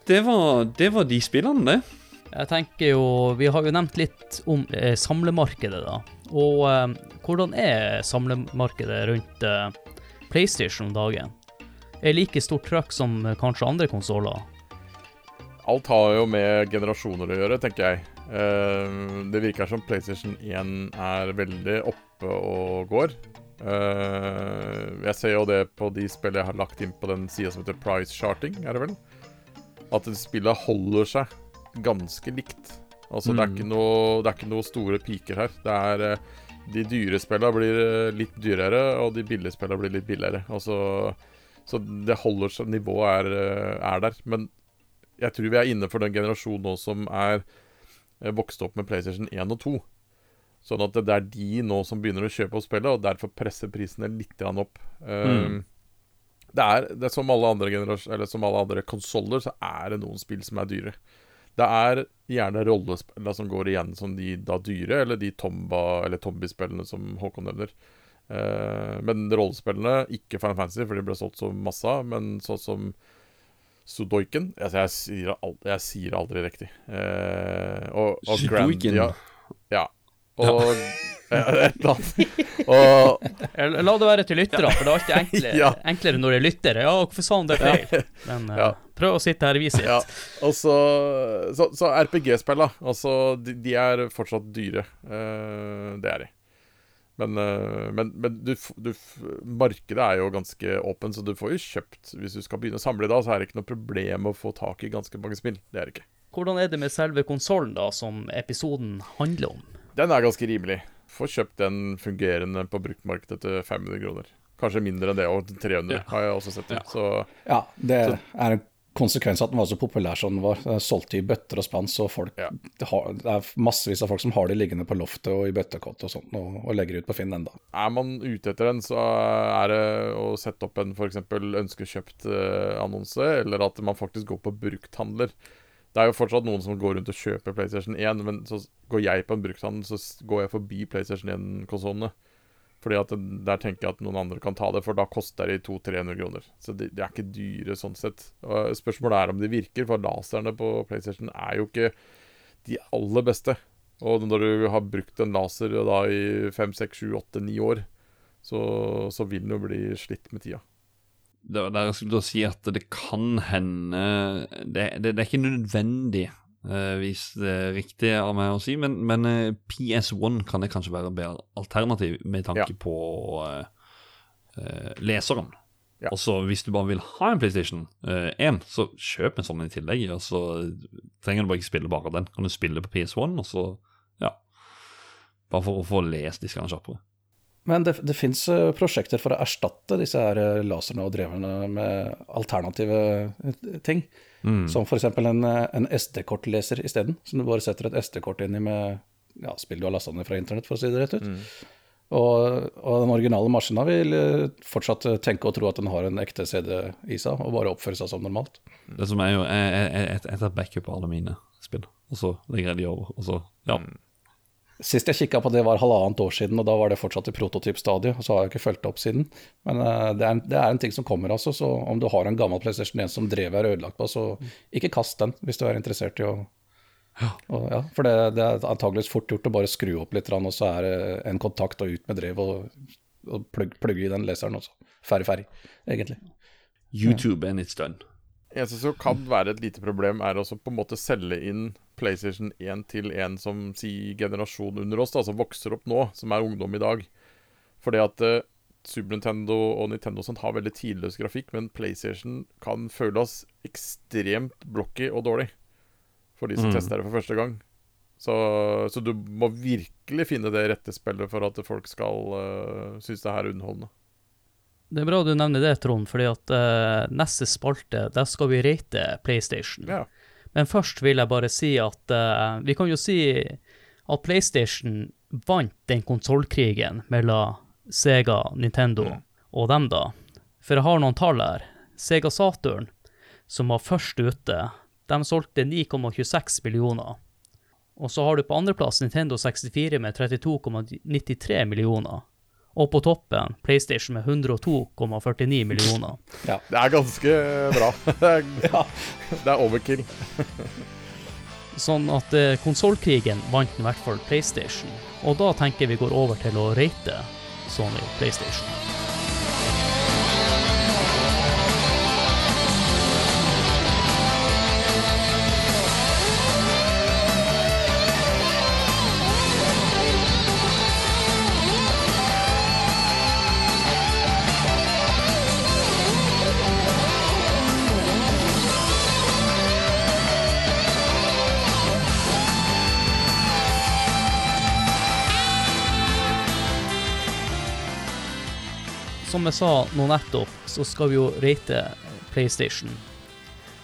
det var, det var de spillene, det. Jeg tenker jo Vi har jo nevnt litt om eh, samlemarkedet, da. Og eh, hvordan er samlemarkedet rundt eh, PlayStation om dagen? Er like stort trøkk som eh, kanskje andre konsoller? Alt har jo med generasjoner å gjøre, tenker jeg. Eh, det virker som PlayStation 1 er veldig oppe og går. Eh, jeg ser jo det på de spillene jeg har lagt inn på den sida som heter Price Charting, er det vel? At spillet holder seg ganske likt. Altså, det, er ikke noe, det er ikke noe store piker her. Det er eh, De dyre spillene blir eh, litt dyrere, og de billige spillene blir litt billigere. Altså, så det holder seg Nivået er, eh, er der. Men jeg tror vi er inne for den generasjonen nå som er vokst opp med PlayStation 1 og 2. Sånn at det er de nå som begynner å kjøpe opp spillet, og derfor presser prisene litt opp. Mm. det, er, det er som alle andre Eller som alle andre konsoller, så er det noen spill som er dyre. Det er gjerne rollespillene som går igjen som de da dyre, eller de Tomba eller Tombi-spillene som Håkon nevner. Uh, men rollespillene, ikke Final Fantasy, for de ble solgt så masse men sånn som Sudoiken altså jeg, sier aldri, jeg sier aldri riktig. Uh, og, og Sudoiken. Grandia Ja. Og Og Eh, La det være til lytterne, for det er alltid enklere, Ja. enklere når det er lyttere. Ja, hvorfor sa han det feil? Men ja. uh, prøv å sitte her og vise Ja, litt. og så, så, så RPG-spill, da. Altså, de, de er fortsatt dyre. Uh, det er de. Men, uh, men, men du, du, markedet er jo ganske åpent, så du får jo kjøpt Hvis du skal begynne å samle da, så er det ikke noe problem å få tak i ganske mange spill. Det er det ikke. Hvordan er det med selve konsollen, da, som episoden handler om? Den er ganske rimelig. Får kjøpt den fungerende på bruktmarkedet til 500 kroner. Kanskje mindre enn det, og 300 Ja. har jeg også sett. det. Ja. Så Ja, det er en konsekvens av at den var så populær som den var. Den er solgt i bøtter og spann, så folk, Ja. det, har, det er massevis av folk som har de liggende på loftet og i bøttekott og sånt, og, og legger ut på Finn enda. er man ute etter den, så er det å sette opp en f.eks. ønskekjøpt-annonse, eller at man faktisk går på brukthandler. Det er jo fortsatt noen som går rundt og kjøper PlayStation 1, men så går jeg på en brukthandel, så går jeg forbi PlayStation 1-konsollene. Fordi at der tenker jeg at noen andre kan ta det, for da koster de 200-300 kroner. Så de, de er ikke dyre sånn sett. Og spørsmålet er om de virker, for laserne på PlayStation er jo ikke de aller beste. Og når du har brukt en laser da i 5, 6, 7, 8, 9 år, så, så vil den jo bli slitt med tida. Der jeg skulle da si at det kan hende Det, det, det er ikke nødvendig, uh, hvis det er riktig av meg å si, men, men uh, PS1 kan det kanskje være bedre alternativ med tanke Ja. på uh, eh, leseren. Ja. Og så Hvis du bare vil ha en PlayStation eh, 1, så kjøp en sånn i tillegg. Og så trenger du bare ikke spille bare den. Kan du spille på PS1, og så Ja. Bare for å få lest diskene kjappere. Men det, det fins prosjekter for å erstatte disse her eh, laserne og dreverne med alternative eh, ting. Mm. Som f.eks. en, eh, en SD-kortleser isteden, som du bare setter et SD-kort inn i med ja, spill du har lasta ned fra internett, for å si det rett ut. Og, og den originale maskina vil eh, fortsatt eh, tenke og tro at den har en ekte CD i seg, og bare oppføre seg som normalt. Det som er jo Jeg, jeg, jeg, jeg tar backup av alle mine spill, og så legger jeg de over. Og så, ja. Sist jeg kikka på det var halvannet år siden, og da var det fortsatt i prototypstadiet. og Så har jeg ikke fulgt det opp siden. Men uh, det, er, det er en ting som kommer, altså. Så om du har en gammel PlayStation 1 som drevet er ødelagt på, så ikke kast den hvis du er interessert i å og, ja, For det, det er antageligvis fort gjort å bare skru opp litt, og så er det en kontakt og ut med drev og, og plugg, plugge i den leseren. Også. Ferdig, ferdig, egentlig. YouTube and it's done. eneste som kan være et lite problem, er også på en måte selge inn PlayStation 1 til en som sier generasjon under oss, da, som vokser opp nå, som er ungdom i dag. Fordi at eh, Super Nintendo og Nintendo sånt har veldig tidløs grafikk, men PlayStation kan føles ekstremt blocky og dårlig for de som Mm. tester det for første gang. Så, så du må virkelig finne det rette spillet for at folk skal uh, synes det her er underholdende. Det er bra du nevner det, Trond, fordi at uh, neste spalte, der skal vi rate PlayStation. Ja. Men først vil jeg bare si at uh, vi kan jo si at PlayStation vant den konsollkrigen mellom Sega, Nintendo Mm. og dem, da. For jeg har noen tall her. Sega Saturn, som var først ute, de solgte 9,26 millioner. Og så har du på andreplass Nintendo 64 med 32,93 millioner. Og på toppen PlayStation med 102,49 millioner. Ja. Det er ganske bra. Det er, det er overkill. Sånn at eh, konsollkrigen vant i hvert fall PlayStation. Og da tenker vi går over til å rate Sony PlayStation. Jeg sa nå nettopp, så skal vi jo rate PlayStation.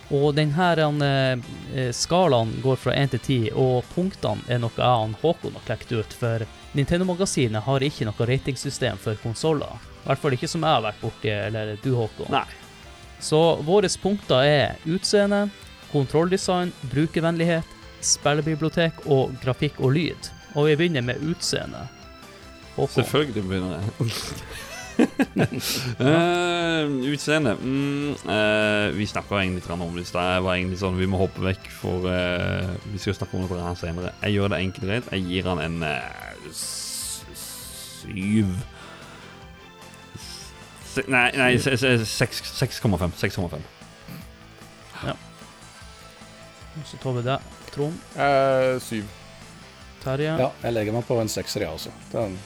Og denne her eh, skalaen går fra 1 til 10, og punktene er noe jeg og Håkon har klekt ut, for Nintendo-magasinet har ikke noe ratingsystem for konsoller. I hvert fall ikke som jeg har vært borti, eller du, Håkon. Nei. Så våre punkter er utseende, kontrolldesign, brukervennlighet, spillebibliotek og grafikk og lyd. Og vi begynner med utseende. Håkon. Selvfølgelig begynner jeg. uh, utseende mm, uh, Vi snakka egentlig litt om det i stad. Jeg var egentlig sånn Vi må hoppe vekk, for uh, vi skal snakke om det her senere. Jeg gjør det enkelt og greit. Jeg gir han en syv Se- Nei, nei se- se- seks- 6,5. 6,5. Så tar vi det. Trond, Eh, syv. Terje. Ja, jeg legger meg på en sekser, jeg også. Den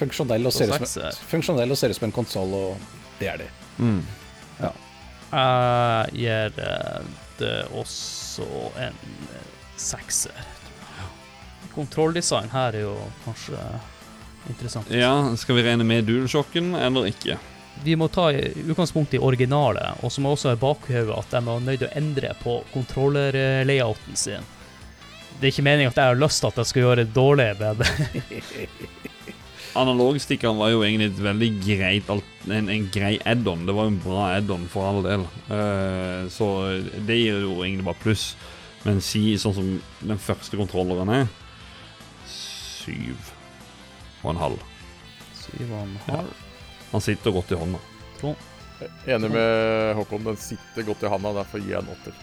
funksjonell og ser ut som, funksjonell og ser ut som en konsoll, og det er det. Mm. Jeg gir eh, det også en eh, sekser. Kontrolldesign her er jo kanskje interessant. Ja, skal vi regne med DualShocken eller ikke? Vi må ta utgangspunkt i originale, og så må også ha i bakhodet at de er nødt til å endre på kontroller-layouten sin. Det er ikke meningen at jeg har lyst til at jeg skal gjøre det dårlig med det. Analogstikkeren var jo egentlig et veldig greit en, en grei add-on. Det var jo en bra add-on for all del. Uh, så det gir jo egentlig bare pluss. Men si sånn som den første kontrolleren er Syv og en halv. Syv og en halv. Han sitter godt i hånda. To. Enig med Håkon, den sitter godt i handa, derfor gir jeg en åtter.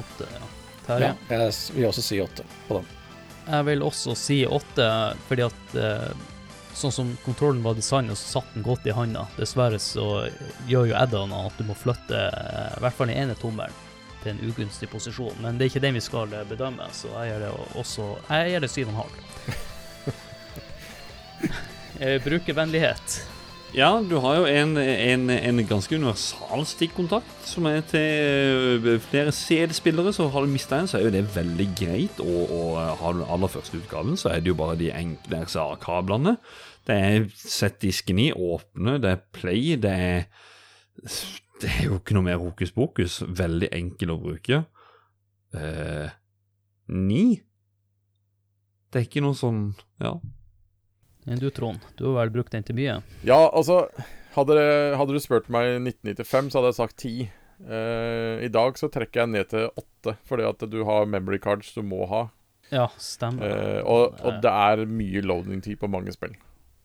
Åtte, ja. Terje. Ja, jeg vil også si åtte på den. Jeg vil også si åtte, fordi at eh, sånn som kontrollen var designet, så satt den godt i handa. Dessverre så gjør jo add-onene at du må flytte eh, i hvert fall den ene tommelen til en ugunstig posisjon. Men det er ikke den vi skal eh, bedømme, så jeg gjør det også Jeg gjør det syv og en halv. Eh, Brukervennlighet. Ja, du har jo en, en, en ganske universal stikkontakt som er til eh, flere CD-spillere. Så har du mista en, så er jo det veldig greit. Og, og har du den aller første utgaven, så er det jo bare de enkle RCA-kablene. Det er sett disken i, åpne, det er play, det er Det er jo ikke noe mer hokus pokus. Veldig enkel å bruke. Eh, ni? Det er ikke noe sånn Ja. Men du, Trond, du har vel brukt den til mye? Ja, altså Hadde, hadde du spurt meg i 1995, så hadde jeg sagt 10. Uh, I dag så trekker jeg ned til 8, fordi at du har memory cards du må ha. Ja, stemmer. Uh, og, og det er mye loading-tid på mange spill.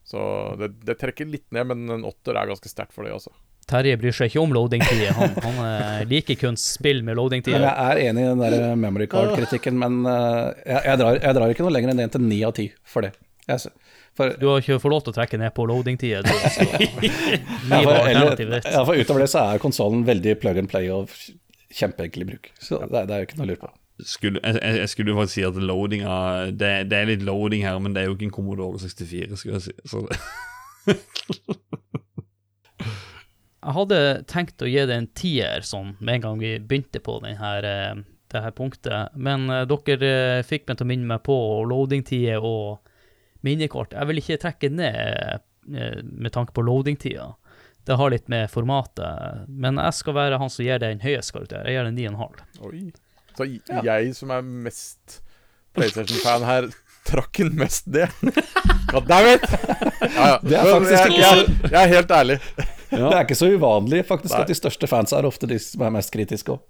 Så det, det trekker litt ned, men en åtter er ganske sterkt for det, altså. Terje bryr seg ikke om loading-tider. Han, han eh, liker kun spill med loading-tider. jeg er enig i den der memory card-kritikken, men eh, jeg, jeg, drar, jeg drar ikke noe lenger enn en til ni av ti for det. Jeg, for, Du har ikke fått lov til å trekke ned på loading-tida. ja, ja, for utover det så er konsollen veldig plug and play og kjempeenkel i bruk. Så det, det er jo ikke noe å lure på. skulle, jeg, jeg skulle jo faktisk si at loadinga det, det er litt loading her, men det er jo ikke en Commodore 64, skulle jeg si. Så det, Jeg hadde tenkt å gi det en tier sånn med en gang vi begynte på den her, eh, det her punktet, men uh, dere uh, fikk meg til å minne meg på loading-tider og minnekort. Jeg vil ikke trekke ned eh, med tanke på loading-tida. Det har litt med formatet, men jeg skal være han som gir det en høyest karakter. Jeg gir det 9,5. Oi. Så ja. jeg som er mest PlayStation-fan her, trakk den mest det. God damn it! Ja, ja. Det er faktisk jeg, jeg, jeg er helt ærlig. Det er ikke så uvanlig faktisk Nei. at de største fans er ofte de som er mest kritiske òg.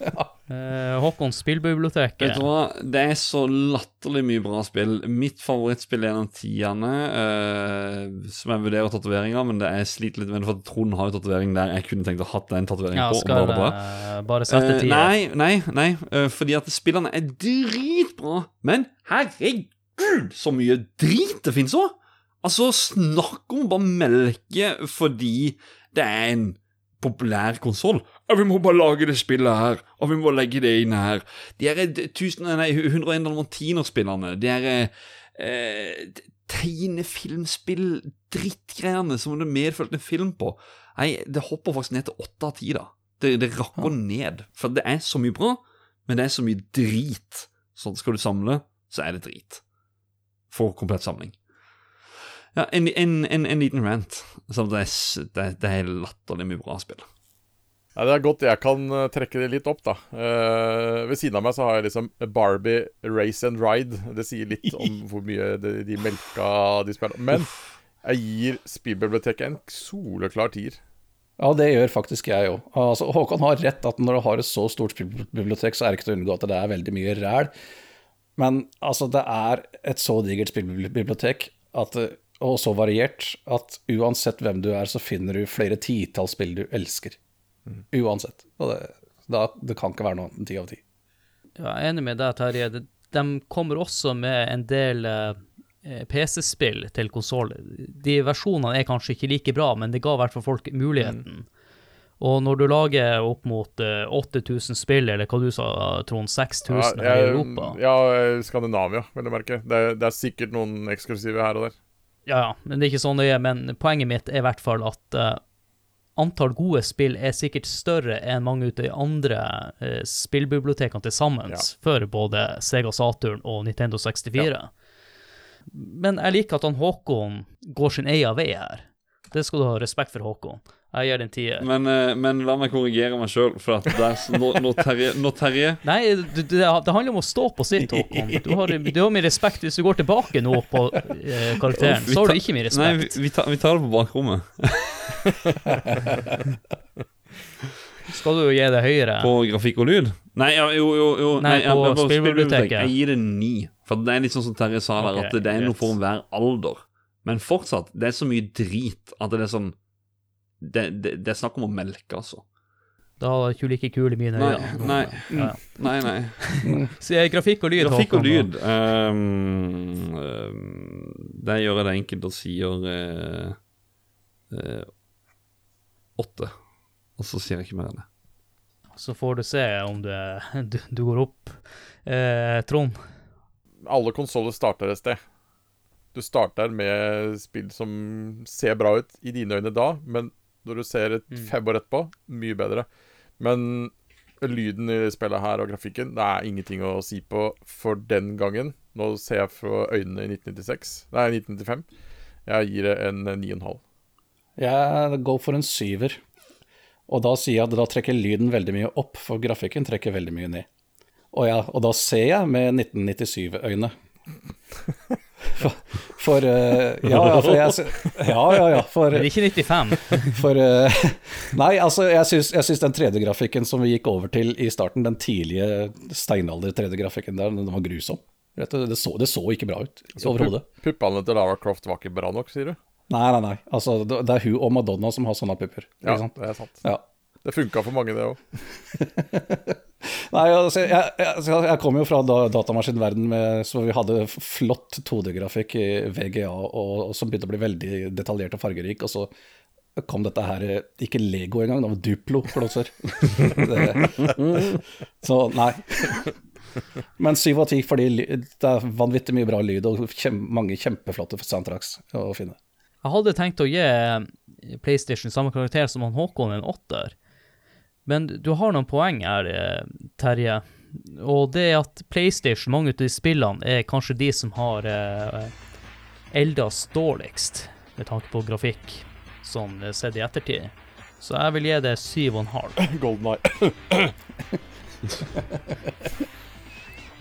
Eh, Håkon, spillbiblioteket. vet du hva, det er så latterlig mye bra spill. Mitt favorittspill er en av tierne, eh, som jeg vurderer tatoveringer, men det jeg sliter litt med det, for Trond har jo tatovering der jeg kunne tenkt å ha den tatoveringen Ja, på. skal bare, bra. jeg bare sette tida? Uh, nei, nei, nei, eh, fordi at spillene er dritbra. Men herregud, så mye drit det finnes òg! Altså, snakk om bare melke fordi det er en populær konsoll. Vi må bare lage det spillet her, og vi må legge det inn her. De er 101 dalmatiner-spillerne, de er eh, tegnefilmspill, drittgreiene som det medfølte en film på. Nei, det hopper faktisk ned til åtte av ti, da. Det, det rakker ned. For det er så mye bra, men det er så mye drit. Sånn skal du samle, så er det drit. For komplett samling. Ja, en, en, en, en liten rant. Så det, er, det, det er latterlig mye bra spill. Ja, det er godt jeg kan eh, trekke det litt opp, da. Eh, ved siden av meg så har jeg liksom Barbie Race and Ride. Det sier litt om hvor mye de, de melka de spiller. Men jeg gir spillbiblioteket en soleklar tier. Ja, det gjør faktisk jeg òg. Altså, Håkon har rett at når du har et så stort spillbibliotek, så er det ikke til å unngå at det er veldig mye ræl. Men altså, det er et så digert spillbibliotek at, og så variert at uansett hvem du er, så finner du flere titalls spill du elsker. Uansett. Og det, da, det kan ikke være noe annet enn ti av ti. Ja, jeg er enig med deg, Terje. De, kommer også med en del eh, PC-spill til konsoll. De versjonene er kanskje ikke like bra, men det ga i hvert fall folk muligheten. Og når du lager opp mot eh, 8000 spill, eller hva du sa, Trond, 6000 her i Europa Ja, eh, Skandinavia, vil jeg merke. Det, er- det er sikkert noen eksklusive her og der. Ja, ja, men det er ikke sånn det er. Men poenget mitt er i hvert fall at uh, antall gode spill er sikkert større enn mange av de andre uh, spillbibliotekene til sammen Ja. for både Sega Saturn og Nintendo 64. Men jeg liker at han Håkon går sin egen vei her. Det skal du ha respekt for, Håkon. Jeg gir den tier. Men, eh, men la meg korrigere meg sjøl, for når, når, Terje, når Terje Nei, det, det, handler om å stå på sitt, Håkon. Du har, du har min respekt hvis du går tilbake nå på eh, karakteren. Så har du ikke min Nei, vi, respekt. vi, tar, vi tar det på bakrommet. Skal du jo gi det høyere? På grafikk og lyd? Nei, ja, jo, jo, jo Nei, ja, på men spillbiblioteket. Jeg gir det ni. For det er litt sånn som Terje sa der, okay, at det er noe for hver alder. Men fortsatt, det er så mye drit at det er sånn Det, det, det er snakk om å melke, altså. Da er du ikke like kul i mine øyne. nei, Ja. nei. nei. Så eh, grafikk og lyd, Grafikk og lyd Um, ehm, det gjør jeg det enkelt og sier eh, uh, åtte. Og så sier jeg ikke mer enn det. Så får du se om du, du, du går opp. Uh, Trond, Alle konsoller starter et sted. Du starter med spill som ser bra ut i dine øyne da, men når du ser et Mm. fem år etterpå, mye bedre. Men lyden i spillet her og grafikken, det er ingenting å si på for den gangen. Nå ser jeg fra øynene i 1996, nei, 1995. Jeg gir det en 9,5. Jeg går for en syver. Og da sier jeg at da trekker lyden veldig mye opp, for grafikken trekker veldig mye ned. Og, ja, og da ser jeg med 1997-øyne. For, for uh, Ja, ja, for jeg Ja, ja, ja. For, men ikke 95. for uh, Nei, altså, jeg syns, den 3D-grafikken som vi gikk over til i starten, den tidlige steinalder-3D-grafikken der, den var grusom. Vet du, det, så, det så ikke bra ut overhodet. Puppene til Lara Croft var ikke bra nok, sier du? Nei, nei, nei. Altså, det, det er hun og Madonna som har sånne pupper. Ja, det er sant. Ja. Det funka for mange, det òg. Nei, altså, jeg, jeg, jeg kom jo fra da, datamaskinverden med, så vi hadde flott 2D-grafikk i VGA, og, og som begynte å bli veldig detaljert og fargerik, og så kom dette her, ikke Lego engang, det var Duplo-klosser. Det- så nei. Men syv av ti fordi det er vanvittig mye bra lyd, og kjem, mange kjempeflotte soundtracks å finne. Jeg hadde tenkt å gi PlayStation samme karakter som han Håkon, en åtter. Men du har noen poeng her, eh, Terje. Og det er at PlayStation, mange av de spillene, er kanskje de som har eh, eldes dårligst, med tanke på grafikk, sånn eh, sett i ettertid. Så jeg vil gi det syv og en halv. Golden Eye.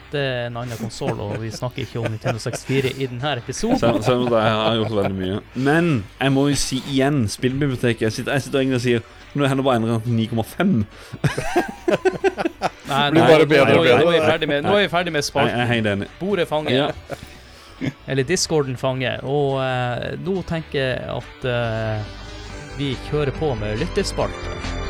Det er en annen konsoll, og vi snakker ikke om Nintendo 64 i denne episoden. Selv, selv om jeg har gjort veldig mye. Men jeg må jo si igjen, spillbiblioteket Jeg sitter, jeg sitter og sier Nå er det bare endret til 9,5. Nei, nei, nå, er- nå er vi ferdig med, nå er vi ferdig med spalten. Bordet fanger. Ja. Eller discorden fanger. Og uh, nå tenker jeg at uh, vi kjører på med lytterspalte.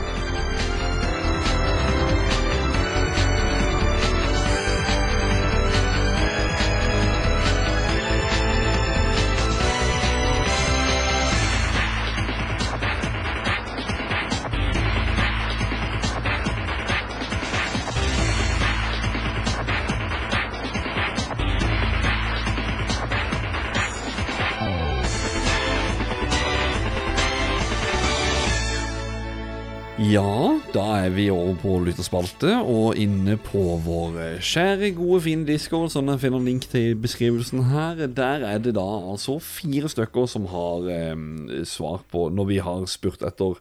Ja, da er vi over på lytterspalte og inne på vår kjære, gode, fine discord, som jeg finner link til i beskrivelsen her. Der er det da altså fire stykker som har eh, svar på når vi har spurt etter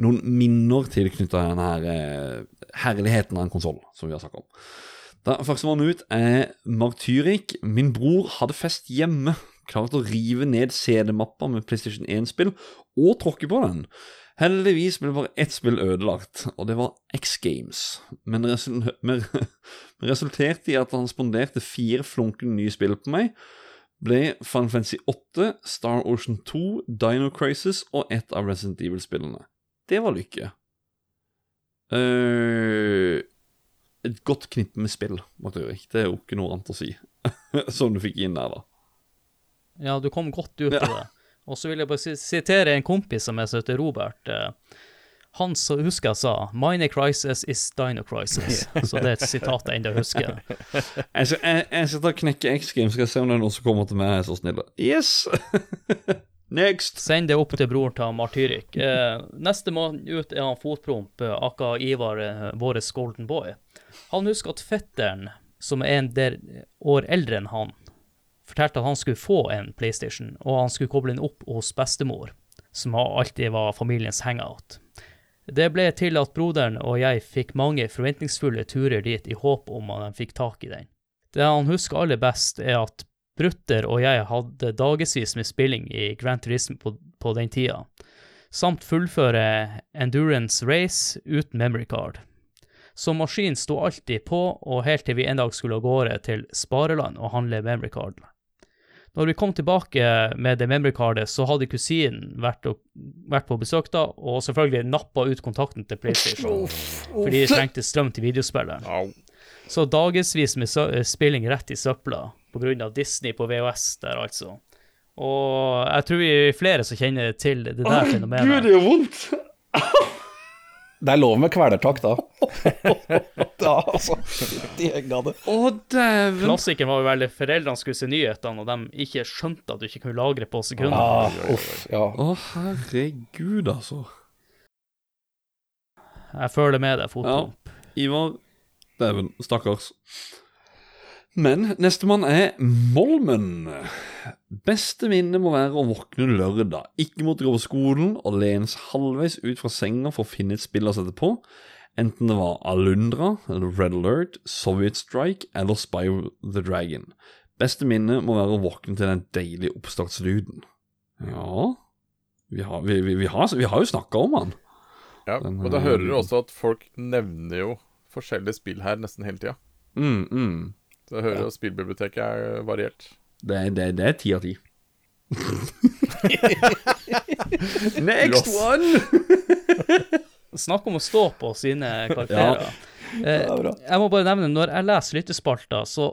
noen minner tilknytta denne her, eh, herligheten av en konsoll, som vi har snakket om. Da, Førstemann ut er Martyrik. Min bror hadde fest hjemme. Klarte å rive ned CD-mappa med PlayStation 1-spill og tråkke på den. Heldigvis ble bare ett spill ødelagt, og det var X Games. Men resul men resulterte i at han spanderte fire flunkende nye spill på meg. Ble Final Fantasy 8, Star Ocean 2, Dino Crisis og ett av Resident Evil-spillene. Det var lykke. Uh, et godt knippe med spill, Martin Erik. Det er jo ikke noe annet å si. Som du fikk inn der, da. Ja, du kom godt ut av det. Og så vil jeg bare sitere en kompis som jeg heter Robert. eh, Han så husker jeg sa 'Mine crisis is dino crisis'. Så det er et sitat jeg ennå husker. Jeg skal, jeg, jeg skal ta knekke X Games, skal jeg se om det er noen som kommer til meg, er så snill. Yes! Next! Send det opp til broren til Martyrik. Eh, neste mann ut er han Fotpromp, eh, aka Ivar, eh, vår Golden Boy. Han husker at fetteren, som er en del år eldre enn han, fortalte at han skulle få en PlayStation, og han skulle koble den opp hos bestemor, som alltid var familiens hangout. Det ble til at broderen og jeg fikk mange forventningsfulle turer dit i håp om at de fikk tak i den. Det han husker aller best, er at Brutter og jeg hadde dagevis med spilling i Grand Turisme på, på den tida, samt fullføre Endurance Race uten memory card. Så maskinen sto alltid på, og helt til vi en dag skulle av gårde til Spareland og handle memory card. Når vi kom tilbake med det memory cardet, så hadde kusinen vært, og, vært på besøk da, og selvfølgelig nappa ut kontakten til PlayStation, fordi de trengte strøm til videospilleren. Så dagevis med eh, spilling rett i søpla pga. Disney på VHS der, altså. Og jeg tror vi er flere som kjenner til det der fenomenet. Gud, det gjør vondt! Det er lov med kvelertak, da. da, altså. De henga det. Å, dæven! Klassikeren var jo vel foreldrene skulle se nyhetene, og de ikke skjønte at du ikke kunne lagre på sekunder. Ah, uff, ja. Å, herregud, altså. Jeg føler med deg, Fotbomp. Ivar Dæven, stakkars. Men nestemann er Molmen. Beste minne må være å våkne lørdag, ikke måtte gå på skolen og lenes halvveis ut fra senga for å finne et spill å sette på, enten det var Alundra, Red Alert, Soviet Strike eller Spyro the Dragon. Beste minne må være å våkne til den deilige oppstartslyden. Ja Vi har, vi, vi, vi har, vi har jo snakka om han. Ja, Den, og da hører du også at folk nevner jo forskjellige spill her nesten hele tida. Mm, mm. Så jeg hører jo spillbiblioteket er variert. Det, det, det er ti av ti. Next one! Snakk om å stå på sine karakterer. Ja. jeg må bare nevne, når jeg leser lyttespalter, så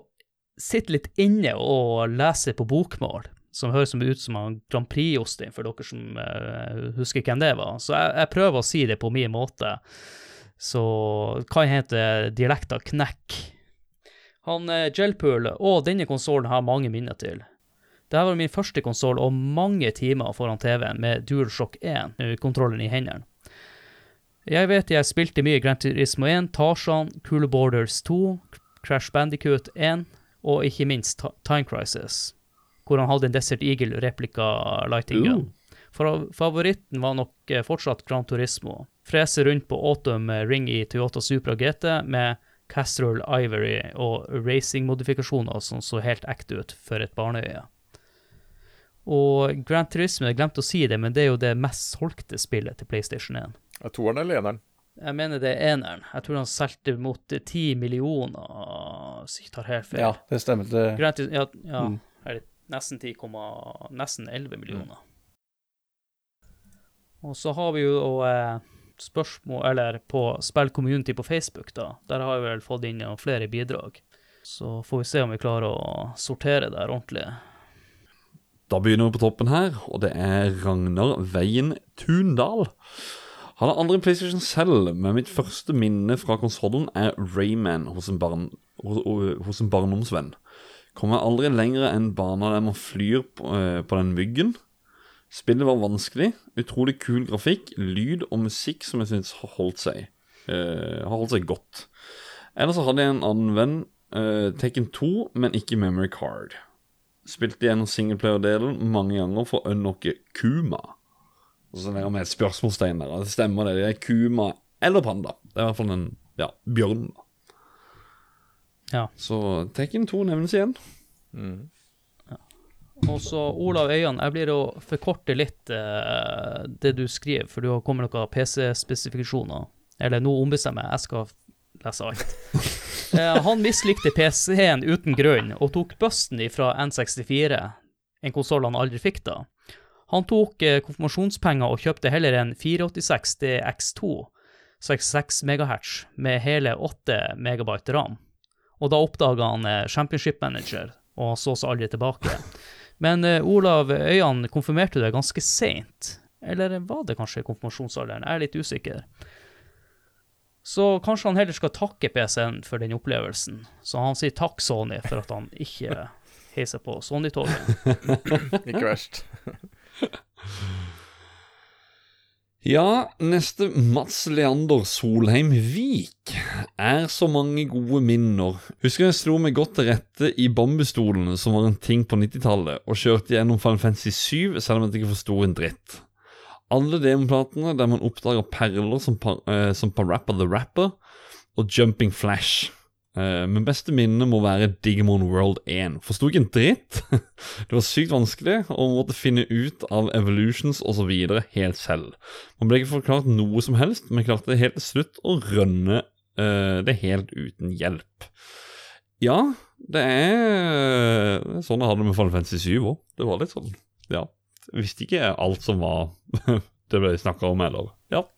sitter litt inne og leser på bokmål, som høres ut som en Grand Prix-Jostein, for dere som eh, husker hvem det var. Så jeg, jeg prøver å si det på min måte. Så hva heter dialekta knekk. Han eh, Gelpool og denne konsollen har mange minner til. Dette var min første konsoll og mange timer foran TV-en med DualShock 1, eh, kontrollen i hendene. Jeg vet jeg spilte mye Grand Turismo 1, Tarzan, Cool Borders 2, Crash Bandicoot 1 og ikke minst Time Crisis, hvor han hadde en Desert Eagle-replika lighting gun. For favoritten var nok eh, fortsatt Gran Turismo. Frese rundt på Autumn Ring i Toyota Supra GT med Castrol Ivory og racing-modifikasjoner som så helt ekte ut for et barneøye. Og Grand Turisme, jeg glemte å si det, men det er jo det mest solgte spillet til PlayStation 1. Er toeren eller eneren? Jeg mener det er eneren. Jeg tror han solgte mot ti 10 millioner, hvis jeg ikke tar helt feil. ja, det stemmer. Det, Grand Turisme, ja, ja Mm. eller nesten 10, nesten 11 millioner. Og så har vi jo eh, spørsmål, eller på Spill Community på Facebook, da. Der har vi vel fått inn flere bidrag. Så får vi se om vi klarer å sortere der ordentlig. Da begynner vi på toppen her, og det er Ragnar Veien Tundal. Han har aldri PlayStation selv, men mitt første minne fra konsollen er Rayman hos en, barn, hos, hos en barndomsvenn. Kommer aldri lenger enn bana der man flyr på, eh, på den myggen. Spillet var vanskelig, utrolig kul grafikk, lyd og musikk som jeg syns har holdt seg Uh, Har holdt seg godt. Ellers hadde jeg en annen venn, uh, Taken 2, men ikke memory card. Spilte gjennom singleplayer-delen mange ganger for å unlocke Kuma. Og så legger vi et spørsmålstegn der. og Det stemmer det. Det er Kuma eller Panda. Det er i hvert fall en ja, bjørn. da. Ja. Så Tekken 2 nevnes igjen. Og så Olav Øyan, jeg blir å forkorte litt eh, det du skriver, for du har kommet noen PC-spesifikasjoner. Eller nå ombestemmer jeg, jeg skal lese alt. Eh, han mislikte PC-en uten grunn, og tok busten fra N64, en konsoll han aldri fikk da. Han tok eh, konfirmasjonspenger og kjøpte heller en 486 DX2, 66 MHz, med hele 8 MB ram. Og da oppdaga han eh, Championship Manager, og så seg aldri tilbake. Men eh, Olav Øyan konfirmerte det ganske seint. Eller var det kanskje konfirmasjonsalderen? Jeg er litt usikker. Så kanskje han heller skal takke PC-en for den opplevelsen. Så han sier takk, Sony, for at han ikke heiser på Sony-toget. Ikke verst. Ja, neste Mats Leander Solheim Vik er så mange gode minner. Husker jeg slo meg godt til rette i bambusstolene, som var en ting på 90-tallet, og kjørte gjennom Final Fantasy 7 selv om jeg ikke forsto en dritt. Alle demoplatene der man oppdager perler som, par, eh, som Parappa the Rapper og Jumping Flash. Eh, men beste minne må være Digimon World 1. Forsto ikke en dritt. det var sykt vanskelig, og måtte finne ut av evolutions osv. helt selv. Man ble ikke forklart noe som helst, men klarte helt til slutt å rønne uh, det helt uten hjelp. Ja, det er er sånn jeg hadde det med Final Fantasy 7 òg. Det var litt sånn, ja. Jeg visste ikke alt som var det ble snakka om, eller Ja.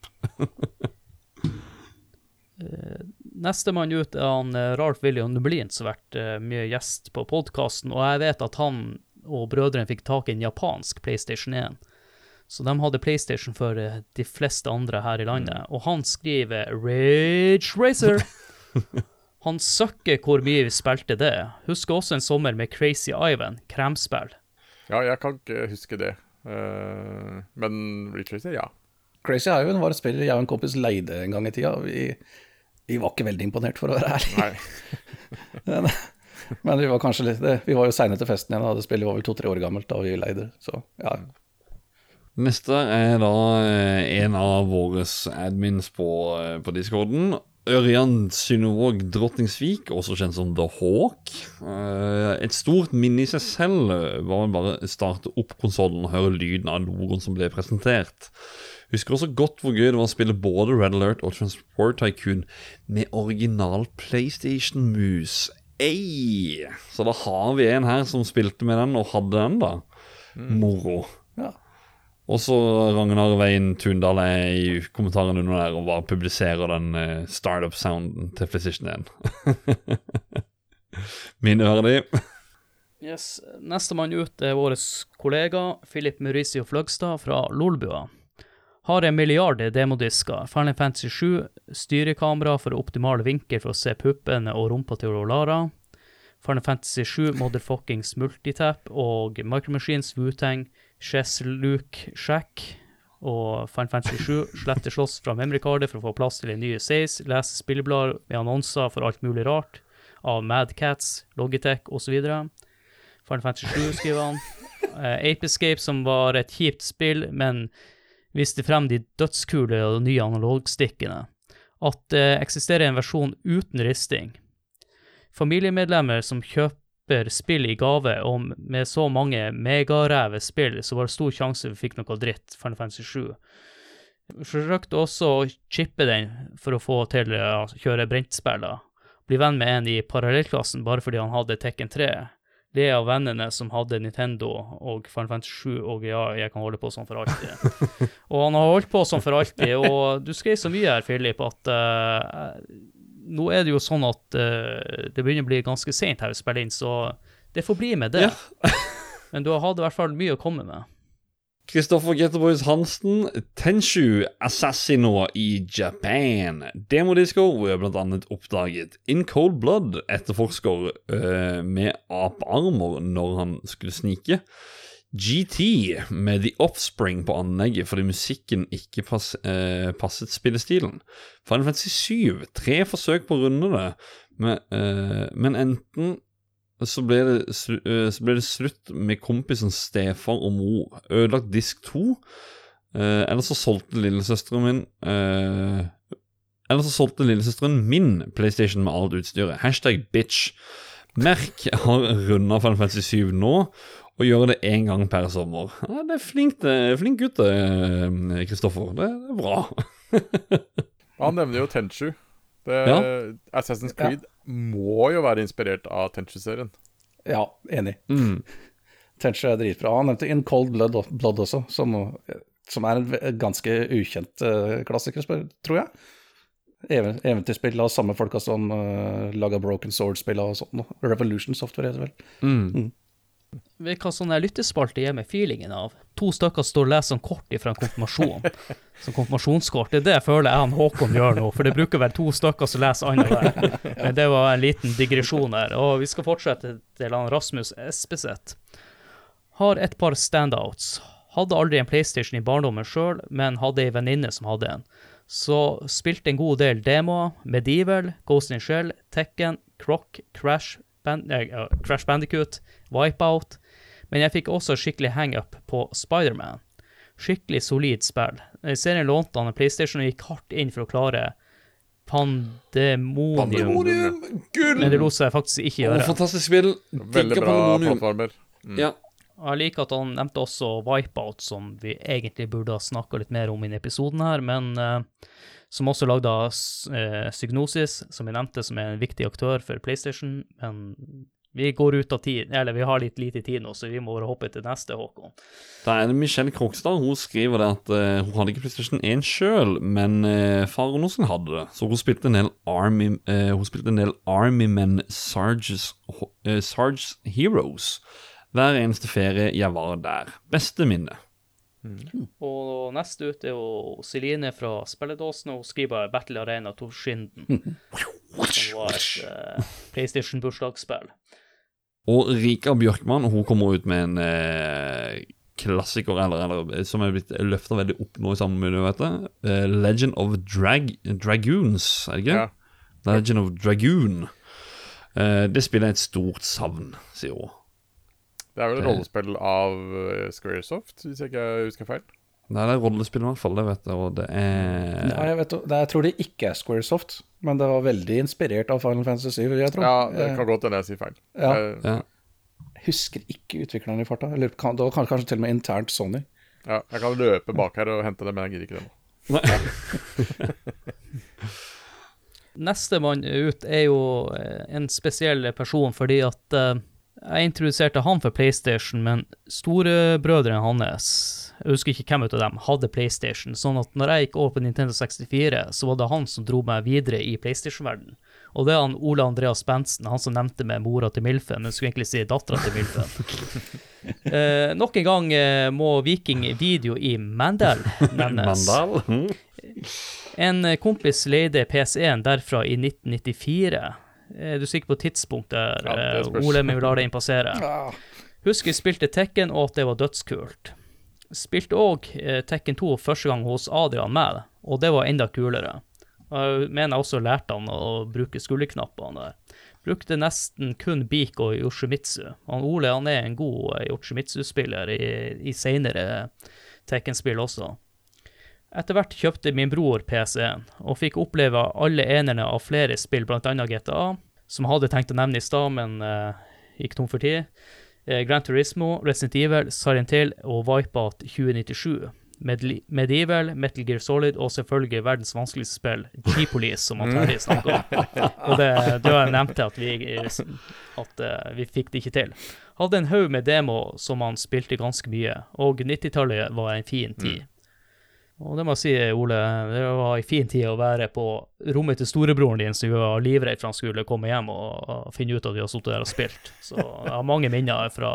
Nestemann ut er han Ralf William Nublin, som har vært eh, mye gjest på podkasten. Og jeg vet at han og brødrene fikk tak i en japansk PlayStation 1. Så de hadde PlayStation for eh, de fleste andre her i landet. Og han skriver Rage Racer. Han søkker hvor mye vi spilte det. Husker også en sommer med Crazy Ivan, kremspill. Ja, jeg kan ikke huske det. Uh, men Racer, ja. Crazy Ivan var et spill jeg og en kompis leide en gang i tida. Vi, vi var ikke veldig imponert, for å være ærlig. Nei. Men, men vi var kanskje litt det- Vi var jo seine til festen igjen, da. Det spillet var vel to-tre år gammelt da vi leide det. Så ja. Neste er da eh, en av våre admins på, eh, på discorden. Ørjan Synnevåg Drotningsvik, også kjent som The Hawk. Eh, Et stort minne i seg selv eh, var bare bare starte opp konsollen og høre lyden av logoen som ble presentert. Husker også godt hvor gøy det var å spille både Red Alert og Transport Tycoon med original PlayStation-mus. Ei! Så da har vi en her som spilte med den og hadde den, da. Moro. Ja. Og så Ragnar Veien Tundal er i kommentaren under der og bare publiserer den eh, startup-sounden til PlayStation 1. Minneverdig. Yes. Nestemann ut er vår kollega Philip Mauricio Fløgstad fra Lolbua. Har en milliard demodisker, Final Fantasy 7, styrekamera for optimal vinkel for å se puppene og rumpa til Rolara, Final Fantasy 7 Motherfuckings Multitap og Micromachines, Wutang, Chess Luke Shack og Final Fantasy 7 sletter slåss fra memorycardet for å få plass til en ny Sace, lese spilleblader med annonser for alt mulig rart av Madcats, Logitech osv. Final Fantasy 7 skriver han. Uh, Ape Escape, som var et kjipt spill, men viste frem de dødskule og nye analogstikkene. At det eksisterer en versjon uten risting. Familiemedlemmer som kjøper spill i gave, og med så mange megaræve spill, så var det stor sjanse vi fikk noe dritt, Final Fantasy 7. Forsøkte også å chippe den for å få til å kjøre brentspill. da. Bli venn med en i parallellklassen bare fordi han hadde Tekken 3. Det av vennene som hadde Nintendo og Final Fantasy 7, og ja, jeg kan holde på sånn for alltid. og han har holdt på sånn for alltid, og du skrev så mye her, Philip, at uh, nå er det jo sånn at uh, det begynner å bli ganske sent her i Berlin, inn, så det får bli med det. Men du hadde i hvert fall mye å komme med. Kristoffer Getterboys Hansen, Tenshu Assassino i Japan. Demodisco, er annet oppdaget In Cold Blood, etterforsker uh, med apearmer når han skulle snike. GT med The Offspring på anlegget fordi musikken ikke pass, uh, passet spillestilen. Final Fantasy 7, tre forsøk på å runde det, men, uh, men enten så ble, det, øh, så ble det slutt med kompisen stefar og mor. Ødelagt disk 2. Eh, eller så solgte lillesøsteren min eh, Eller så solgte lillesøsteren min PlayStation med alt utstyret. Hashtag bitch. Merk har runda Final Fantasy 7 nå, og gjør det én gang per sommer. Ja, det er flink, det flink gutt, Kristoffer. Det, det er bra. Han nevner jo Tenchu. Det, Ja. Assassin's Creed må jo være inspirert av Tenchu-serien. ja, enig. Mm. Tenchu er dritbra. Han nevnte In Cold Blood, Blood også, som, som er en ganske ukjent uh, klassiker, tror jeg. Even, eventyrspill av samme folka som uh, laga Broken Sword-spill og sånt. Revolution Software heter det vel. Mm. Vet hva sånn lyttespalte gir meg feelingen av? To stykker står og leser sånn kort ifra en konfirmasjon. Som konfirmasjonskort. Det er det jeg føler jeg han Håkon gjør nå, for det bruker vel to stykker som leser annenhver. Men det var en liten digresjon her. Og vi skal fortsette til han Rasmus Espeseth. Har et par standouts. Hadde aldri en PlayStation i barndommen sjøl, men hadde ei venninne som hadde en. Så spilte en god del demoer. Medieval, Ghost in Shell, Tekken, Croc, Crash, Band eh, Crash Bandicoot, Wipeout. Men jeg fikk også skikkelig hang-up på Spiderman. Skikkelig solid spill. Eh, Serien lånte han en PlayStation og gikk hardt inn for å klare Pandemonium. Pandemonium! Gull! Men det lot seg faktisk ikke gjøre. gjøre. fantastisk spill. Veldig Digger bra Pandemonium. Mm. Ja. Jeg liker at han nevnte også Wipeout, som vi egentlig burde ha snakka litt mer om i denne episoden her, men uh, som også lagde av uh, Psygnosis, som vi nevnte, som er en viktig aktør for PlayStation. Men vi går ut av tid, eller vi har litt lite tid nå, så vi må hoppe til neste, Håkon. Da er det Michelle Krokstad Hun skriver det at uh, hun hadde ikke PlayStation 1 sjøl, men uh, faren hennes hadde det. Så hun spilte en del Army uh, Hun spilte en del Army Men Sarges, uh, Sarge Heroes. Hver eneste ferie jeg var der. Beste minne. Og neste ut er jo Celine fra Spilledåsen, og hun skriver Battle Arena Toshinden. Som var et eh, PlayStation-bursdagsspill. Og Rika Bjørkman hun kommer ut med en eh, klassiker, eller, eller som er blitt løfta veldig opp nå i samme miljø, vet du. Eh, Legend of Drag Dragoons, er det ikke? Ja. Legend of Dragoon. Eh, det spiller et stort savn, sier hun. Det er vel et rollespill av Square Squaresoft, hvis jeg ikke husker feil. Nei, det er rollespill i hvert fall, det vet jeg, og det er Nei, jeg, vet, det, jeg tror det ikke er Squaresoft, men det var veldig inspirert av Final Fantasy 7, jeg tror. Ja, det Eh, kan godt hende jeg sier feil. Ja. Eh, ja. Husker ikke utvikleren i farta. Eller kan, det var kanskje, kanskje til og med internt Sony. ja, jeg kan løpe bak her og hente det, men jeg gidder ikke det nå. Nestemann ut er jo eh, en spesiell person, fordi at jeg introduserte han for PlayStation, men storebrødrene hans, jeg husker ikke hvem av dem, hadde PlayStation. Sånn at når jeg gikk over på Nintendo 64, så var det han som dro meg videre i PlayStation-verden. Og det er han Ole Andreas Bensen, han som nevnte med mora til Milfen, men skulle egentlig si dattera til Milfen. eh, nok en gang eh, må Viking Video i Mandal nevnes. Mandal. Mm. En eh, kompis leide PC-en derfra i 1994. Er du sikker på tidspunkt der, Ja, eh. Ole, men vi lar det innpassere? Husker vi spilte Tekken, og at det var dødskult. Spilte òg eh, Tekken 2 første gang hos Adrian med, og det var enda kulere. Jeg mener jeg også lærte han å bruke skulderknappene der. Brukte nesten kun Biko og Yoshimitsu. Han Ole han er en god eh, Yoshimitsu-spiller i, i seinere Tekken-spill også. Etter hvert kjøpte min bror PC-en, og fikk oppleve alle enerne av flere spill, bl.a. GTA, som jeg hadde tenkt å nevne i stad, men uh, gikk tom for tid. Eh, Gran Turismo, Resident Evil, Silent Hill og Wipeout 2097. Medieval, Metal Gear Solid og selvfølgelig verdens vanskeligste spill, G-Police, som Terje snakka om. Og det, da nevnte at vi, at eh, vi fikk det ikke til. Hadde en haug med demo som han spilte ganske mye, og 90-tallet var en fin tid. Og det må jeg si, Ole, det var en fin tid å være på rommet til storebroren din som vi var livredd for han skulle komme hjem og, finne ut at vi har sittet der og spilt. Så jeg har mange minner fra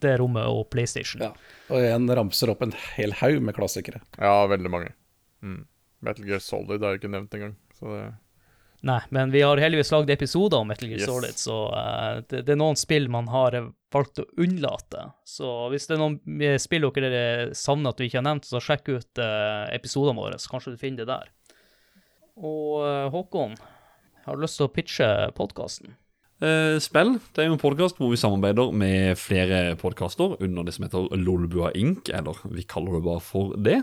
det rommet og PlayStation. Ja. Og igjen ramser opp en hel haug med klassikere. Ja, veldig mange. Mm. Metal Gear Solid er ikke nevnt engang. Så det Nei, men vi har heldigvis lagd episoder om Metal Gear Yes. Solid, så uh, det, det er noen spill man har valgt å unnlate. Så hvis det er noen eh, spill dere savner at vi ikke har nevnt, så sjekk ut uh, episodene våre, så kanskje du finner det der. Og uh, Håkon, har du lyst til å pitche podkasten? Eh, spill det er jo en podkast hvor vi samarbeider med flere podkaster under det som heter Lolbua Inc., eller vi kaller det bare for det.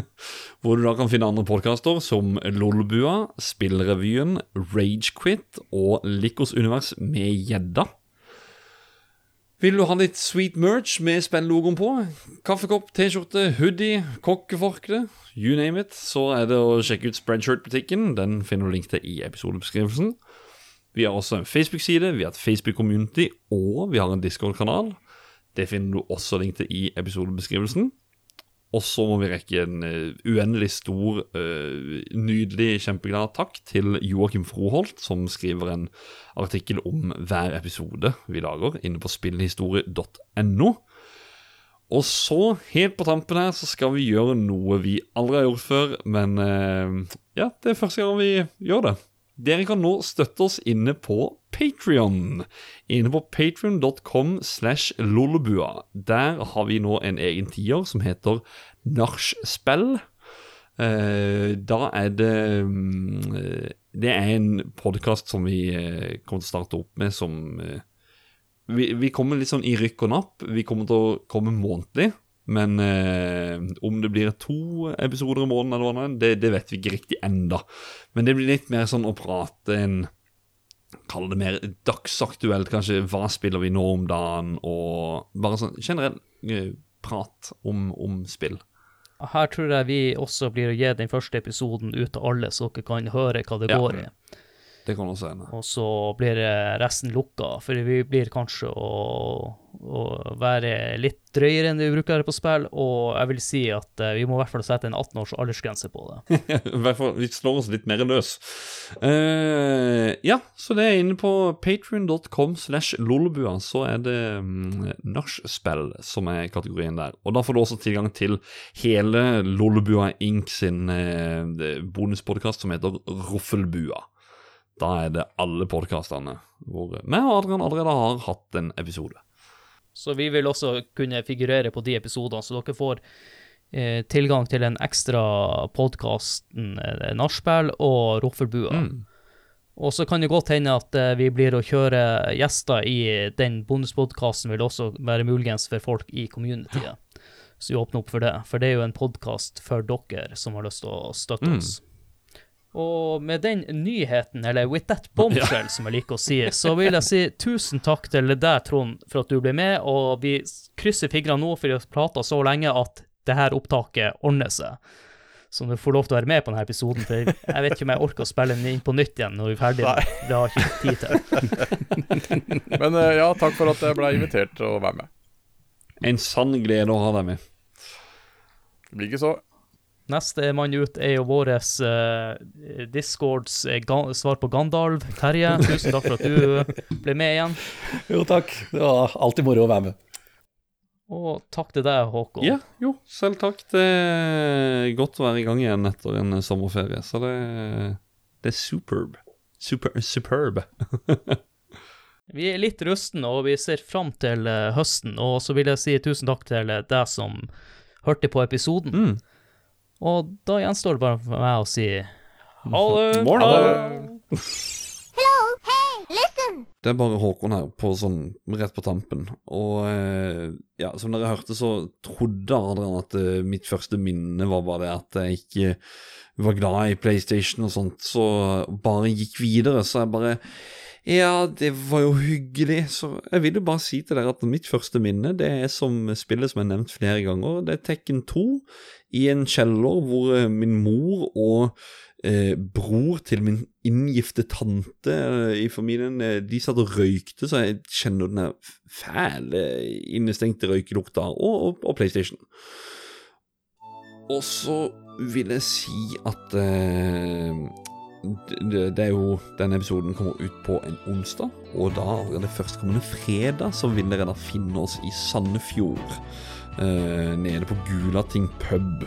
hvor du da kan finne andre podkaster som Lolbua, Spillrevyen, Ragequit og Likos univers med gjedda. Vil du ha litt sweet merch med spilllogoen på? Kaffekopp, T-skjorte, hoodie, kokkeforkle, you name it, så er det å sjekke ut Spreadshirt-butikken. Den finner du link til i episodebeskrivelsen. Vi har også en Facebook-side, vi har et Facebook-community, og vi har en Discord-kanal. Det finner du også link til i episodebeskrivelsen. Og så må vi rekke en eh, uendelig stor, eh, nydelig, kjempeglad takk til Joakim Froholt, som skriver en artikkel om hver episode vi lager inne på spillhistorie.no. Og så, helt på tampen her, så skal vi gjøre noe vi aldri har gjort før, men eh, ja, det er første gang vi gjør det. Dere kan nå støtte oss inne på Patrion. Inne på patrion.com slash lolobua. Der har vi nå en egen tier som heter Nachspiel. Eh, da er det mm, Det er en podkast som vi eh, kommer til å starte opp med som eh, vi, vi kommer litt sånn i rykk og napp. Vi kommer til å komme månedlig. Men eh, om det blir to episoder i måneden, eller er, det, det vet vi ikke riktig enda. Men det blir litt mer sånn å prate en Kall det mer dagsaktuelt, kanskje. Hva spiller vi nå om dagen? Og bare sånn generell eh, prat om, om spill. Her tror jeg vi også blir å gi den første episoden ut til alle, så dere kan høre hva det Ja. går i. Det kan også hende. Og så blir eh, resten lukka, for vi blir kanskje å, å være litt drøyere enn vi bruker på spill, og jeg vil si at eh, vi må i hvert fall sette en 18 års aldersgrense på det. I hvert fall, vi slår oss litt mer løs. Uh, ja, så det er inne på patrion.com slash lolbua, så er det um, nachspiel som er kategorien der. Og da får du også tilgang til hele Lolbua Inc. sin uh, bonuspodkast som heter Roffelbua. Da er det alle podkastene hvor vi og Adrian allerede har hatt en episode. Så vi vil også kunne figurere på de episodene, så dere får eh, tilgang til en ekstra podkasten eh, Nachspiel og Roffelbua. Mm. Og så kan det godt hende at eh, vi blir å kjøre gjester i den bonuspodkasten, vil også være muligens for folk i communityet. Så vi åpner opp for det, for det er jo en podkast for dere som har lyst til å støtte Mm. Og med den nyheten, eller with that bombshell, som jeg liker å si, så vil jeg si tusen takk til deg, Trond, for at du ble med, og vi krysser fingrene nå, for vi har prata så lenge at det her opptaket ordner seg. Så du får lov til å være med på denne episoden, for jeg vet ikke om jeg orker å spille den inn på nytt igjen når vi er ferdige. Det har jeg ikke tid til. Men eh, ja, takk for at jeg ble invitert til å være med. En sann glede å ha deg med. Det blir ikke Neste mann ut er jo vår Discords uh, svar på Gandalv. Terje, tusen takk for at du ble med igjen. Jo, takk. Det var alltid moro å være med. Og takk til deg, Håkon. Ja, jo, selv takk. Det er godt å være i gang igjen etter en sommerferie, så det, det er superb. Super, superb. Vi er litt rustne, og vi ser fram til eh, høsten. Og så vil jeg si tusen takk til eh, deg som hørte på episoden. Mm. Og da gjenstår det bare for meg å si ha det. Det. Det er bare Håkon her, på sånn rett på tampen. Og eh, ja, som dere hørte, så trodde Adrian at eh, mitt første minne var bare det at jeg ikke var glad i PlayStation og sånt, så bare gikk videre. Så jeg bare Ja, det var jo hyggelig. Så jeg vil jo bare si til dere at mitt første minne, det er som spillet som er nevnt flere ganger. Det er Tekken 2 i en kjeller hvor eh, min mor og eh, bror til min inngifte tante eh, i familien, eh, de satt og røykte, så jeg kjenner den fæle innestengte røykelukta, og, og, og PlayStation. Og så vil jeg si at eh, det, det er jo Denne episoden kommer ut på en onsdag, og da allerede førstkommende fredag så vil dere da finne oss i Sandefjord. Eh, nede på Gulating pub.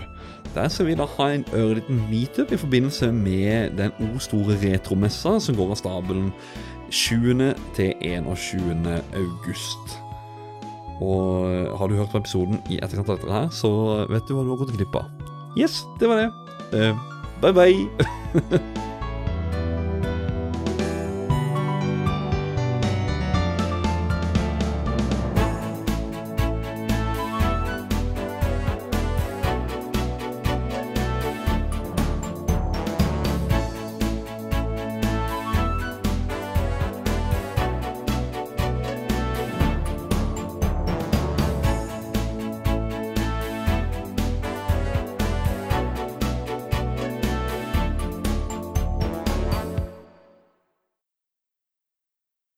Der skal vi da ha en ørliten meetup i forbindelse med den O store retromessa som går av stabelen 20. til 21. august. Og eh, har du hørt på episoden i etterkant av dette her, så vet du hva du har gått glipp av. Yes, det var det. Eh, bye bye.